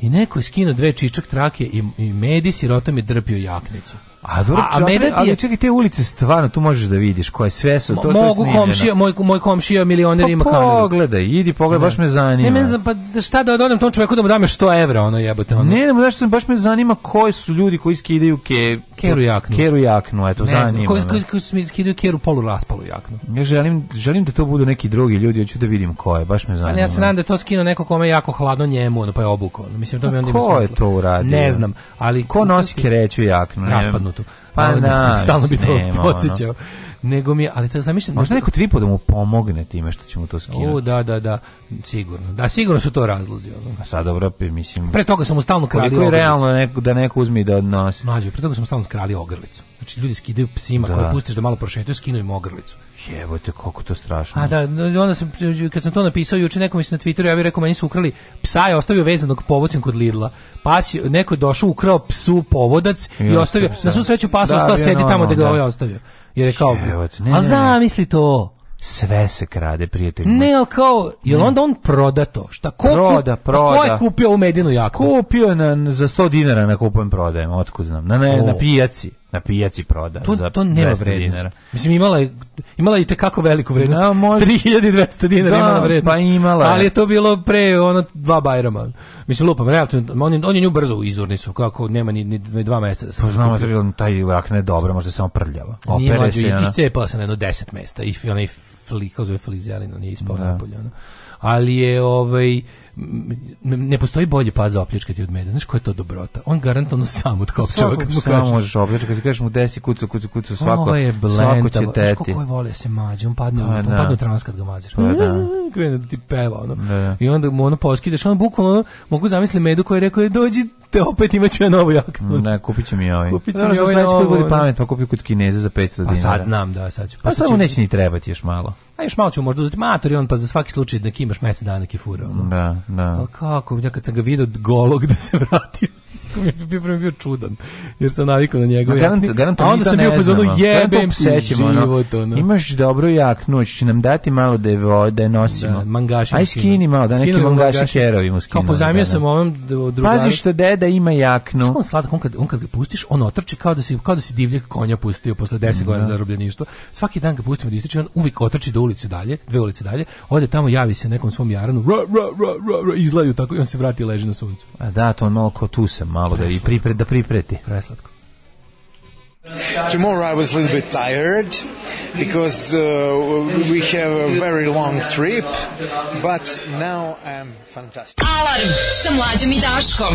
I neko je skinuo dve čičak trake i, i medi sirota mi drpio jaknicu. A, dobro, a, a mene je... ali čekaj, te ulice stvarno, tu možeš da vidiš koje sve su, to, to Mogu je komšija, moj, moj komšija milioner pa ima kameru. pogledaj, idi pogledaj, baš me da. zanima. Ne, ne znam, pa da šta da ododam tom čoveku da mu dam još 100 evra, ono jebote. Ono. Ne, ne, baš, baš me zanima koji su ljudi koji skidaju ke, keru jaknu. Keru jaknu, eto, ne zanima. Znam, koji, koji, koji su mi skidaju keru polu raspalu jaknu. Ja želim, želim da to budu neki drugi ljudi, hoću da vidim ko je, baš me zanima. Ali ja se nadam da to skino neko kome je jako hladno njemu, ono, pa je obukao. Mislim, to mi onda ima smisla. Ko je to uradio? Ne znam, ali... Ko nosi kereću jaknu? Raspadnu stegnutu. Pa, na, stalno bi to podsjećao nego mi je, ali tako zamišljam... Možda neko tripo da mu pomogne time što ćemo to skinuti. O, da, da, da, sigurno. Da, sigurno su to razlozi. Ono. A sad dobro, pa mislim... Pre toga sam mu stalno krali ogrlicu. realno da neko, da neko uzme i da odnosi? Mlađe, pre toga sam mu stalno krali ogrlicu. Znači, ljudi skidaju psima da. koje pustiš da malo prošetaju, skinu im ogrlicu. Jebote, kako to strašno. A da, onda sam, kad sam to napisao juče nekom mislim na Twitteru, ja bih rekao, meni su ukrali psa je ostavio vezanog povocem kod Lidla. Pas je, neko je došao, ukrao psu povodac i, i ostavio, na svu sreću pas da, ostao sedi tamo da ga da. ovaj ostavio jer je kao, Jevot, ne, a zamisli to. Sve se krade, prijatelj. Ne, ali kao, je li onda on proda to? Šta, ko, proda, kup, proda. Pa ko je kupio u medinu jaku? Kupio na, za 100 dinara na kupujem prodajem, otkud znam, na, na, na pijaci na pijaci proda to, za to nema vrednost. Mislim imala je imala je kako veliku vrednost. Da, možda... 3200 dinara da, imala vrednost. Pa imala. Je. Ali je to bilo pre ono dva bajrama. Mislim lupam, realno on je, on je nju brzo u izurnicu, kako nema ni, ni dva meseca. Da pa znamo da taj lak ne dobro, možda samo prljava. Opere se. Ona... Iscepala se na jedno 10 mesta i onaj flikao zove Felizelino, nije ispao da. napolje. Ali je ovaj ne postoji bolji paz za opljačkati od meda. Znaš koja je to dobrota? On garantovno sam od kog čovjeka mu Samo možeš opljačkati, kažeš mu desi kucu, kucu, kucu, svako, Ovo je svako će teti. Znaš kako je volio da se mađe, on padne, pa on da. padne u trans kad ga maziš. Pa, da. Mm, krene da ti peva, ono. Da. da. I onda mu ono poskidaš, on bukvalno, ono, mogu zamisliti medu koji je rekao, e, dođi, te opet imaću ja novu jaknu. Ne, kupit ću mi ovaj. Kupit ću mi ovaj novu. Znači, bude pamet, pa kupi kod Kineza za 500 pa dinara. A sad znam, da, sad ću. Pa, pa sad neće ni trebati još malo. A još malo ću možda uzeti matori, on pa za svaki slučaj da imaš mesec dana kifura. Da, Da. Ali kako, ja kad sam ga vidio golog da se vratio bio je bio čudan. Jer sam navikao na njegov no, garant, A onda sam bio pozvano jebem da se život. Ono. Imaš dobru jaknu, će nam dati malo da je, da je nosimo. Da, mangaša. Aj skini malo, da neki mangaša kerovi mu skinu. Kao pozajmio da, sam da. ovom drugaru. Pazi što deda ima jaknu. Što on sladak, on kad, on kad ga pustiš, on otrči kao da si, kao da si divljak konja pustio posle 10 godina zarobljeništva. Svaki dan ga pustimo da ističe, on uvijek otrči do ulice dalje, dve ulice dalje, ode tamo, javi se nekom svom jaranu, ra, ra, ra, ra, izlaju tako i on se vrati i leži na suncu. A da, to on malo ko tu sam, malo da i pripre, da pripreti. Preslatko. Tomorrow I was a little bit tired because uh, we have a very long trip, but now I'm fantastic. Alarm sa mlađom i Daškom.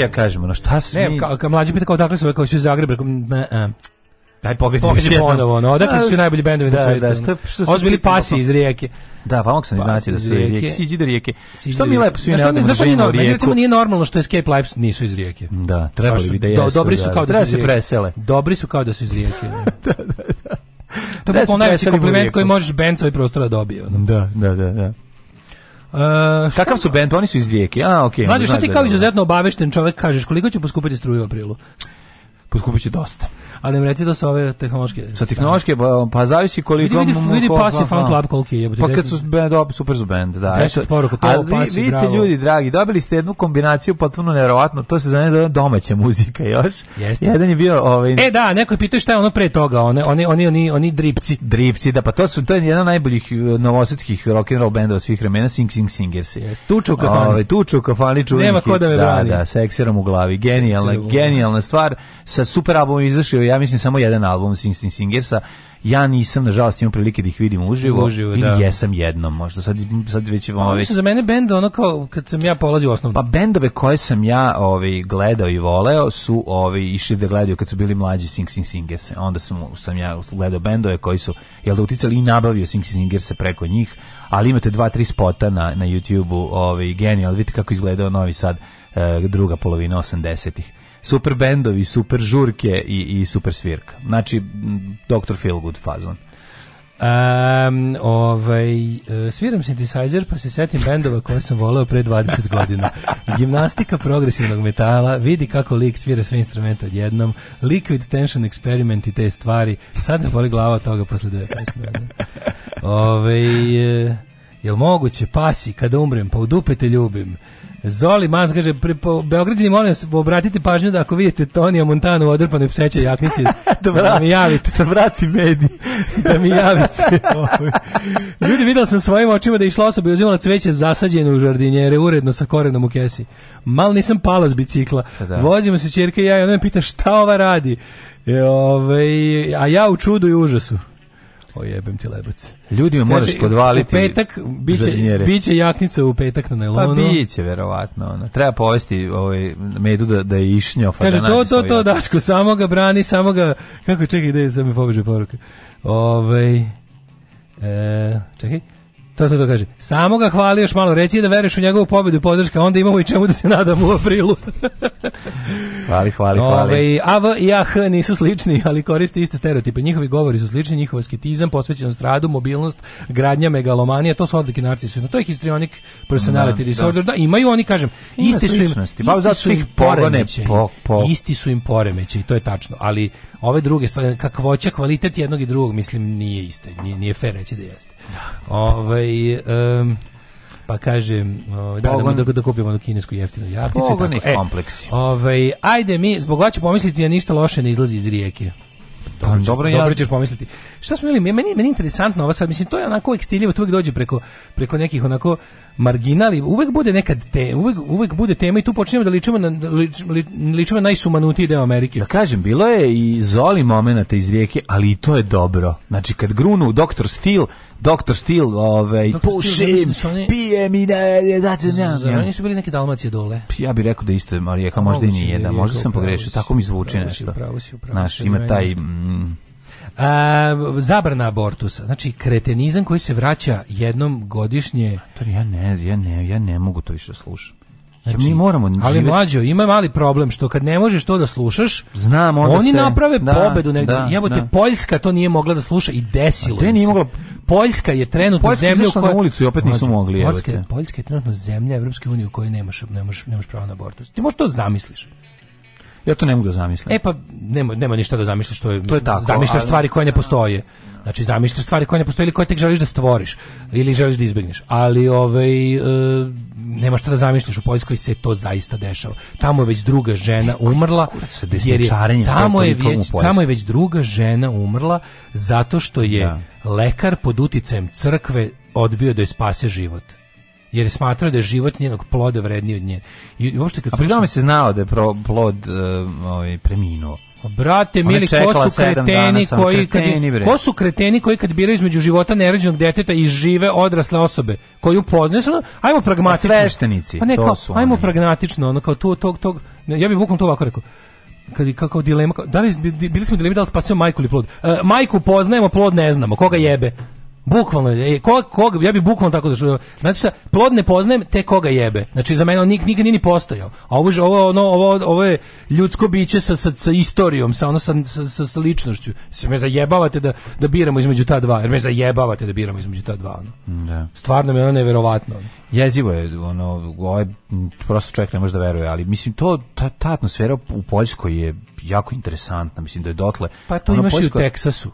ti ja kažem, ono šta se Ne, mi... ka, mlađi pita kao dakle su, kao su iz Zagreba, kao, e, Daj pobedi još jednom. Ponovo, ono, da, odakle su najbolji bendovi na da, svetu. Da, šta, šta pa- pasi iz rijeke. Da, pa mogu sam znati da su iz rijeke. Siđi do rijeke. Što mi lepo svi ne odemo da živimo u rijeku. Recimo nije normalno što Escape Lives nisu iz rijeke. Da, trebali bi da jesu. Dobri da, su kao da su iz rijeke. se presele. Dobri su kao da su iz rijeke. da, da, da. To je najveći kompliment koji možeš bend svoj prostora dobije. Da, da, da, da. Uh, Kakav su bend? Oni su iz Rijeke. A, okej. Okay, Mađo, što ti kao da- izuzetno obavešten čovjek kažeš koliko će poskupiti struju u aprilu? Poskupit će dosta ali im reci da su ove tehnološke. Sa tehnološke, pa, pa zavisi koliko... Vidi, vidi, vidi Pasi Fan pa. Club koliki je. Pa kad su band, super su band, da. Deset poruka, to ali Pasi, vidite, bravo. ljudi, dragi, dobili ste jednu kombinaciju potpuno neverovatno, to se zove domaća muzika još. Jeste. Jedan je bio... Ovaj... E, da, neko je pitao šta je ono pre toga, one, oni, oni, oni, oni dripci. Dripci, da, pa to su, to je jedan najboljih e, novosadskih roll bendova svih vremena, Sing Sing Singers. Jeste, tuču u kafani. Ove, ovaj, tuču u kafani, čuvenki. Nema ko da me da, brani. Da, da, sekserom u glavi, genijalna, genijalna stvar, sa super albumom izašao ja mislim samo jedan album Sing Sing Singersa. Ja nisam nažalost imao prilike da ih vidim uživo, uživo ili da. jesam jednom, možda sad sad već je ono već... za mene bend ono kao kad sam ja polazio osnovno. Pa bendove koje sam ja ovaj gledao i voleo su ovi ovaj, išli da gledaju kad su bili mlađi Sing Sing Singers. Onda sam sam ja gledao bendove koji su jel da uticali i nabavio Sing Sing Singers preko njih, ali imate dva tri spota na na YouTubeu, ovaj genijalno vidite kako izgledao Novi Sad eh, druga polovina 80-ih super bendovi, super žurke i, i super svirka. Znači, Dr. Feelgood fazon. Um, ovaj, e, sviram synthesizer pa se setim bendova koje sam voleo pre 20 godina. Gimnastika progresivnog metala, vidi kako lik svira sve instrumente odjednom, liquid tension experiment i te stvari, sad ne boli glava toga posle 19 godina. Ove, jel moguće, pasi, kada umrem, pa u dupe te ljubim. Zoli Mas kaže, pre, Beograđani, molim vas, obratite pažnju da ako vidite Tonija Montana u odrpanoj psećoj jaknici, da, da, da, vrati, da mi javite. Da vrati medi. da mi javite. Ljudi, vidjela sam svojim očima da je išla osoba i uzimala cveće zasađeno u žardinjere, uredno sa korenom u kesi. Mal nisam pala s bicikla. Pa da. Vozimo se čerke i ja i ona me pita šta ova radi. E, ove, ovaj, a ja u čudu i užasu. O jebem ti lebac. Ljudima moraš Kaže, podvaliti. U petak biće biće jaknica u petak na nelonu. Pa biće verovatno ona. Treba povesti ovaj medu da da je išnjo pa Kaže, da to to to Daško samo ga brani, samo ga kako čekaj da je za me pobeže poruka. Ovaj e, čekaj. To to, to da kaže. Samo ga hvali još malo, reci da veriš u njegovu pobedu i podrška, onda imamo i čemu da se nadamo u aprilu. hvali, hvali, hvali. Ove, AV i AH nisu slični, ali koriste iste stereotipe. Njihovi govori su slični, njihov asketizam, posvećenost radu, mobilnost, gradnja, megalomanija, to su odlike narcisu. No, to je histrionik personality da, da. disorder. Da. da. imaju oni, kažem, Ima isti su im, pa, isti ba, su im poremeće. Po, po. Isti su im poremeće to je tačno. Ali ove druge stvari, kakvoća, kvalitet jednog i drugog, mislim, nije isto. Nije, nije fair reći da jeste. Ove, Ovaj, um, pa kažem, o, da, da, da, da kupimo onu kinesku jeftinu japicu. Pogoni e, kompleksi. Ovaj, ajde mi, zbog vas ću pomisliti, a ništa loše ne izlazi iz rijeke. Pa, dobro, dobro, ja, dobro ćeš pomisliti. Šta smo imali? Meni, meni interesantno ovo sad, mislim, to je onako uvijek stiljevo, uvijek dođe preko, preko nekih onako marginali, uvek bude nekad te, uvek, uvek bude tema i tu počinjemo da ličimo na, da lič, li, ličimo najsumanuti najsumanutiji deo Amerike. Da kažem, bilo je i zoli momenata iz rijeke, ali i to je dobro. Znači, kad grunu doktor Steel, Dr. Steel, ovaj, pušim, pijem i ne, da ne, Oni su bili neke Dalmacije dole. Pa ja bih rekao da isto je Marijeka, pa možda i nije, da, da možda sam pogrešio, tako mi zvuči da, nešto. Naš, ima taj... Mm, E, zabrana abortusa, znači kretenizam koji se vraća jednom godišnje. To ja ne, ja ne, ja ne mogu to više da slušati. Znači, mi moramo živjeti. Ali mlađo, ima mali problem što kad ne možeš to da slušaš, Znam, onda oni se, naprave da, pobedu negdje. Da, te, da. Poljska to nije mogla da sluša i desilo. je nije mogla... Poljska je trenutno Poljska zemlja u kojoj ulicu i opet nisu mogli. Poljska, Poljska je trenutno zemlja Evropske unije u kojoj nemaš, nemaš, nemaš pravo na abortus. Ti možeš to zamisliš. Ja to ne mogu da zamislim. E pa nema, nema ništa da zamisliš što je, to je tako, zamišljaš ali... stvari koje ne postoje. Znači zamišljaš stvari koje ne postoje ili koje tek želiš da stvoriš ili želiš da izbegneš. Ali ovaj e, nema šta da zamisliš u Poljskoj se to zaista dešava. Tamo je već druga žena e, umrla se jer je, tamo je već tamo je već druga žena umrla zato što je da. lekar pod uticajem crkve odbio da je spase život jer je smatrao da je život njenog ploda vredniji od nje. I uopšte kad A slušam... se znao da je pro, plod uh, ovaj, preminuo. Pa, brate, mili, ko su kreteni koji kad ko su kreteni koji kad biraju između života nerođenog deteta i žive odrasle osobe koju poznaješ, ono, ajmo pragmatično. Sveštenici, pa ne, to kao, su ajmo oni. pragmatično, ono kao tog tog tog ja bih bukom to ovako rekao kad i kako dilema, da li bili smo dilema da li spasio majku ili plod. E, majku poznajemo, plod ne znamo, koga jebe. Bukvalno, e, ko, ko, ja bih bukvalno tako došao. Znači, šta, plod ne poznajem, te koga jebe. Znači, za mene on nik, nikad nije ni postojao. A ovo, ovo, ono, ovo, ovo je ljudsko biće sa, sa, sa istorijom, sa, ono, sa, sa, sa ličnošću. Se me zajebavate da, da biramo između ta dva, jer me zajebavate da biramo između ta dva. Ono. Da. Stvarno mi je ono neverovatno. Jezivo je, ono, ovaj, prosto čovjek ne može da veruje, ali mislim, to, ta, ta atmosfera u Poljskoj je jako interesantna, mislim da je dotle. Pa to ono, imaš Poljsko... i u Teksasu.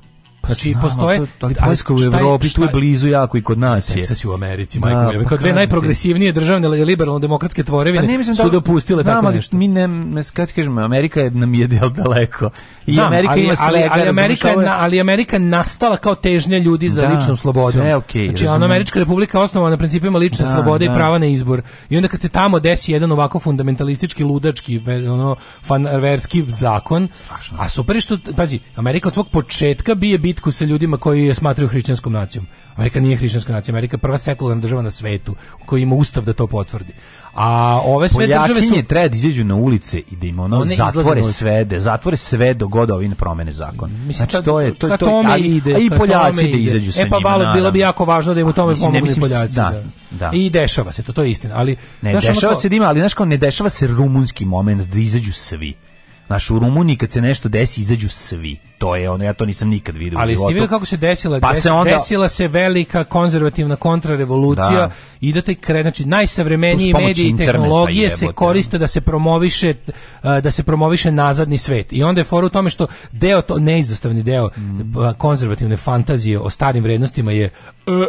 Znači Znam, postoje to, ali u Evropi tu je blizu jako i kod nas je. Texas u Americi, da, majko pa kao dve najprogresivnije državne liberalno demokratske tvorevine da, su dopustile znam, tako nešto. Mi ne, ne kako kažemo, Amerika je nam je del daleko. I znam, Amerika ali, ima svega, ali, ali Amerika je, ali Amerika nastala kao težnja ljudi za da, ličnom slobodom. Sve okay, znači ona Američka republika osnovana na principima lične da, slobode i da. prava na izbor. I onda kad se tamo desi jedan ovako fundamentalistički ludački ono fanverski zakon, Strašno. a super što pazi, Amerika od svog početka bi je bitku sa ljudima koji je smatraju hrišćanskom nacijom. Amerika nije hrišćanska nacija, Amerika prva sekularna država na svetu koja ima ustav da to potvrdi. A ove sve Poljakinje države su treba da izađu na ulice i da im ono One zatvore sve, da zatvore sve do goda ovi ne promene zakon. Mislim, znači to je to je to ali, ide, a i Poljaci da izađu sa E pa malo bilo bi jako važno da im u tome pomognu Poljaci. Da, da, da. I dešava se to, to je istina, ali ne dešava se dima, da ali znaš kao ne dešava se rumunski moment da izađu svi. Naš u Rumuniji kad se nešto desi izađu svi to je ono, ja to nisam nikad video Ali u životu. Ali kako se desila? Pa Des, se onda... Desila se velika konzervativna kontrarevolucija da. i da kre, znači najsavremeniji mediji i tehnologije jebote, se koriste da se promoviše da se promoviše nazadni svet. I onda je fora u tome što deo to neizostavni deo mm. konzervativne fantazije o starim vrednostima je e,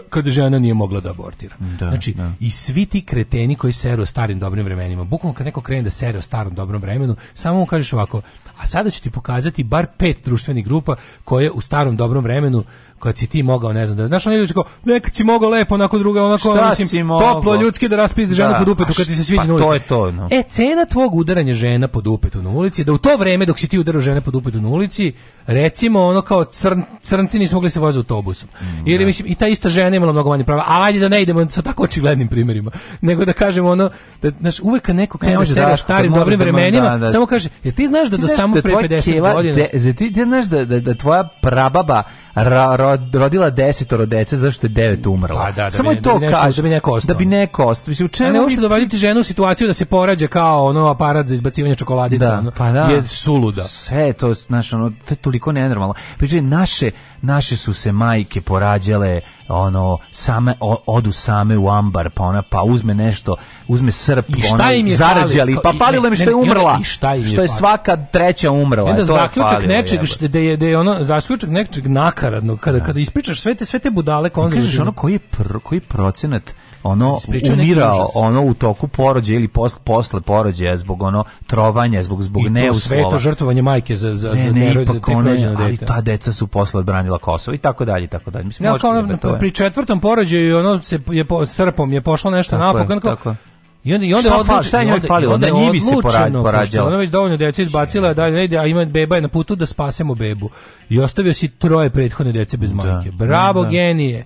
kada žena nije mogla da abortira. Da, znači da. i svi ti kreteni koji seru o starim dobrim vremenima, bukvalno kad neko krene da sere o starom dobrom vremenu, samo mu kažeš ovako, A sada ću ti pokazati bar pet društvenih grupa koje u starom dobrom vremenu kad si ti mogao, ne znam, da, znaš, oni ljudi kao, nekad si mogao lepo, onako druga, onako, Šta mislim, si mogao? toplo, ljudski da raspizdi ženu da, pod upetu kad ti se sviđa pa na ulici. to je to, no. E, cena tvog udaranja žena pod upetu na ulici, da u to vreme dok si ti udarao žene pod upetu na ulici, recimo, ono kao crn, crnci nisu mogli se voziti autobusom. Mm, Ili, da. mislim, i ta ista žena imala mnogo manje prava, ali ajde da ne idemo sa tako očiglednim primjerima, nego da kažemo ono, da, znaš, uvek kad neko krene ne, da sebe starim dobrim vremenima, da, da, samo kaže, jesi ti znaš da do samo pre 50 godina... Ti znaš da, da, da tvoja prababa ra, rodila desetoro dece zašto je 9 umrlo. Pa, da, da Samo bi, to da kaže. Da bi neko ostao. Da bi neko ostao. Mislim, u čemu... Ne možete dovoditi ženu u situaciju da se porađa kao ono aparat za izbacivanje čokoladica. Da, pa da. Je suluda. Sve to, znaš, ono, to je toliko nenormalno. Priče, naše, naše su se majke porađale ono same o, odu same u ambar pa ona pa uzme nešto uzme srp I ona im je zarađali pa falilo im što je umrla i šta im je što je svaka treća umrla da zaključak falilo, nečeg što da je da je ono zaključak nečeg nakaradnog kada ne. Da. kada ispričaš sve te sve te budale kažeš ono koji pr, koji procenat ono umirao ono u toku porođaja ili posle posle porođaja zbog ono trovanja zbog zbog I to sve to žrtvovanje majke za za ne, za ne, neroj, za one, ali ta deca su posle odbranila Kosovo i tako dalje i tako dalje mislim ja, kao, da to pri četvrtom porođaju ono se je po, srpom je pošlo nešto napokon kako i onda i onda šta, odluči, šta je njoj falilo? Onda, onda njivi se porađala. Porađala. Ona već dovoljno djece izbacila da ne ide, a ima beba je na putu da spasemo bebu. I ostavio si troje prethodne dece bez da. majke. Bravo, da. genije.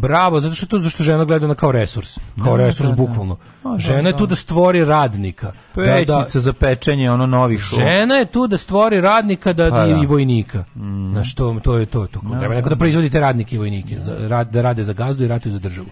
Bravo, zato što to zašto žena gleda na kao resurs, kao da, resurs da, da. bukvalno. Pa, da, žena je da. tu da stvori radnika, da, Pećnica za pečenje ono novih šum. Žena je tu da stvori radnika da, pa, i vojnika. Mm. Na što to je to, to treba neko da proizvodi te radnike i vojnike, za, da rade za gazdu i ratuju za državu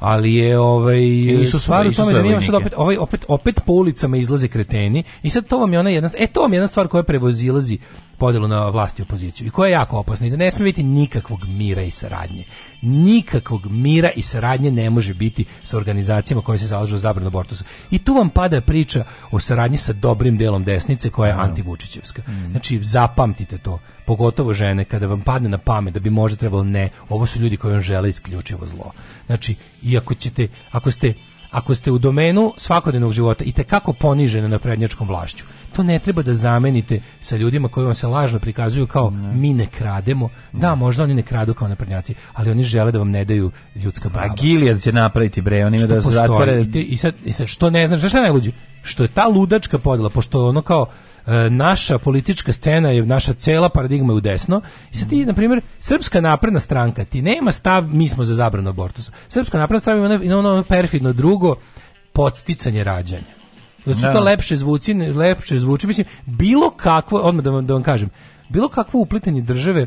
ali je ovaj i e, su stvar u tome da mi sad opet ovaj opet opet po ulicama izlaze kreteni i sad to vam je ona jedna e to vam je jedna stvar koja prevozilazi podelu na vlast i opoziciju i koja je jako opasna i da ne sme biti nikakvog mira i saradnje nikakvog mira i saradnje ne može biti sa organizacijama koje se zalažu za zabranu abortusa. I tu vam pada priča o saradnji sa dobrim delom desnice koja je no. antivučićevska. Mm. Znači zapamtite to, pogotovo žene kada vam padne na pamet da bi možda trebalo ne, ovo su ljudi koji vam žele isključivo zlo. Znači, i ako ćete, ako ste ako ste u domenu svakodnevnog života i te kako ponižene na prednjačkom vlašću, to ne treba da zamenite sa ljudima koji vam se lažno prikazuju kao ne. mi ne krademo. Da, možda oni ne kradu kao naprednjaci, ali oni žele da vam ne daju ljudska prava. A pa Gilead će napraviti bre, oni ima da zatvore. I, te, i, sad, I sad, što ne znam, šta najluđe? Što je ta ludačka podela, pošto ono kao E, naša politička scena je naša cela paradigma je u desno i sad ti mhm. na primjer srpska napredna stranka ti nema stav mi smo za zabranu abortusa srpska napredna stranka ima ono, ono, perfidno drugo podsticanje rađanja znači da. to lepše zvuči lepše zvuči mislim bilo kakvo odmah da vam, da vam kažem bilo kakvo uplitanje države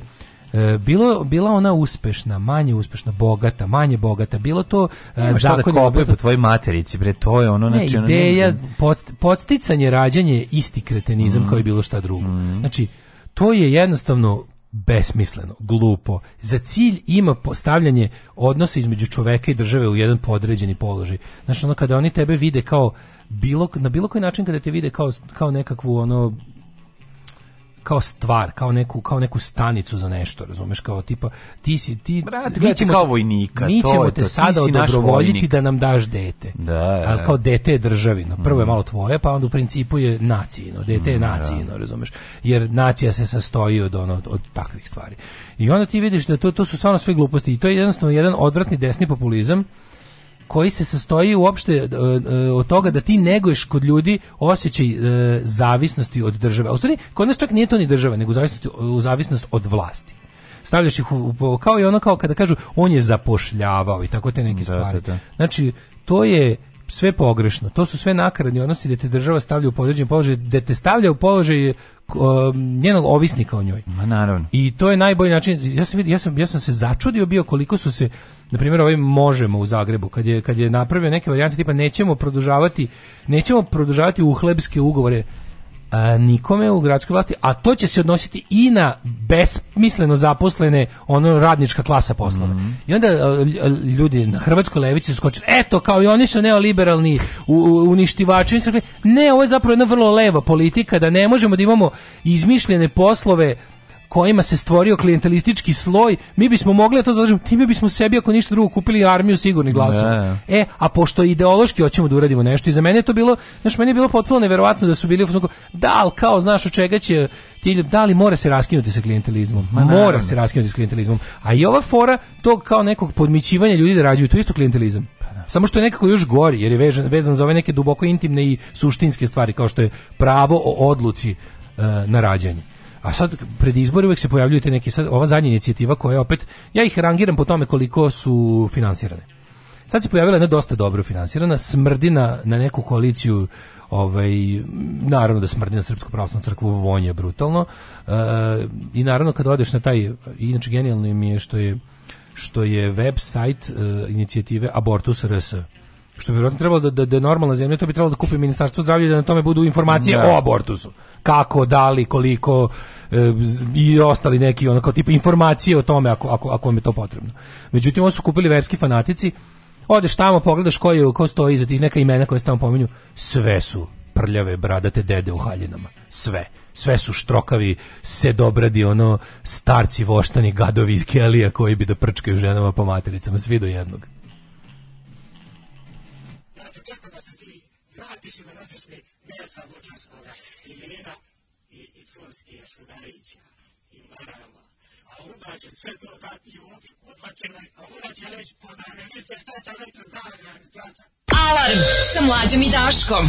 E, bilo, bila ona uspešna, manje uspešna, bogata, manje bogata, bilo to e, zakon da kope po tvojoj materici, bre, to je ono znači ideja ono ne... Pot, podsticanje rađanje je isti kretenizam mm. kao i bilo šta drugo. Mm. Znači to je jednostavno besmisleno, glupo. Za cilj ima postavljanje odnosa između čoveka i države u jedan podređeni položaj. Znači ono kada oni tebe vide kao bilo na bilo koji način kada te vide kao kao nekakvu ono kao stvar, kao neku, kao neku stanicu za nešto, razumeš, kao tipa ti si ti Brat, mi ćemo, kao vojnika, mi ćemo to te to, sada odobrovoljiti da nam daš dete. Da, Ali da. kao dete je državino. Prvo je mhm. malo tvoje, pa onda u principu je nacijino, dete je mhm, da. nacijino, razumeš? Jer nacija se sastoji od ono od takvih stvari. I onda ti vidiš da to to su stvarno sve gluposti i to je jednostavno jedan odvratni desni populizam koji se sastoji uopšte e, e, od toga da ti neguješ kod ljudi osjećaj e, zavisnosti od države. A u stvari, kod nas čak nije to ni država, nego zavisnost, zavisnost od vlasti stavljaš ih u, u, kao i ono kao kada kažu on je zapošljavao i tako te neke da, stvari. Da, da. Znači to je sve pogrešno. To su sve nakaradni odnosi gdje te država stavlja u podređen položaj, gdje te stavlja u položaj um, njenog ovisnika o njoj. Ma naravno. I to je najbolji način. Ja sam, ja sam, ja sam se začudio bio koliko su se, na primjer, ovim ovaj možemo u Zagrebu, kad je, kad je napravio neke varijante tipa nećemo produžavati, nećemo produžavati uhlebske ugovore a, nikome u gradskoj vlasti, a to će se odnositi i na besmisleno zaposlene, ono radnička klasa poslove. Mm -hmm. I onda ljudi na Hrvatskoj levici skoče, eto, kao i oni su neoliberalni u, uništivači. Ne, ovo je zapravo jedna vrlo leva politika, da ne možemo da imamo izmišljene poslove kojima se stvorio klientelistički sloj, mi bismo mogli da to zadržimo, time bismo sebi ako ništa drugo kupili armiju sigurnih glasova. Ne. E, a pošto ideološki hoćemo da uradimo nešto i za mene je to bilo, znaš, meni je bilo potpuno neverovatno da su bili da, ali kao, znaš, od čega će ti da li mora se raskinuti sa klientelizmom? Ma, mora se raskinuti sa klientelizmom. A i ova fora tog kao nekog podmićivanja ljudi da rađuju, to isto klientelizam. Pa da. Samo što je nekako još gori, jer je vezan, vezan za ove neke duboko intimne i suštinske stvari, kao što je pravo o odluci e, na rađanje. A sad pred izbore uvek se pojavljuju te neke sad ova zadnja inicijativa koja je opet ja ih rangiram po tome koliko su finansirane. Sad se pojavila jedna dosta dobro finansirana smrdina na neku koaliciju ovaj naravno da smrdi na srpsku pravoslavnu crkvu vonje brutalno e, i naravno kad odeš na taj inače genijalno mi je što je što je web sajt e, inicijative Abortus RS što bi vjerojatno trebalo da, da, da je normalna zemlja, to bi trebalo da kupi ministarstvo zdravlja da na tome budu informacije da. o abortusu. Kako, dali koliko e, i ostali neki ono kao tipa informacije o tome ako, ako, ako vam je to potrebno. Međutim, oni su kupili verski fanatici, odeš tamo, pogledaš ko, je, ko stoji iza tih neka imena koje se tamo pominju, sve su prljave bradate dede u haljinama. Sve sve su štrokavi, se dobradi ono starci voštani gadovi iz Kelija koji bi da prčkaju ženama po matericama, svi do jednog. sve to dati ovdje, odlačene, odlačene, podane, vidite što će reći zdravlja, djata. Alarm sa mlađom i Daškom.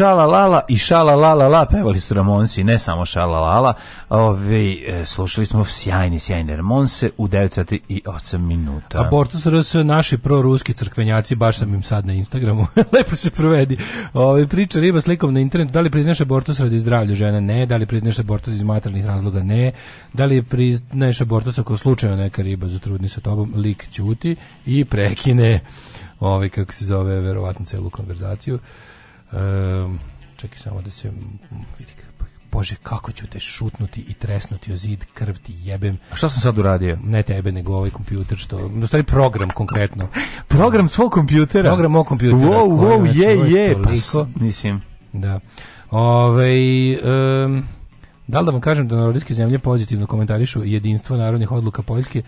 Šala lala i šala lala la, pevali su Ramonsi, ne samo šala lala. Ove, e, slušali smo sjajni, sjajni Ramonse u 9 i 8 minuta. Abortus RS, naši proruski crkvenjaci, baš sam im sad na Instagramu, lepo se provedi. Ovi, priča riba slikom na internetu, da li priznaš abortus radi zdravlja žene? Ne. Da li priznaš abortus iz materijalnih razloga? Ne. Da li priznaš abortus ako slučajno neka riba zatrudni sa tobom? Lik ćuti i prekine ovi, kako se zove verovatno celu konverzaciju. Um, čekaj samo da se vidi Bože, kako ću te šutnuti i tresnuti o zid, krv ti jebem. A šta sam sad uradio? Ne tebe, nego ovaj kompjuter, što... Dostavi program konkretno. program svog kompjutera? Program mog kompjutera. Wow, wow, je, je, je, pa, mislim. Da. Ove, um, ehm, da li da vam kažem da na nordijske zemlje pozitivno komentarišu jedinstvo narodnih odluka Poljske?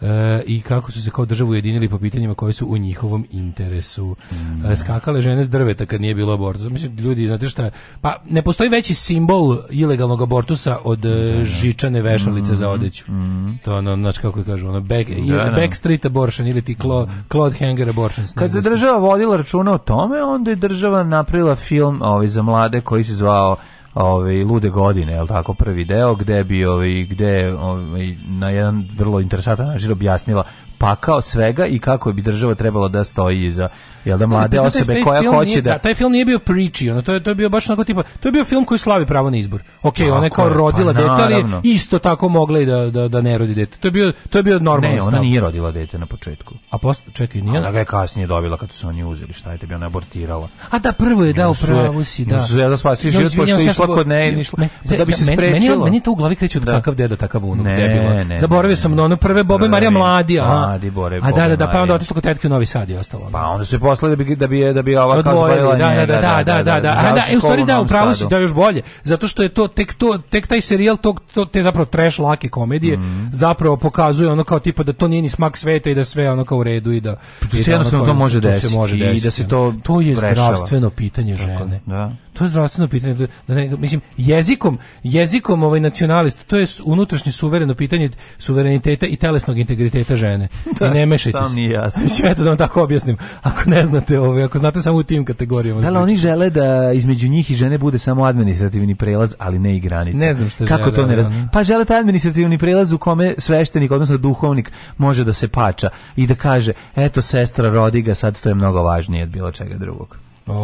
e, i kako su se kao državu ujedinili po pitanjima koji su u njihovom interesu. Mm. E, skakale žene s drveta kad nije bilo abortusa. Mislim, ljudi, znate šta, pa ne postoji veći simbol ilegalnog abortusa od e, da, da, žičane vešalice mm. za odeću. Mm. To ono, znači kako kažu, ono, back, da, da. backstreet abortion ili ti clo, mm. Claude Hanger abortion. Kad se država vodila računa o tome, onda je država napravila film ovaj, za mlade koji se zvao ove, lude godine, je tako, prvi deo, gde bi, ove, gde ovaj na jedan vrlo interesantan način objasnila pakao svega i kako bi država trebala da stoji iza jel da mlade osobe taj, koja hoće nije, da-, da taj film nije bio priči ono to je to je bio baš onako tipa to je bio film koji slavi pravo na izbor okej okay, ona kao pa rodila pa, dete ali isto tako mogla i da, da, da ne rodi dete to je bio to je bio normalno ne stav. ona nije rodila dete na početku a posle čekaj nije ona ga je kasnije dobila kad su oni uzeli šta je tebi ona abortirala a da prvo je dao pravo si da zvezda da spasi da, život pošto je išla kod ne išla da bi se sprečilo meni to u glavi kreće od da. kakav deda takav unuk debilo zaboravio sam na ono prve bobe Marija mladi a mladi bore. A da, da, da, pa onda otišlo kod tetke u Novi Sad i ostalo. Pa onda se posle da bi da bi da bi ova kazbarila da, da, da, da, da, da. A da, e, u stvari da, upravo si, da još bolje, zato što je to tek to tek taj serijal tog to, te zapravo trash lake komedije zapravo pokazuje ono kao tipa da to nije ni smak sveta i da sve ono kao u redu i da to se jednostavno to može desiti i da se to to je zdravstveno pitanje žene. Da. To je zdravstveno pitanje da ne, mislim jezikom jezikom ovaj nacionalist to je unutrašnje suvereno pitanje suvereniteta i telesnog integriteta žene da, ne mešajte se. nije jasno. Mislim, eto da vam tako objasnim. Ako ne znate ove, ako znate samo u tim kategorijama. Da li oni znači. žele da između njih i žene bude samo administrativni prelaz, ali ne i granica? Ne znam što Kako to ne, ne Pa žele taj administrativni prelaz u kome sveštenik, odnosno duhovnik, može da se pača i da kaže, eto, sestra, rodi ga, sad to je mnogo važnije od bilo čega drugog. Ove,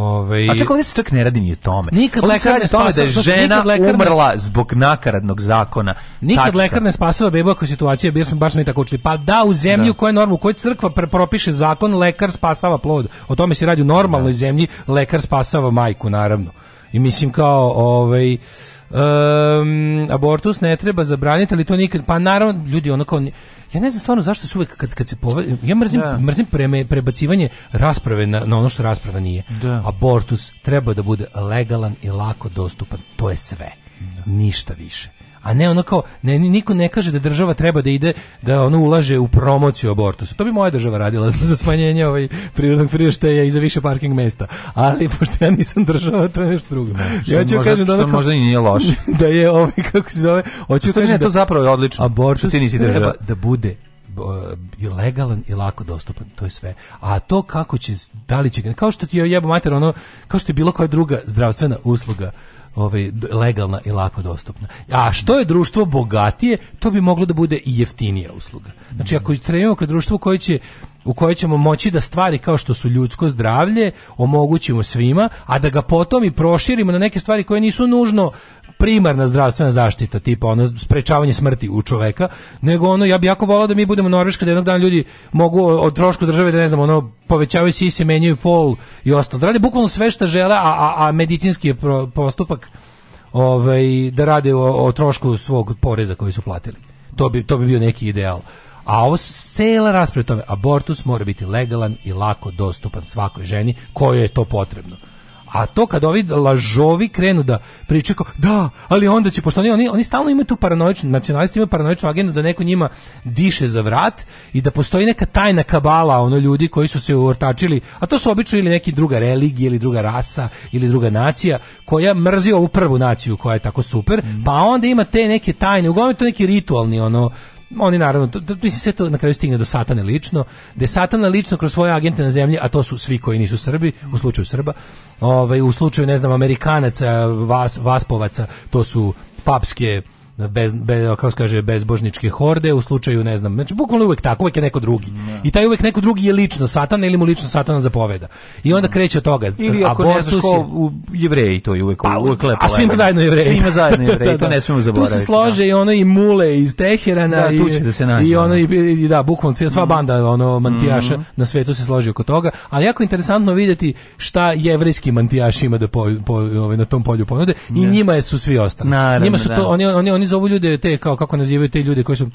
ovaj, a čak ovdje se čak ne radi ni o tome. Nikad ovdje se radi o da je žena umrla zbog nakaradnog zakona. Nikad Tačka. lekar ne spasava bebu ako je situacija, bio smo, baš smo i tako učili. Pa da, u zemlji da. u kojoj normu, u kojoj crkva propiše zakon, lekar spasava plod. O tome se radi u normalnoj da. zemlji, lekar spasava majku, naravno. I mislim kao, ovaj, um, abortus ne treba zabraniti, ali to nikad, pa naravno, ljudi, ono kao, Ja ne znam stvarno zašto se uvek kad, kad se pove... Ja mrzim, da. mrzim preme, prebacivanje rasprave na, na ono što rasprava nije. Da. Abortus treba da bude legalan i lako dostupan. To je sve. Da. Ništa više a ne ono kao ne, niko ne kaže da država treba da ide da ono ulaže u promociju abortusa. To bi moja država radila za smanjenje ovaj prirodnog priraštaja i za više parking mesta. Ali pošto ja nisam država, to je nešto drugo. Da, ja ću kažem da ono, možda i nije loše. Da je ovaj kako se zove, hoću kažem ne, da to zapravo je odlično. Abortus ti nisi treba da bude i legalan i lako dostupan, to je sve. A to kako će, da li će, kao što ti je jebo mater, ono, kao što je bilo koja druga zdravstvena usluga, ovaj, legalna i lako dostupna. A što je društvo bogatije, to bi moglo da bude i jeftinija usluga. Znači, ako trenujemo ka društvu koje će u kojoj ćemo moći da stvari kao što su ljudsko zdravlje omogućimo svima, a da ga potom i proširimo na neke stvari koje nisu nužno primarna zdravstvena zaštita, tipa ono sprečavanje smrti u čoveka, nego ono ja bih jako voleo da mi budemo Norveška da jednog dana ljudi mogu od troška države da ne znam, ono povećavaju i se menjaju pol i ostalo. Da rade bukvalno sve što žele, a, a, a medicinski je pro, postupak ovaj, da rade o, o, trošku svog poreza koji su platili. To bi, to bi bio neki ideal. A ovo cela rasprava tome, abortus mora biti legalan i lako dostupan svakoj ženi kojoj je to potrebno. A to kad ovi lažovi krenu da pričaju da, ali onda će pošto oni oni, oni stalno imaju tu paranoičnu nacionalisti imaju paranoičnu agendu da neko njima diše za vrat i da postoji neka tajna kabala ono ljudi koji su se uortačili, a to su obično ili neki druga religija ili druga rasa ili druga nacija koja mrzi ovu prvu naciju koja je tako super, mm. pa onda ima te neke tajne, uglavnom to neki ritualni ono oni naravno, to, to, sve to na kraju stigne do Satane lično, da je Satana lično kroz svoje agente na zemlji, a to su svi koji nisu Srbi, u slučaju Srba, ovaj, u slučaju, ne znam, Amerikanaca, vas, Vaspovaca, to su papske bez, bez, kako se kaže, bezbožničke horde, u slučaju, ne znam, znači, bukvalno uvek tako, uvek je neko drugi. Ne. Da. I taj uvek neko drugi je lično satan ili mu lično satan zapoveda. I onda da. kreće od toga. Ili ako ne znaš ko, u jevreji to je uvek, pa, uvek lepo. A svima zajedno jevreji. Svima zajedno jevreji, da, to da. ne smemo zaboraviti. Tu se slože da. i ono i mule iz Teherana. Da, tu će da se nađe. I ono, i, i da, bukvalno, sva mm. banda ono, mantijaša mm. na svetu se složi oko toga. Ali jako interesantno videti šta jevrejski mantijaš ima da po, po, ovaj, na tom polju ponude i njima je su svi ostali. Naravno, njima su to, oni, oni, oni oni zovu ljude te kao kako nazivaju te ljude koji su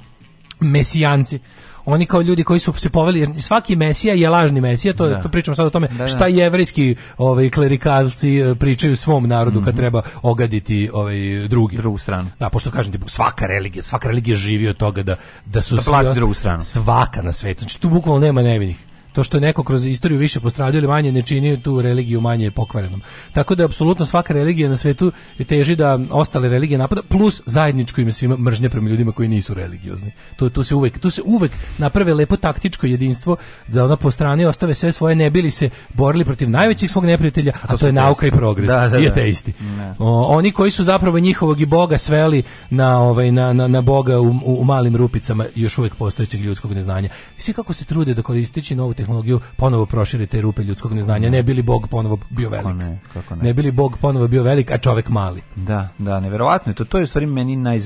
mesijanci oni kao ljudi koji su se poveli jer svaki mesija je lažni mesija to da. to pričamo sad o tome da, da. šta jevrejski ovaj klerikalci e, pričaju svom narodu mm -hmm. kad mhm. treba ogaditi ovaj drugi drugu stranu da pošto kažem tipu, svaka religija svaka religija živi od toga da da su da svi, drugu stranu svaka na svetu znači tu bukvalno nema nevinih to što je neko kroz istoriju više postradio ili manje ne čini tu religiju manje pokvarenom. Tako da apsolutno svaka religija na svetu teži da ostale religije napada plus zajedničko ime svima mržnja prema ljudima koji nisu religiozni. To tu se uvek tu se uvek naprave lepo taktičko jedinstvo da ona po strani ostave sve svoje ne bili se borili protiv najvećih svog neprijatelja, a to, a to je nauka i progres. Da, da, I da. ateisti. Da. oni koji su zapravo njihovog i boga sveli na ovaj na, na, na boga u, u, u malim rupicama još uvek postojećeg ljudskog neznanja. Svi kako se trude da koristeći novu tehnologiju ponovo proširi te rupe ljudskog neznanja. Ne bili Bog ponovo bio velik. Kako ne, kako ne. ne bili Bog ponovo bio velik, a čovek mali. Da, da, neverovatno je to. To je u stvari meni naj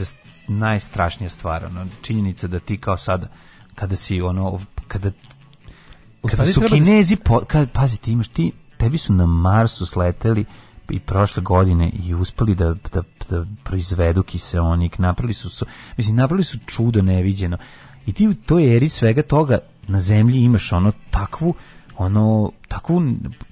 najstrašnija stvar. Ono, činjenica da ti kao sad kada si ono, kada kada su da kinezi, po, kada, pazi, ti imaš, ti, tebi su na Marsu sleteli i prošle godine i uspeli da, da, da proizvedu kiseonik, napravili su, mislim, napravili su čudo neviđeno. I ti u toj eri svega toga na zemlji imaš ono takvu ono takvu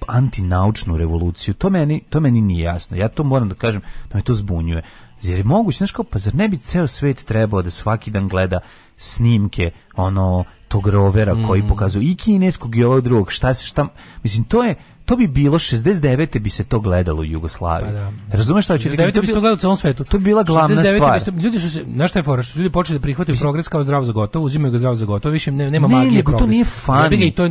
antinaučnu revoluciju. To meni to meni nije jasno. Ja to moram da kažem, da me to zbunjuje. Jer je moguće, znaš kao, pa zar ne bi ceo svet trebao da svaki dan gleda snimke, ono, tog rovera mm. koji pokazuju i kineskog i ovog drugog, šta se, šta, mislim, to je, to bi bilo 69. bi se to gledalo u Jugoslaviji. Pa da. Razumeš šta hoću reći? 69. bi se to gledalo u celom svetu. To bi bila glavna stvar. Bi se, ljudi su se, na šta je fora, što su ljudi počeli da prihvataju Bis... progres kao zdrav za gotovo, uzimaju ga zdrav za gotovo, više ne, nema ne, magije ne, to nije fan. i to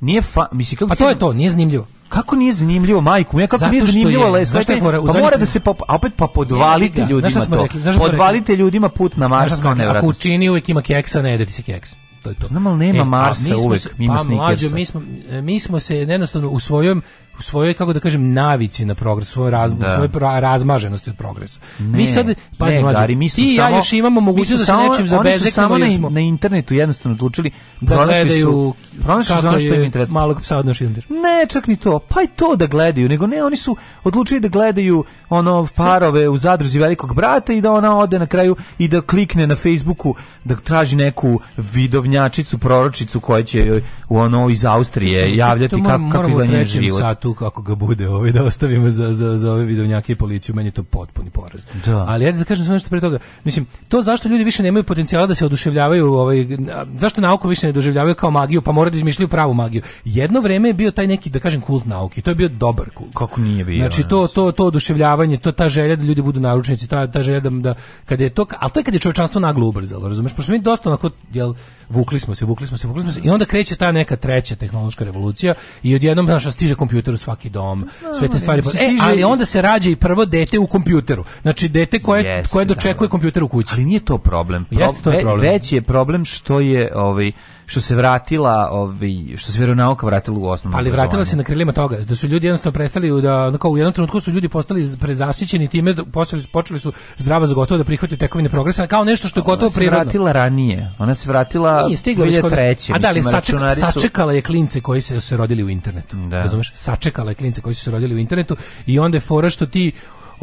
nije fa, Mislim, kako Pa to je to, nije zanimljivo. Kako nije zanimljivo majku? Ja kako Zato nije zanimljivo, ali znaš šta fora? Pa mora da se pa, a opet pa podvalite ljudima to. Rekli, podvalite ljudima put na Mars kao nevratno. Ako učini uvek ima keksa, ne jede ti se keks to je to. Znam, ali nema e, Marsa mi uvek, se, ima pa, mlađo, mi smo, e, mi smo se jednostavno u svojom u svojoj kako da kažem navici na progres, u svoj razbu, da. svoj pra, razmaženosti od progresa. Ne, mi sad pa ne, mlađe, mi smo ti samo, ja još imamo mogućnost da se nečim zabezeknemo na, na internetu jednostavno odlučili da gledaju pronašli su što im internet malog psa od Ne, čak ni to. Pa i to da gledaju, nego ne, oni su odlučili da gledaju ono parove u zadruzi velikog brata i da ona ode na kraju i da klikne na Facebooku da traži neku vidovnjačicu, proročicu koja će u ono iz Austrije javljati kako kako izgleda život. Satu ako ga bude, ovaj da ostavimo za za za ove vidovnjake i policiju, meni je to potpuni poraz. Da. Ali ajde da kažem samo nešto pre toga. Mislim, to zašto ljudi više nemaju potencijala da se oduševljavaju, ovaj zašto nauku više ne doživljavaju kao magiju, pa moraju da izmišljaju pravu magiju. Jedno vreme je bio taj neki da kažem kult nauke, to je bio dobar kult. Kako nije bio? Znači to to to oduševljavanje, to ta želja da ljudi budu naručnici, ta ta želja da, da kad je to, al to je kad je čovečanstvo naglo ubrzalo, razumeš? Pošto mi dosta onako jel vukli smo se, vukli smo se, vukli smo se i onda kreće ta neka treća tehnološka revolucija i odjednom naša stiže kompjuter kompjuter u svaki dom, pa no, sve te stvari. E, ali onda se rađa i prvo dete u kompjuteru. Znači dete koje Jeste, koje da, da, dočekuje da. kompjuter u kući. Ali nije to problem. Pro, Jeste to je problem. veći je problem što je ovaj što se vratila, ovaj što se vjeronauka vratila u osnovno. Ali vratila se na krilima toga, da su ljudi jednostavno prestali da onako u jednom trenutku su ljudi postali prezasićeni time, da počeli, počeli su zdrava za gotovo da prihvate tekovine progresa kao nešto što je gotovo prirodno. Ona se vratila ranije. Ona se vratila Nije, stigla već kod... A da li saček, su... sačekala je klince koji se se rodili u internetu. Da. Razumeš? Sačekala je klince koji su se rodili u internetu i onda je fora što ti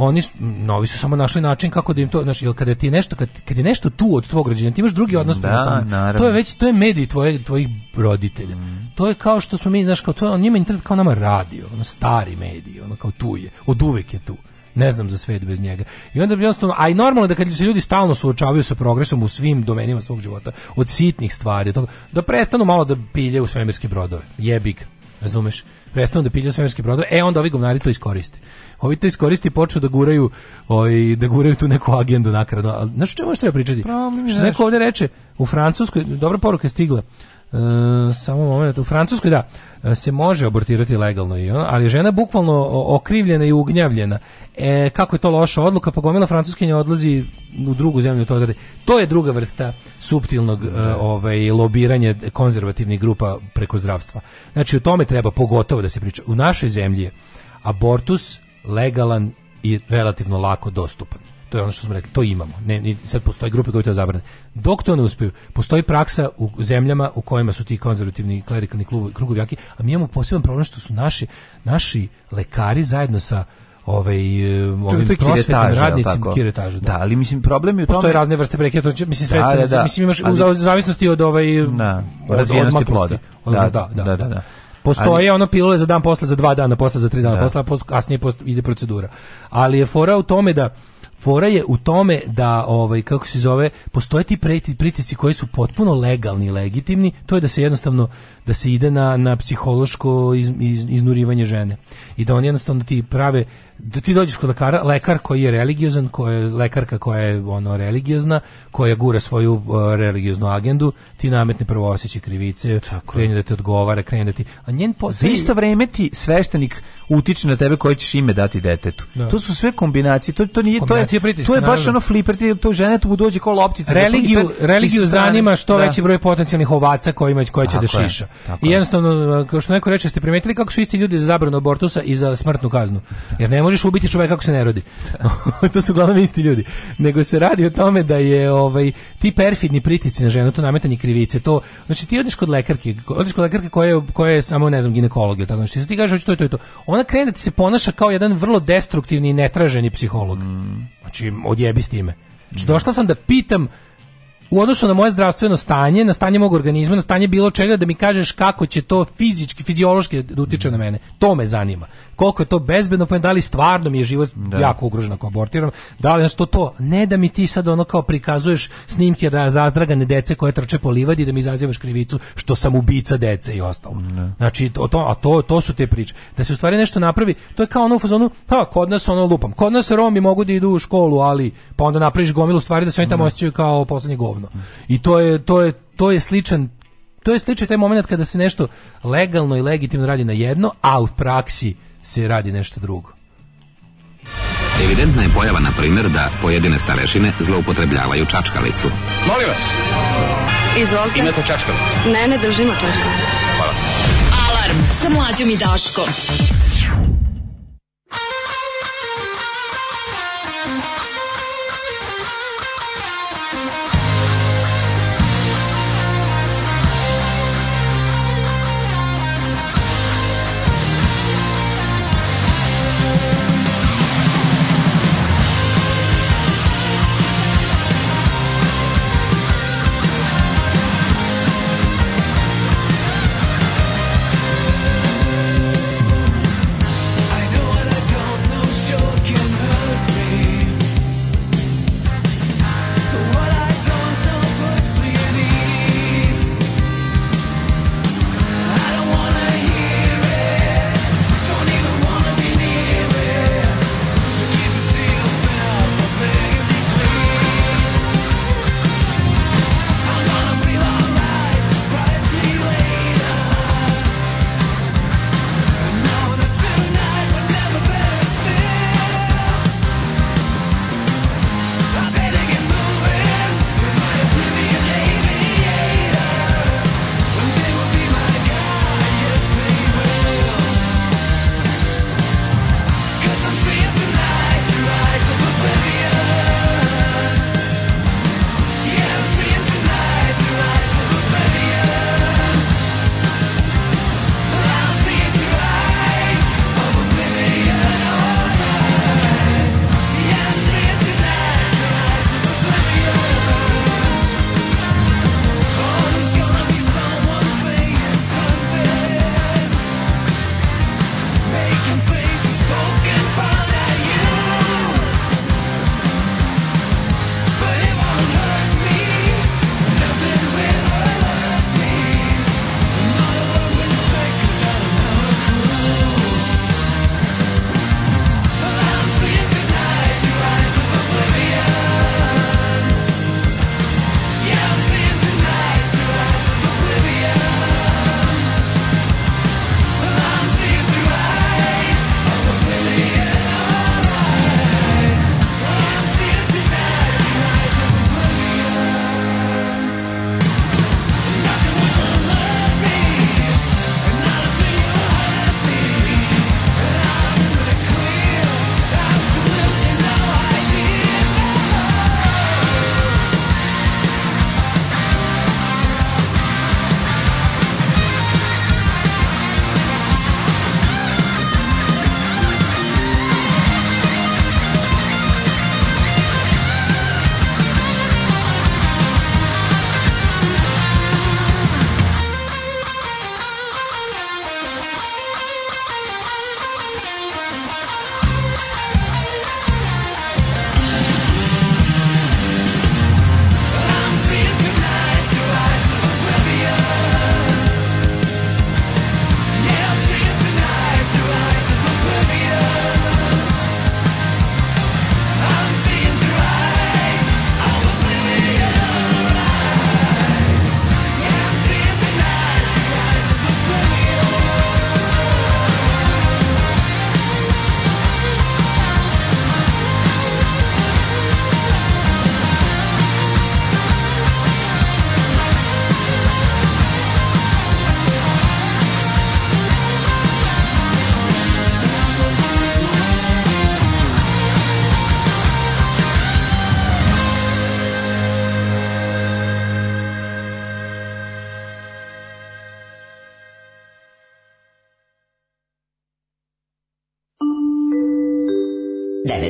oni su, novi su samo našli način kako da im to znači jel kada ti nešto kad, kad je nešto tu od tvog građana ti imaš drugi odnos da, prema tome to je već to je medij tvoje tvojih roditelja mm. to je kao što smo mi znaš kao to on njima internet kao nama radio ono stari mediji ono kao tu je od uvek je tu ne znam za svet bez njega. I onda bi jednostavno, a i normalno da kad se ljudi stalno suočavaju sa progresom u svim domenima svog života, od sitnih stvari, od toga, da prestanu malo da pilje u svemirske brodove. Jebik. Razumeš? Prestanu da pilja svemirski brodove, e onda ovi govnari to iskoriste. Ovi to iskoristi počnu da guraju, oj, ovaj, da guraju tu neku agendu nakradno. Al znači čemu treba pričati? Što neko ovde reče, u Francuskoj dobra poruka je stigla. E, samo moment, u Francuskoj da e, se može abortirati legalno i ali žena bukvalno okrivljena i ugnjavljena. E, kako je to loša odluka, pa gomila francuskinja odlazi u drugu zemlju to odrede. To je druga vrsta suptilnog e, da. ovaj lobiranja konzervativnih grupa preko zdravstva. Znači o tome treba pogotovo da se priča. U našoj zemlji je abortus legalan i relativno lako dostupan to je ono što smo rekli, to imamo. Ne, ne sad postoji grupe koje to zabrane. Dok to ne uspeju, postoji praksa u zemljama u kojima su ti konzervativni klerikalni klubovi, krugovi jaki, a mi imamo poseban problem što su naši, naši lekari zajedno sa ovaj e, ovim prosvetnim radnicima kiretaža. Da. da, ali mislim problem je u tome postoje razne vrste prekida, mislim sve da, da, da. mislim imaš ali, u zavisnosti od ovaj na razvijenosti ploda. Da, da, da, da. da, da. Postoje ali, ono pilule za dan posle, za dva dana posle, za tri dana da. posle, a kasnije posle, ide procedura. Ali je fora u tome da fora je u tome da ovaj kako se zove postoje ti pritici koji su potpuno legalni legitimni to je da se jednostavno da se ide na, na psihološko iz, iz, iznurivanje žene. I da on jednostavno ti prave, da ti dođeš kod lekara, lekar koji je religiozan, koja je lekarka koja je ono religiozna, koja gura svoju uh, religioznu agendu, ti nametne prvo osjećaj krivice, Tako. krene da te odgovara, krene da ti... A njen po... Za isto vreme ti sveštenik utiče na tebe koji ćeš ime dati detetu. Da. To su sve kombinacije, to, to nije... Kombinacije to je, pritiska, to je baš naravno. ono fliper, ti, to žene tu mu dođe kao loptice. Religiju, religiju zanima što da. veći broj potencijalnih ovaca koji kojima, koje će da šiša. Tako I jednostavno, kao što neko reče, ste primetili kako su isti ljudi za zabranu abortusa i za smrtnu kaznu. Jer ne možeš ubiti čoveka ako se ne rodi. to su uglavnom isti ljudi. Nego se radi o tome da je ovaj, ti perfidni pritici na ženu, to nametanje krivice, to, znači ti odiš kod lekarke, odiš kod lekarke koja je, koja je samo, ne znam, ginekolog ili tako znači, Ti kažeš, to je to, je to. Ona krene da se ponaša kao jedan vrlo destruktivni i netraženi psiholog. Mm. Znači, odjebi s time. Znači, došla sam da pitam u odnosu na moje zdravstveno stanje, na stanje mog organizma, na stanje bilo čega, da mi kažeš kako će to fizički, fiziološki da utiče na mene. To me zanima. Koliko je to bezbedno, pa da li stvarno mi je život da. jako ugrožen ako abortiram, da li nas to to, ne da mi ti sad ono kao prikazuješ snimke da zazdragane dece koje trče po livadi da mi izazivaš krivicu što sam ubica dece i ostalo. Da. Znači, o to, a to, to su te priče. Da se u stvari nešto napravi, to je kao ono u fazonu, pa kod nas ono lupam, kod nas Romi mogu da idu u školu, ali pa onda napraviš gomilu stvari da se oni tamo da. osjećaju kao poslednje govno doslovno. I to je, to je, to je sličan to je sličan taj moment kada se nešto legalno i legitimno radi na jedno, a u praksi se radi nešto drugo. Evidentna je pojava, na primjer, da pojedine starešine zloupotrebljavaju čačkalicu. Molim vas! Izvolite. Imate čačkalicu? Ne, ne držimo čačkalicu. Hvala. Alarm sa mlađom i Daškom.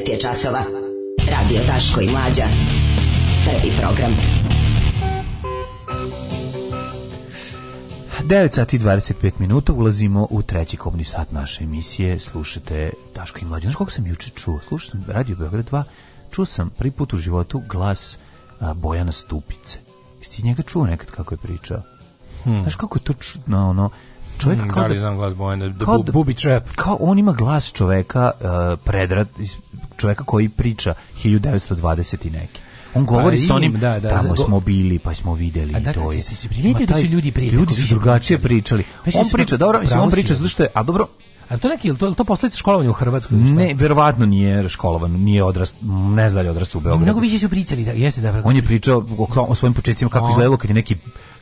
je časova. Radio Taško i Mlađa. Prvi program. 9 sati 25 minuta ulazimo u treći kobni sat naše emisije. Slušate Taško i Mlađa. Znaš kako sam juče čuo? Slušam Radio Beograd 2. Čuo sam prvi put u životu glas a, Bojana Stupice. Jesi njega čuo nekad kako je pričao? Hmm. Znaš kako je to čudno, ono, čovjek hm, kao da, li da- znam glas Bojana, da, da, bubi trap. Kao on ima glas čoveka uh, predrat čovjeka koji priča 1920 i neki. On pa govori pa, s onim, da, da, tamo smo bili, pa smo videli a, da, da to da, je. Si, da su ljudi pričali. Ljudi su drugačije pričali. Pa, on priča, dobro, mislim, on priča zašto što je, a dobro, a to neki to to posledice školovanja u Hrvatskoj ili Ne, verovatno nije školovan, nije odrast, ne zna odrastu u Beogradu. Mnogo više su pričali da jeste da. On je da. pričao o, o svojim početcima kako izgledalo kad je neki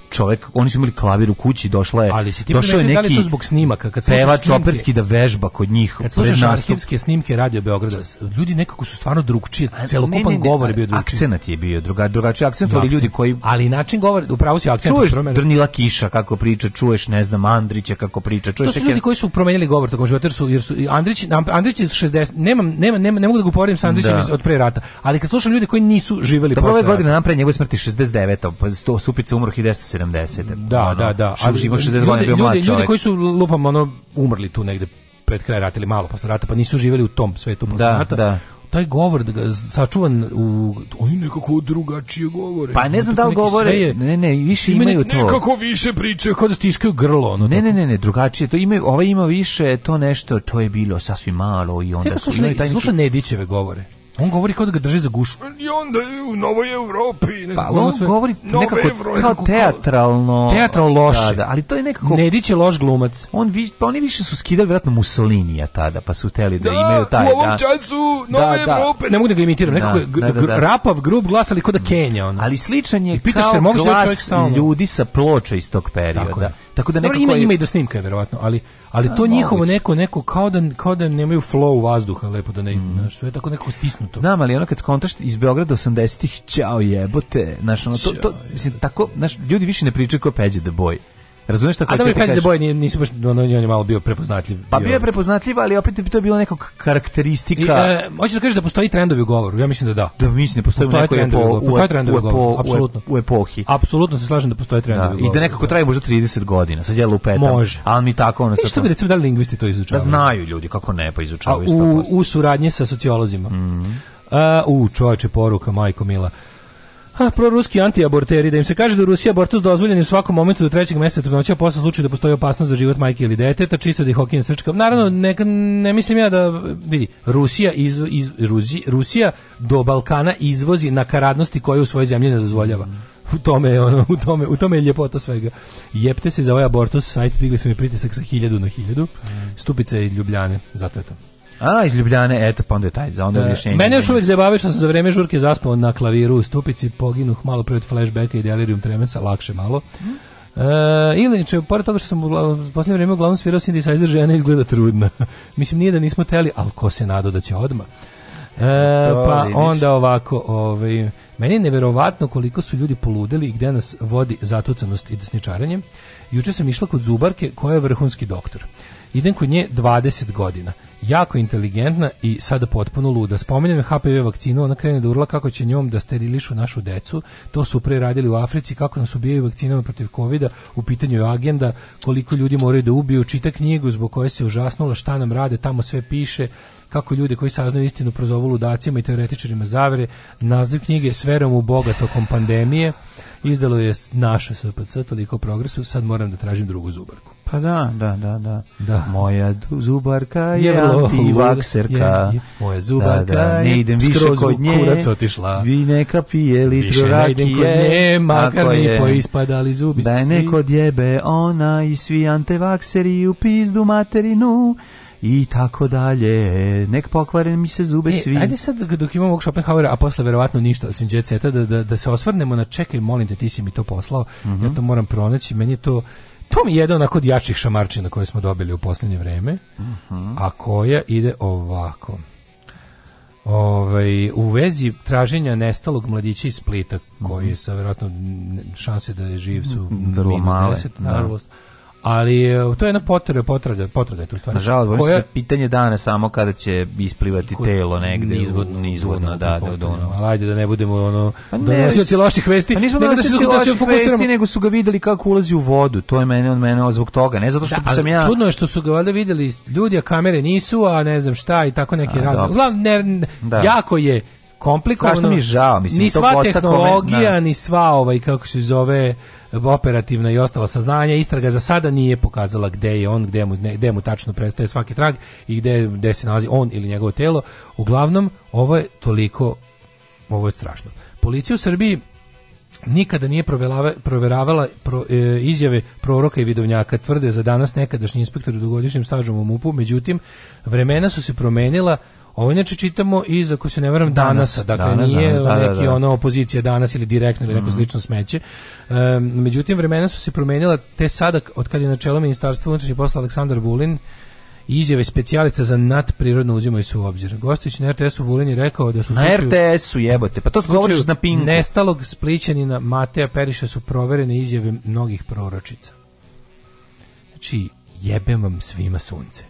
čovek, oni su imali klavir u kući, došla je, Ali došao je neki da li to zbog snimaka, kad pevač operski da vežba kod njih. Kad slušaš arhivske snimke Radio Beograda, ljudi nekako su stvarno drugčiji, celokupan govor je bio drugčiji. Akcenat je bio druga, drugačiji akcent, ali da, ljudi koji... Ali način govor, upravo si akcent Čuješ Drnila Kiša kako priča, čuješ, ne znam, Andrića kako priča, čuješ... To su ljudi koji su promenili govor tokom života, jer su, jer su Andrić, Andrić je 60, nemam, nemam, nemam, ne mogu da ga uporedim sa Andrićem da. od pre rata, ali kad slušam ljudi koji nisu živeli... posle Dobro, ove godine napred njegove smrti 69. Pa Supica umro 1970 70. Da, ono, da, da. Šuš ima 60 godina bio mlad čovjek. Ljudi koji su, lupam, ono, umrli tu negde pred kraj rata ili malo posle rata, pa nisu živeli u tom svetu posle da, rata. Da taj govor da ga sačuvan u oni nekako drugačije govore. Pa ne znam da li govore, je, ne ne, više ima imaju to. Nekako više priče kao da stiskaju grlo, ono. Ne, ne, ne, ne, drugačije. To ima, ovaj ima više to nešto, to je bilo sasvim malo i onda Stega, slušaj, taj slušaj Nedićeve govore. On govori kao da ga drže za gušu. I onda je u Novoj Evropi. Pa, on sve, govori nekako evro, kao teatralno. Teatralno da, loše. Da, da, ali to je nekako... Nedić je loš glumac. On, vi, pa oni više su skidali vjerojatno Mussolinija tada, pa su hteli da, da, imaju taj... Da, u ovom da. času da, Nove da, Evrope. Ne mogu da ga imitiram. Da, nekako je rapav, grup glas, ali kao da Kenja. Ono. Ali sličan je I kao se, glas ljudi sa ploča iz tog perioda. Tako je. Tako da nekako ima, ima i do snimka verovatno, ali ali to A, njihovo moguće. neko neko kao da kao da nemaju flow vazduha lepo da ne, mm. znaš, sve je tako nekako stisnuto. Znam, ali ono kad skontaš iz Beograda 80-ih, ciao jebote, znaš, ono to, to mislim tako, znaš, ljudi više ne pričaju kao peđe the boy. Razumeš šta hoću da kažem? da boje nisu baš on, on je malo bio prepoznatljiv. Pa bio je prepoznatljiv, ali opet to je bilo neka karakteristika. I, e, hoćeš da kažeš da postoji trendovi u govoru? Ja mislim da da. Da mislim da postoji neko epo, postoje trendovi u govoru, apsolutno. U epohi. Apsolutno se slažem da postoje trendovi da, u govoru. I da nekako da. traje možda 30 godina. Sad je lupetam. Može. Ali mi tako ono sa. Što bi recimo da lingvisti to izučavaju? Da znaju ljudi kako ne, pa izučavaju U, u suradnji sa sociolozima. Mhm. Uh, u čovječe poruka, majko mila. Ha, proruski antiaborteri, da im se kaže da Rusija abortus dozvoljen u svakom momentu do trećeg meseca trudnoće, a posle slučaju da postoji opasnost za život majke ili deteta, čisto da ih okine srčka. Naravno, ne, ne mislim ja da, vidi, Rusija, iz, iz, Ruzi, Rusija do Balkana izvozi nakaradnosti koje u svojoj zemlji ne dozvoljava. U tome je ono, u tome, u tome je ljepota svega. Jepte se za ovaj abortus, sajt digli su mi pritisak sa hiljadu na hiljadu. Stupice iz Ljubljane, zato je to. A, iz Ljubljane, eto, pa onda je taj, za onda da. objašnjenje. Mene još uvijek zabave što sam za vreme žurke zaspao na klaviru u stupici, poginuh malo pre od flashbacka i delirium tremenca, lakše malo. Uh, ili če, znači, pored toga što sam u, posljednje vrijeme uglavnom svirao synthesizer, žena izgleda trudna. Mislim, nije da nismo teli, ali ko se nadao da će odmah. Uh, e, pa vidiš. onda ovako, ovaj, meni je neverovatno koliko su ljudi poludeli i gde nas vodi zatucanost i desničaranje. Juče sam išla kod zubarke koja je vrhunski doktor. Idem kod nje 20 godina. Jako inteligentna i sada potpuno luda. Spominjem HPV vakcinu, ona krene da urla kako će njom da sterilišu našu decu. To su pre radili u Africi, kako nas ubijaju vakcinama protiv kovida, u pitanju je agenda, koliko ljudi moraju da ubiju, čita knjigu zbog koje se užasnula, šta nam rade, tamo sve piše, kako ljude koji saznaju istinu prozovu ludacima i teoretičarima zavere, naziv knjige s verom u Boga tokom pandemije, izdalo je naše SPC, toliko progresu, sad moram da tražim drugu zubarku. Pa da, da, da, da. da. Moja zubarka je, je antivakserka. Da, da, moja zubarka da, da. Ne idem više kod nje. Kurac otišla. Vi neka pije litru rakije. Više ne idem kod nje, makar mi poispadali zubi. Da je neko djebe ona i svi antevakseri u pizdu materinu i tako dalje. Nek pokvaren mi se zube e, svi. Ajde sad dok imamo ovog Schopenhauera, a posle verovatno ništa osim Jet Seta, da, da, da se osvrnemo na čekaj, molim te, ti si mi to poslao, mm -hmm. ja mhm. to moram pronaći, meni je to To mi je jedan onako od jačih šamarčina koje smo dobili u poslednje vreme, uh -huh. a koja ide ovako. Ove, ovaj, u vezi traženja nestalog mladića iz Splita, koji je sa vjerojatno šanse da je živ su vrlo male, 10, da ali e, to je jedna potraga, potraga, potraga je tu stvar. Nažalost, koja... pitanje dana samo kada će isplivati telo negde nizvodno, nizvodno, da, da, da, ono. Da, da, da, ali ajde da ne budemo ono pa ne, nosioci loših vesti, pa nismo nego da se, da se fokusiramo. Vesti, nego su ga videli kako ulazi u vodu, to je mene od mene zbog toga, ne zato što da, sam ja... Čudno je što su ga valjda videli ljudi, a kamere nisu, a ne znam šta i tako neki razlog. Uglavnom, ne, da. jako je komplikovano. Strašno mi žao, mislim, ni sva tehnologija, ni sva ovaj, kako se zove, operativna i ostala saznanja, istraga za sada nije pokazala gde je on, gde mu, ne, gde mu tačno prestaje svaki trag i gde, gde se nalazi on ili njegovo telo. Uglavnom, ovo je toliko, ovo je strašno. Policija u Srbiji nikada nije proveravala pro, e, izjave proroka i vidovnjaka tvrde za danas nekadašnji inspektor u dugogodišnjem stažom u MUP-u međutim vremena su se promenila Ovo inače čitamo i za ko se ne veram danas, danas dakle danas, nije danas, da, neki da, da. ono opozicija danas ili direktno ili neko mm. slično smeće. Um, međutim vremena su se promijenila te sada od kad je na čelu ministarstva unutrašnjih posla Aleksandar Vulin izjave specijalista za nadprirodno uzimaju se u obzir. Gostić na RTS-u Vulin je rekao da su... Na RTS-u jebote, pa to govoriš na pinku. Nestalog splićanina Mateja Periša su proverene izjave mnogih proročica. Znači, jebem vam svima sunce.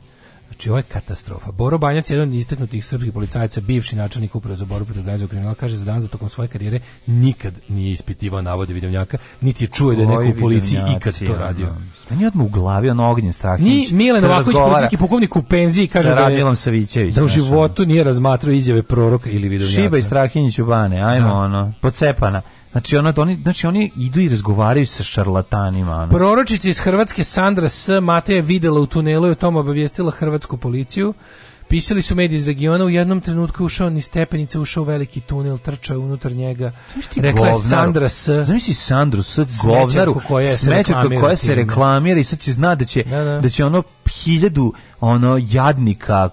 Znači, ovo je katastrofa. Boro Banjac, jedan od istaknutih srpskih policajaca, bivši načelnik uprave za borbu protiv organizovanog kriminala, kaže za dan za tokom svoje karijere nikad nije ispitivao navode vidovnjaka, niti je čuo da je neko u policiji ikad to radio. Meni pa odmah u glavi on ognjen strah. Ni znači, Milan Novaković, policijski pukovnik u penziji, kaže da je, Savićević, da u životu nije razmatrao izjave proroka ili vidovnjaka. Šiba i Strahinić u bane, ajmo da. ono, pocepana. Znači, ona, da oni, znači oni idu i razgovaraju sa šarlatanima. Ono. Proročica iz Hrvatske Sandra S. Mateja videla u tunelu i o tom obavijestila hrvatsku policiju. Pisali su mediji iz regiona, u jednom trenutku ušao ni stepenica, ušao veliki tunel, trčao unutar njega. Rekla je Sandra S. Zamisli Sandru S, govnaru, koja koja se reklamira i sad će zna da će, da, da. da će ono hiljadu ono jadnika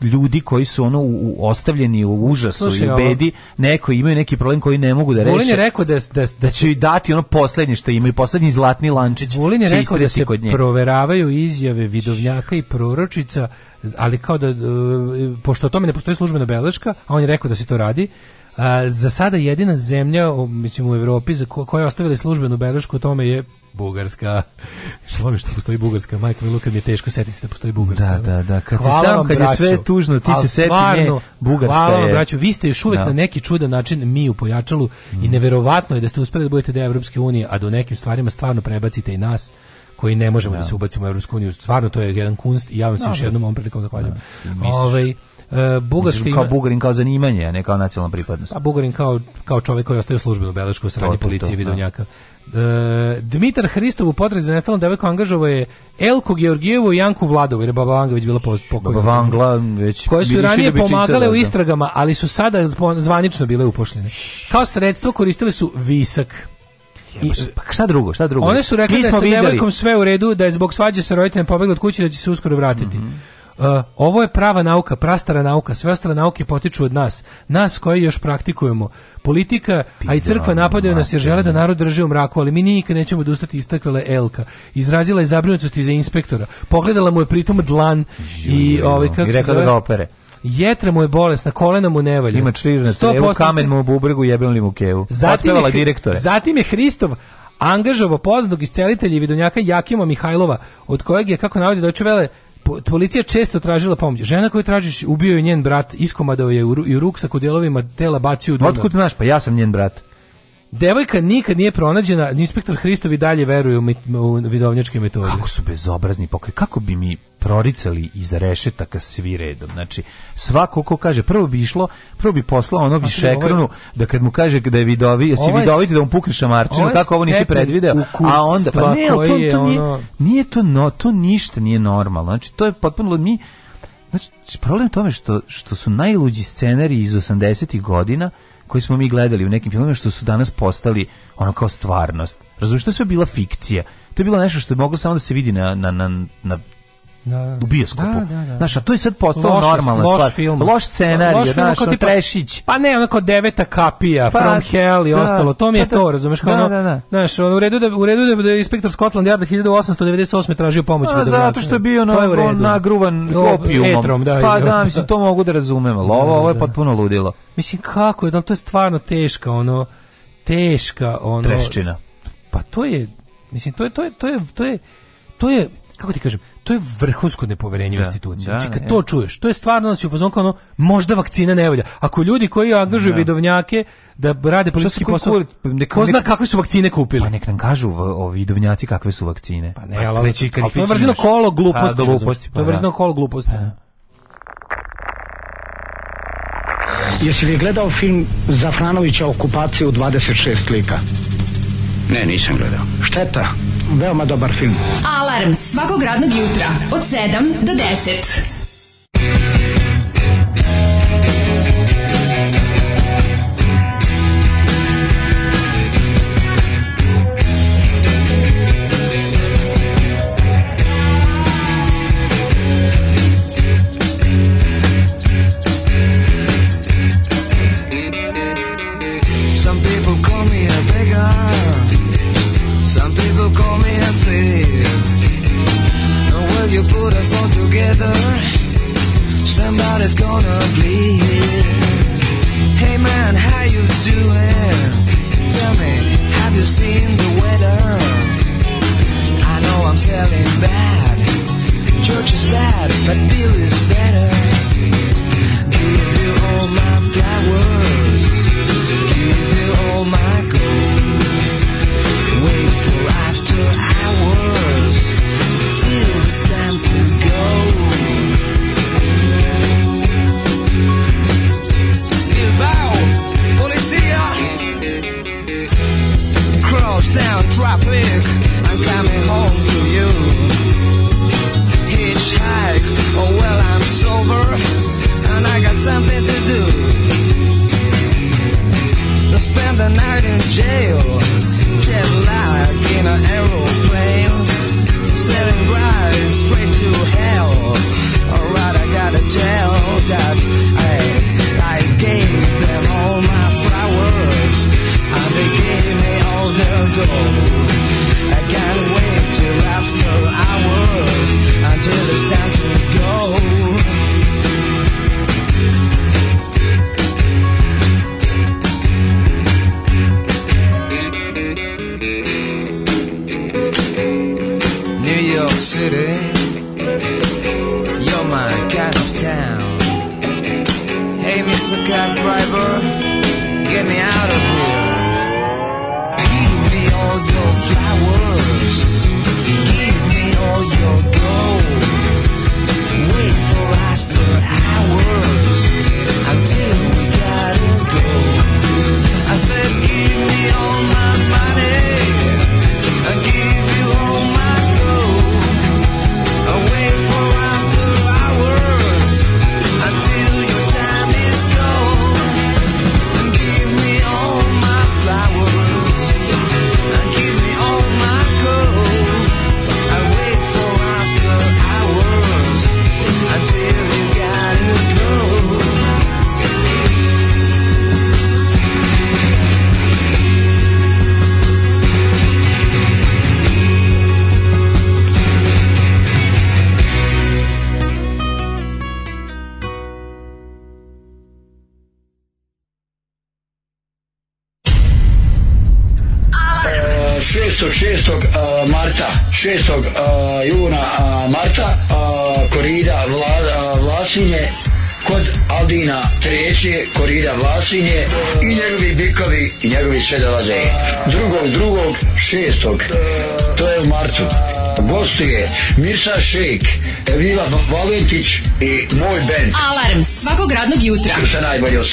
ljudi koji su ono u, ostavljeni u užasu Slušaj, i bedi neko imaju neki problem koji ne mogu da reše Volin je rekao da, da, da, da će i dati ono poslednje što imaju poslednji zlatni lančić Volin je rekao da se proveravaju izjave vidovnjaka i proročica ali kao da, e, pošto o tome ne postoji službena beleška, a on je rekao da se to radi, a, e, za sada jedina zemlja mislim u Evropi za ko, koja je ostavila službenu belešku o tome je Bugarska. Što mi što postoji Bugarska, majka mi Luka mi je teško setiti se da postoji Bugarska. Da, da, da. Kad hvala sam, kad braću, je sve tužno, ti se seti ne, Bugarska hvala je. Vam, braću, vi ste još uvek da. na neki čudan način mi u pojačalu mm. i neverovatno je da ste uspeli da budete deo Evropske unije, a do da nekim stvarima stvarno prebacite i nas koji ne možemo da, da se ubacimo u Evropsku uniju. Stvarno to je jedan kunst i ja vam se još jednom ovom prilikom zahvaljujem. Da, da. Ovaj Uh, Bugarska kao Bugarin kao zanimanje, a ne kao nacionalna pripadnost. A pa, Bugarin kao, kao čovjek koji ostaje u službenu belešku u sranji policije i vidonjaka. Da. E, Dmitar Hristov u potrazi za nestalom devojku angažovao je Elko Georgijevu i Janku Vladovu, jer je Baba Vanga već bila pokojna. Baba Vangla već... Koje su ranije pomagale da, u da. istragama, ali su sada zvanično bile upošljene. Kao sredstvo koristile su visak. I, pa šta drugo, šta drugo? One su rekli da je sa devojkom sve u redu, da je zbog svađe sa roditeljem pobegla od kuće da će se uskoro vratiti. Mm -hmm. Uh, ovo je prava nauka, prastara nauka, sve ostale nauke potiču od nas, nas koji još praktikujemo. Politika, Pizda, a i crkva napadaju nas jer žele da narod drži u mraku, ali mi nikad nećemo da odustati istakle Elka. Izrazila je zabrinutost iza inspektora. Pogledala mu je pritom dlan i ovaj kako I rekla da ga opere jetra mu je bolesna, kolena mu ne valja. Ima črir na kamen mu u bubregu, jebem li mu kevu. Zatim je, direktore. Zatim je Hristov angažovao poznatog iscelitelja i vidonjaka Jakima Mihajlova, od kojeg je, kako navodi Deutsche Welle, policija često tražila pomoć. Žena koju tražiš ubio je njen brat, iskomadao je i u ruksak u delovima tela bacio u Dunav. Otkud znaš? Pa ja sam njen brat. Devojka nikad nije pronađena, inspektor Hristovi dalje veruje u, mit, u vidovnjačke metode. Kako su bezobrazni pokri, kako bi mi proricali iz rešetaka svi redom. Znači, svako ko kaže, prvo bi išlo, prvo bi poslao ono znači, višekronu, da kad mu kaže da je vidovi, jesi ovaj, vidoviti da mu pukne šamarčinu, ovaj kako ovo nisi predvideo, a onda, pa ne, to, to nije, ono... nije to, no, to ništa nije normalno. Znači, to je potpuno, mi, znači, problem je tome što, što su najluđi scenari iz 80-ih godina, koji smo mi gledali u nekim filmima što su danas postali ono kao stvarnost. Razumiješ, to je sve bila fikcija. To je bilo nešto što je moglo samo da se vidi na, na, na, na da. u bioskopu. Da, da, da. Znaš, a to je sad postalo loš, normalna loš stvar. Film. Loš scenarij, loš znaš, kao tipa, trešić. Pa ne, onako deveta kapija, pa, From Hell i da, ostalo. To mi je pa, da. to, razumeš? Kao da, ono, da, da. Znaš, on u redu da, u redu da, da je inspektor Scotland Yard 1898. tražio pomoć. A, pa, zato što je bio na, je on, nagruvan opijumom. Etrom, da. Pa da, mislim, to mogu da razumem. Ovo, ovo je da, da, potpuno ludilo. Mislim, kako je, da to je stvarno teška, ono, teška, ono... Treščina. Pa to je, mislim, to je, to je, to je, to je, to je kako ti kažem, to je vrhunsko nepoverenje da, u institucije. Da, znači kad to čuješ, to je stvarno znači u fazonu kao ono, možda vakcina ne valja. Ako ljudi koji angažuju da. vidovnjake da rade politički posao, ko zna kakve su vakcine kupili. Pa nek nam kažu o vidovnjaci kakve su vakcine. Pa ne, pa, ali, ali to je pa, pa da. vrzino kolo gluposti. gluposti pa, to je vrzino kolo gluposti. Jesi li gledao film Zafranovića okupacije u 26 lika? Ne, nisam gledao. Šteta, veoma dobar film. Alarm svakog radnog jutra od 7 do 10. all together, somebody's gonna bleed. Hey man, how you doing? Tell me, have you seen the weather? I know I'm selling bad. Church is bad, but Bill is better. Give you all my flowers. Give you all my gold. Wait for after down traffic. I'm coming home to you. Hitchhike, oh well, I'm sober, and I got something to do. To spend the night in jail, jet lag in an aeroplane, setting right straight to hell. Alright, I gotta tell that I, I gave them all my flowers. I became go. I can't wait till after hours until it's time to go. New York City, you're my kind of town. Hey, Mr. Cab Driver, get me out of here. više dolaze. Drugog, drugog, šestog. To je u martu. Gosti je Mirsa Šejk, Vila Valentić i moj band. Alarm svakog radnog jutra. Sa najbolje od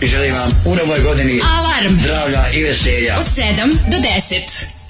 i želim vam u novoj godini Alarm. zdravlja i veselja. Od 7 do 10.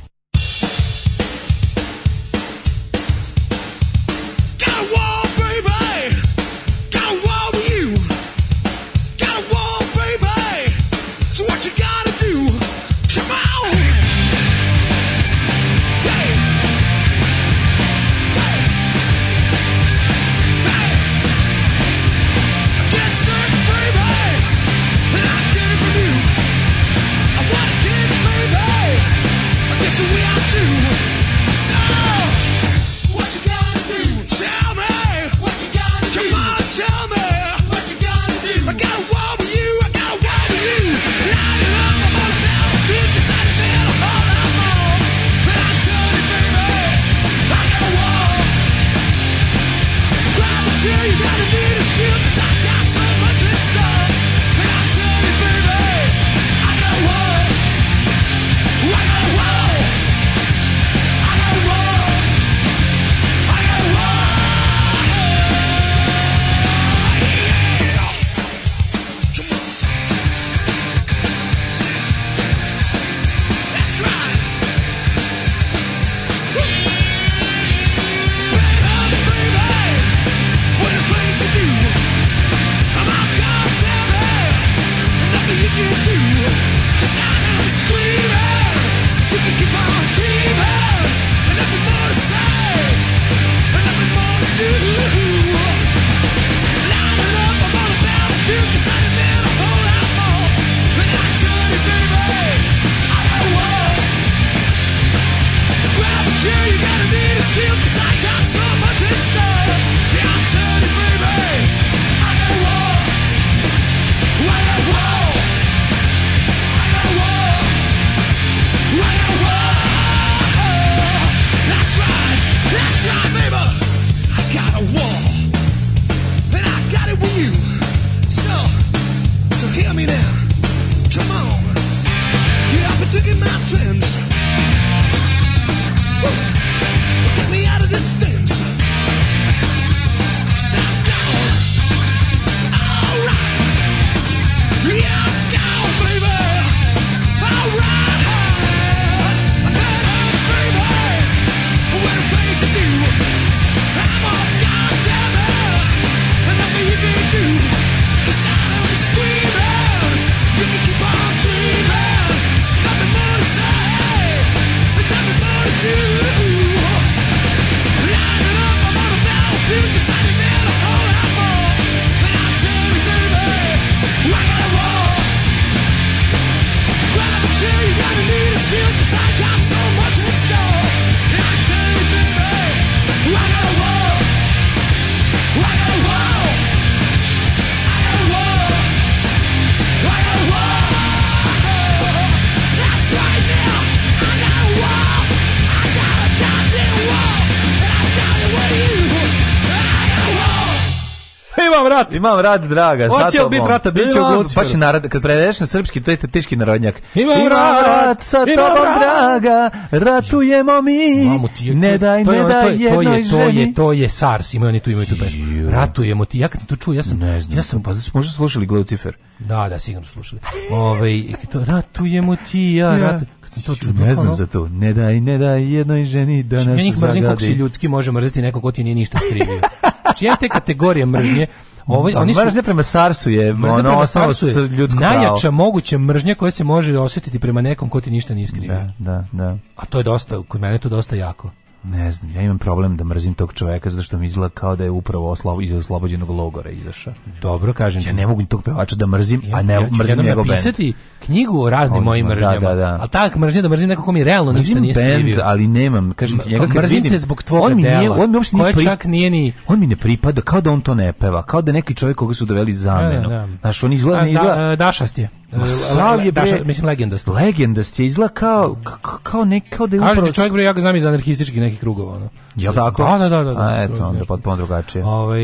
rat. Imam rat, draga. Hoće li biti rata, bit će u Glucferu. Baš pa narod, kad prevedeš na srpski, to je teški narodnjak. Imam, imam rat, sa tobom, rat. draga, ratujemo mi. Mamu, ti, ne daj, ne daj je, to jednoj to je, to je, to je SARS, imaju oni tu, imaju tu pesmu. Ratujemo ti. Ja kad sam to čuo, ja sam... Ne znam, ja sam, pa da možda slušali Glucifer. Da, da, sigurno slušali. Ove, to, ratujemo ti, ja, ja. kad sam to čuo, ne znam za to. Ne daj, ne daj jednoj ženi da znači, nas zagadi. Ja njih mrzim kako si ljudski može mrziti neko ko ti nije ništa skrivio. Znači je te kategorije mržnje Ovo, pa oni su, mržnja prema Sarsu je mržnja ono prema Sarsu je ljudsko najjača pravo. moguća mržnja koja se može osjetiti prema nekom ko ti ništa ne iskrivi. Da, da, da. A to je dosta, kod mene je to dosta jako. Ne znam, ja imam problem da mrzim tog čoveka zato što mi izgleda kao da je upravo oslo, iz oslobođenog logora izašao. Dobro, kažem Ja ne mogu tog pevača da mrzim, ja, a ne ja mrzim njegov napisati band. knjigu o raznim On, mojim da, mržnjama. Da, da, da. A tak mržnja da mrzim nekako mi realno mrzim ništa nije band, ali nemam, kažem ti, njega pa mrzim vidim, te zbog tvog on nije, on mi uopšte nije, pri... čak nije ni on mi ne pripada, kao da on to ne peva, kao da neki čovjek koga su doveli da, da, zamenu. Znaš, on izgleda, da, da, dašast Ma Slav je bre, daša, mislim legendast. Legendast je izgleda kao kao nek kao da je upravo. Kaže čovjek bre ja ga znam iz anarhističkih nekih krugova ono. Je li tako? Da, da, da, da, da. A eto, onda potpuno drugačije. Ovaj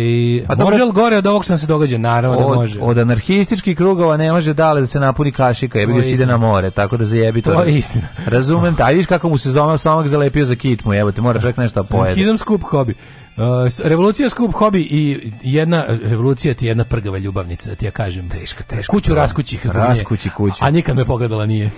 pa može li gore od ovog što se događa? Naravno da od, da može. Od anarhističkih krugova ne može dale da se napuni kašika, jebi ga ide na more, tako da zajebi to. To je istina. Razumem, taj viš kako mu se zomal stomak zalepio za kičmu, jebote, mora čovjek nešto da pojesti. Anarhizam skup hobi. Uh, revolucija skup hobi i jedna revolucija ti jedna prgava ljubavnica, da ti ja kažem. teško teško Kuću da. raskućih Raskući kuću. A nikad me pogledala nije.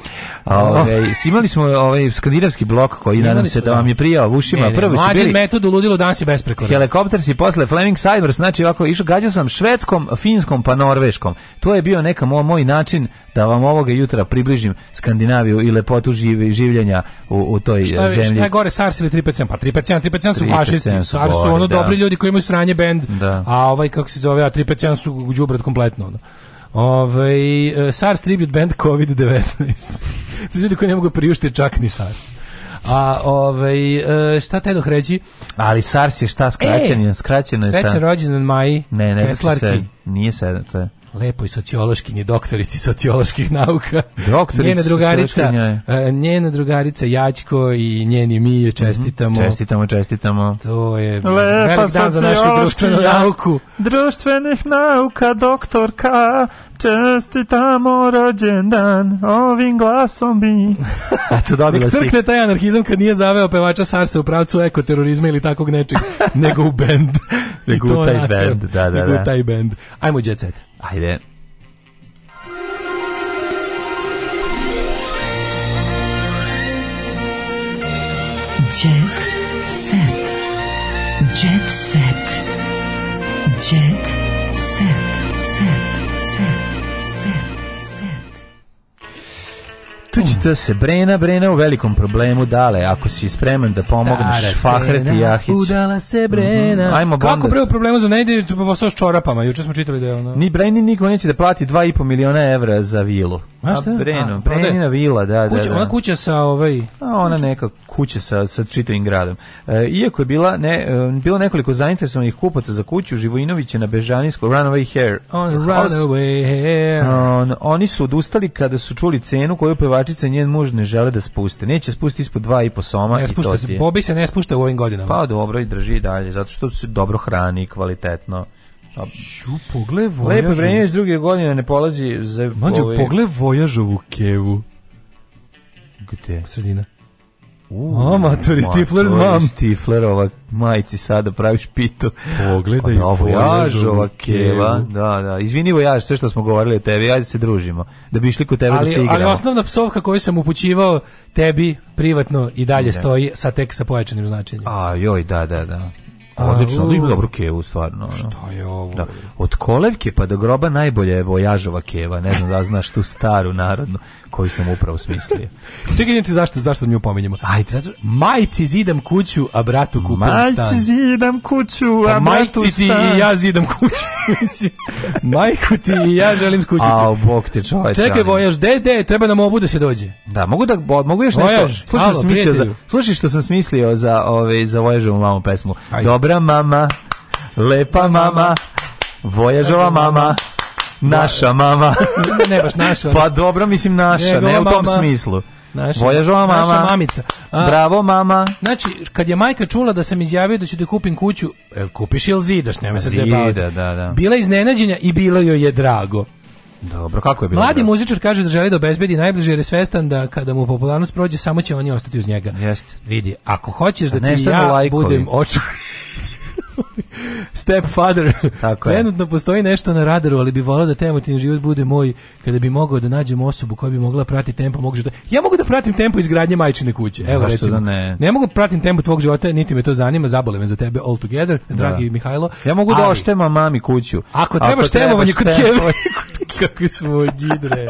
A, ove, imali smo ovaj skandinavski blok koji imali nadam se da vam da. je prijao u ušima. Ne, Prvi su bili... metodu ludilo danas je besprekoran. Helikopter si posle Fleming Cybers, znači ovako išao, gađao sam švedskom, finskom pa norveškom. To je bio neka moj, moj način da vam ovog jutra približim Skandinaviju i lepotu živ, življenja u, u toj šta, zemlji. Šta je gore, SARS ili 357? Pa 357, 357 su fašisti, SARS su ono da. dobri ljudi koji imaju sranje bend, da. a ovaj kako se zove, a 357 su đubrat kompletno ono. Ove, ovaj, SARS Tribute Band COVID-19. su ljudi koji ne mogu da priuštiti čak ni SARS. A ovaj e, šta te reći? Ali SARS je šta skraćeno, e, skraćeno je srećan rođendan Maji. Ne, ne, Keslarki. Se, nije se, to je lepoj sociološkinji, doktorici socioloških nauka. Doktorici njena drugarica, e, njena drugarica Jačko i njeni mi je mhm. čestitamo. Čestitamo, čestitamo. To je Lepa dan za našu društvenu nauku. Društvenih nauka, doktorka, čestitamo rođendan, ovim glasom bi. A to dobila si. Crkne taj anarhizam kad nije zaveo pevača Sarsa u pravcu ekoterorizma ili takog nečeg, nego u bend. nego u taj bend, da, da, da. Nego u da. taj bend. Ajmo, set. Ajde. Tu Tuđi se Brena, Brena u velikom problemu dale, ako si spreman da pomogneš Stara Fahret i Jahić. Udala se Brena. Mm -hmm. Kako bre problemu za ne ide s čorapama, juče smo čitali da je ona. Ni Breni niko neće da plati 2,5 miliona evra za vilu. A šta? Breno, Brenina vila, da, da kuća, da, da. Ona kuća sa ovaj... A ona neka kuća sa, sa čitavim gradom. E, iako je bila ne, e, bilo nekoliko zainteresovanih kupaca za kuću, Živojinović je na Bežanijsku Runaway Hair. On runaway hair. On, oni su odustali kada su čuli cenu koju pevačica njen muž ne žele da spuste. Neće spustiti ispod dva i po soma. Ne, i spušta to se, Bobi se ne spušta u ovim godinama. Pa dobro i drži dalje, zato što se dobro hrani kvalitetno. A, Šu, pogle vojažu. Lepo vreme iz druge godine ne polazi za... Mađo, ovaj... pogle vojažovu kevu. Gde? Sredina. Uh, Amatori, Stifler's mam. Stiflerova majici sada praviš pitu. Pogledaj, pa, da da, vojažova keva. Da, da. Izvini, vojaž, sve što smo govorili o tebi, ajde se družimo. Da bi išli kod tebe da ali, da se igramo. Ali osnovna psovka koju sam upućivao tebi privatno i dalje ne. stoji sa tek sa pojačanim značenjem. A, joj, da, da, da. Odlično, onda ima dobru kevu, stvarno. Šta je ovo? Da. Od kolevke pa do groba najbolje je vojažova keva, ne znam da znaš tu staru narodnu koji sam upravo smislio. Čekaj, inače, zašto, zašto nju pominjemo? Ajde, zato... Majci zidam kuću, a bratu kupim majci stan. Majci zidam kuću, a, a pa bratu majci stan. Majci ti i ja zidam kuću. Majku ti i ja želim skućiti. A, bok ti čoveč. Čekaj, Vojaš, de, de, treba nam ovu da se dođe. Da, mogu da, mogu još nešto. slušaj, alo, smislio za, slušaj što sam smislio za, ove, ovaj, za Vojažovu mamu pesmu. Ajde. Dobra mama, lepa mama, Vojažova mama. Da. Naša mama. ne baš naša. Pa dobro, mislim naša, ne u tom mama. smislu. Naša, mama. Naša mamica. A, Bravo mama. Znači, kad je majka čula da sam izjavio da ću da kupim kuću, el kupiš ili zidaš, nema se zebavati. Zida, da, da. Bila iznenađenja i bilo joj je drago. Dobro, kako je bilo? Mladi muzičar kaže da želi da obezbedi najbliže jer je svestan da kada mu popularnost prođe samo će oni ostati uz njega. Jeste. Vidi, ako hoćeš da, da ti ja lajkovi. budem očuvan Stepfather. Tako je. Trenutno postoji nešto na radaru, ali bi volao da taj život bude moj, kada bi mogao da nađem osobu koja bi mogla pratiti tempo mog života. Ja mogu da pratim tempo izgradnje majčine kuće. Evo Zašto da recimo. Da ne? ne mogu da pratim tempo tvog života, niti me to zanima, zabole me za tebe all together, da. dragi da. Mihajlo. Ja mogu da oštemam mami kuću. Ako, treba, trebaš temovanje kod Kevina. Kakvi smo gidre.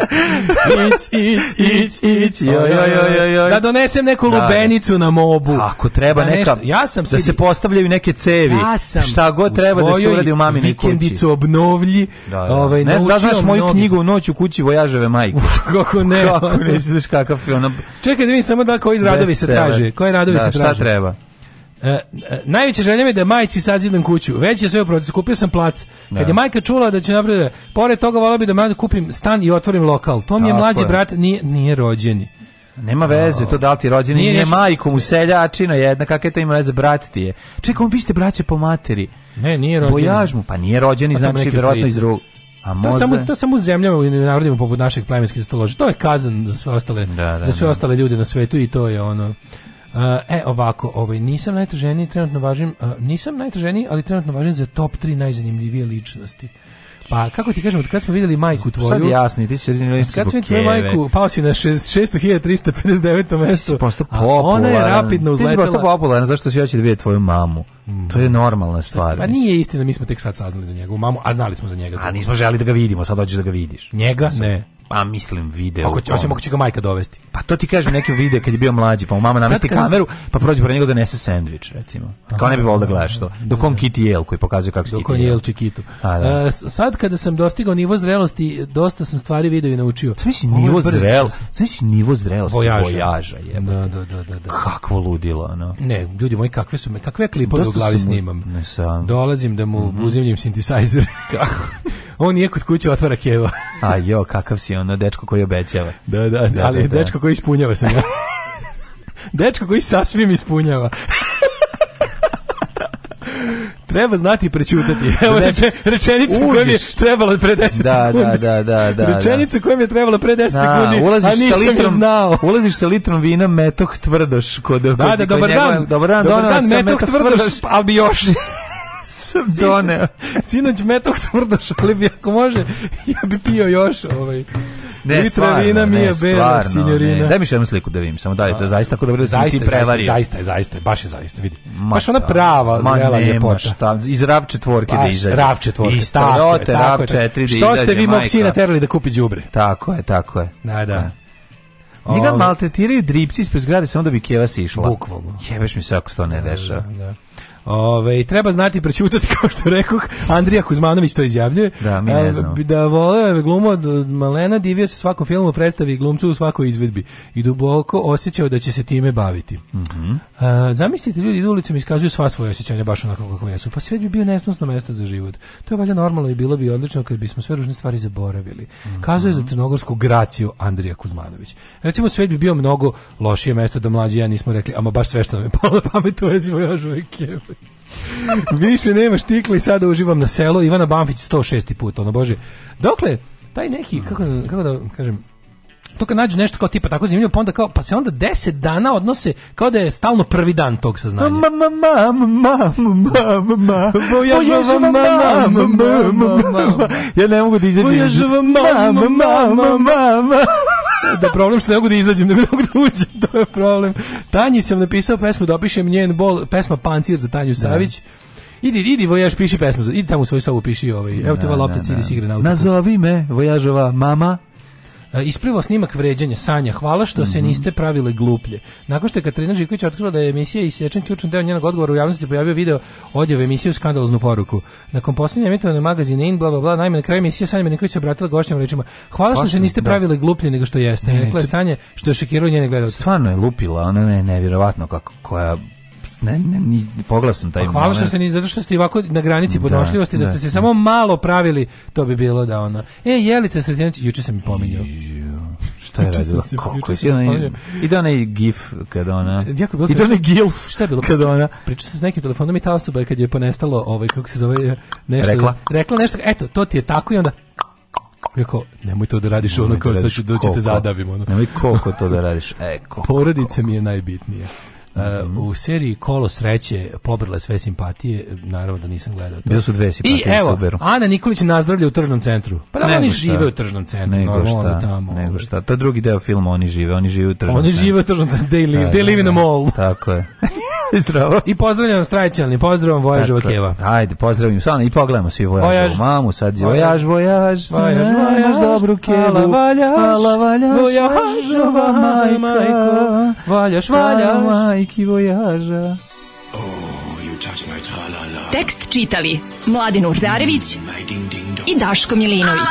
Ić, ić, ić, ić, joj, joj, joj, joj. Da, da, da. da donesem neku da, lubenicu na mobu. Ako treba da neka, ja sam da se postavljaju neke cevi. Ja sam šta god treba da se uradi u mamini kući. Vikendicu obnovlji. Da, da. Ovaj, ne znaš, znaš moju knjigu u noć u kući Vojaževe majke. Kako ne? Kako ne, znaš kakav je ona. Čekaj da vidim samo da koji radovi se traže. Koji radovi se traže. Šta treba? E, e, najveća želja mi je da majci sazidam kuću. Već je sve u procesu. Kupio sam plac. Da. Kad je majka čula da će napraviti, pored toga volao bi da mladu kupim stan i otvorim lokal. To mi je mlađi je. brat, nije, nije rođeni. Nema veze, to da li ti rođeni nije, nije majkom, useljačina jedna, kakve to ima veze, brat ti je. Čekaj, on vi ste braće po materi. Ne, nije rođeni. Bojaž mu, pa nije rođeni, pa znači vjerojatno iz drugog. A to, samo, to samo zemljama i narodima poput našeg plemenskih stoloža. To je kazan za sve ostale, da, da, za sve da. ostale ljude na svetu i to je ono e, ovako, ovaj, nisam najtraženiji, trenutno važim, e, nisam najtraženiji, ali trenutno važim za top 3 najzanimljivije ličnosti. Pa kako ti kažem, od kad smo videli majku tvoju? Sad jasno, ti si zanimljiv Kad smo vidjeli majku, pao si na 6359. mesto. Posto Ona je rapidno uzletela. Ti si posto popularan, zašto si hoće da vidi tvoju mamu? Mm. To je normalna stvar. Pa nije istina, mi smo tek sad saznali za njegovu mamu, a znali smo za njega. A nismo želi da ga vidimo, sad hoćeš da ga vidiš. Njega? Ne pa mislim video. Ako će, osim ako će ga majka dovesti. Pa to ti kažem neki video kad je bio mlađi, pa mu mama namesti kameru, pa prođe pored njega da nese sendvič, recimo. Kao ne bi volio da gledaš to. Dok on da. Kitty Jel koji pokazuje kako se Dok on Jel Kitu. Da. E, sad kada sam dostigao nivo zrelosti, dosta sam stvari video i naučio. Sve si nivo zrelosti, sve si nivo zrelosti vojaža, vojaža jebote. Da, da, da, da, da. Kakvo ludilo, no. Ne, ljudi moji, kakve su me, kakve klipove u glavi snimam. Ne sam. Dolazim da mu mm -hmm. uzimljem synthesizer. Kako? on je kod kuće otvara keva. A jo, kakav si on ono dečko koji obećava. Da, da, da ali da, da. dečko koji ispunjava sam ja. dečko koji sasvim ispunjava. treba znati prećutati. Evo znači, reče, rečenica Uđiš. kojom je trebalo pre 10 da, da, sekundi. Da, da, da, da. Rečenica kojom je trebala pre 10 da, sekundi, ulaziš a nisam sa litrom, znao. Ulaziš sa litrom vina metoh tvrdoš. Kod, da, kod, da, dobar, kod dan. Njegove, dobar dan. Dobar dan, dobar dan metoh, metoh tvrdoš, tvrdoš. ali još. sam doneo. Sinoć metog tvrdoš, ali bi ako može, ja bi pio još ovaj. Ne, Litra stvarno, vina mi je bela, signorina. Daj mi jednu sliku da vidim, samo daj, to da je zaista tako dobro da si ti prevario. Zaista je, zaista je, baš je zaista, vidi. Ma, baš ona prava, ma, zrela nema, ljepota. Šta, iz rav četvorke da baš, da izađe. Rav četvorke, Isto, tako, je, tako rav je. Četiri da Što ste vi mog sina terali da kupi đubre? Tako je, tako je. Da, da. Njega ovaj. maltretiraju dripci ispred zgrade samo da bi keva sišla. Bukvalno. Jebeš mi se ako se to ne da, dešava. Da, da. Ove, treba znati prećutati kao što rekoh, Andrija Kuzmanović to izjavljuje. Da, mi ne znamo. Da vole glumu od malena, divio se svakom filmu, predstavi glumcu u svakoj izvedbi i duboko osjećao da će se time baviti. Mm -hmm. zamislite, ljudi idu ulicom i iskazuju sva svoje osjećanja baš onako kako jesu. Pa svet bi bio nesnosno mesto za život. To je valjda normalno i bilo bi odlično kad bismo sve ružne stvari zaboravili. Mm -hmm. Kazuje za crnogorsku graciju Andrija Kuzmanović. Recimo, svet bi bio mnogo lošije mesto da mlađi ja nismo rekli, ama baš sve što nam je palo na pamet, to još uvijek Više nema štikla i sada uživam na selu. Ivana Banfić 106. put, ono bože. Dokle, taj neki, kako, kako da kažem, to kad nađu nešto kao tipa tako zanimljivo, pa onda kao, pa se onda 10 dana odnose kao da je stalno prvi dan tog saznanja. Ma, ma, ma, ma, ma, ma, ma, vojažava ma, ma, ma, ma, ma, ja ne mogu da izađem. Vojažava ma, ma, ma, ma, ma, ma, da problem što ne mogu da izađem, da ne mogu da uđem, to je problem. Tanji sam napisao pesmu da opišem njen bol, pesma Pancir za Tanju da. Savić. Idi, idi, vojaž, piši pesmu, idi tamo u svoju sobu, piši ovaj, evo te ova da, loptica, idi si igra na Nazovi me, vojažova mama, E, isplivao snimak vređanja Sanja. Hvala što se mhm. niste pravile gluplje. Nakon što je Katarina Živković otkrila da je emisija isječen ključan deo njenog odgovora u javnosti pojavio video odjave emisije u skandaloznu poruku. Nakon posljednje emitovane magazine In bla bla bla, najme na kraju emisije Sanja Milenković se obratila gošćama rečima: "Hvala što se niste da. pravile gluplje nego što jeste." Ne, ne, rekla je Sanja što je šokirao njene gledaoce. Stvarno je lupila, ona ne nevjerovatno kako koja Ne, ne, ni pogledao taj pa, hvala što se ni zato što ste ovako na granici da, podnošljivosti da, da, ste se da. samo malo pravili, to bi bilo da ona. E, Jelica Sretenić juče se mi pominjao. Šta je radila? Kako si ona? I da onaj gif kada ona... Jako bilo I da onaj gilf šta je bilo? Kada ona... Pričao sam s nekim telefonom i ta osoba je kad je ponestalo, ovaj, kako se zove, nešto... Rekla? Rekla nešto, eto, to ti je tako i onda... Rekao, nemoj to da radiš ono kao da sad ću doći da te zadavim. Ono. Nemoj koliko to da radiš. E, koliko, Porodica mi je najbitnije. Uh, mm -hmm. u seriji Kolo sreće pobrle sve simpatije, naravno da nisam gledao to. Bilo su dve simpatije I evo, Suberu. Ana Nikolić nazdravlja u tržnom centru. Pa da oni žive u tržnom centru, nego normalno šta, tamo. Nego ovaj. šta, to je drugi deo filma, oni žive, oni žive u tržnom oni centru. Oni žive u tržnom centru, they live, da, they da, live in the da. mall. Tako je. Zdravo. I pozdravljam Strajčelni, pozdravom Vojažova Keva. Ajde, pozdravim Sana i pogledamo svi vojaž. mamu, sad je Vojaž, Vojaž, Vojaž, Vojaž, dobru Kevu, ala Valjaš, ala Valjaš, Vojažova majka, Valjaš, Valjaš, majki Vojaža. Tekst čitali Mladin Urdarević i Daško Milinović.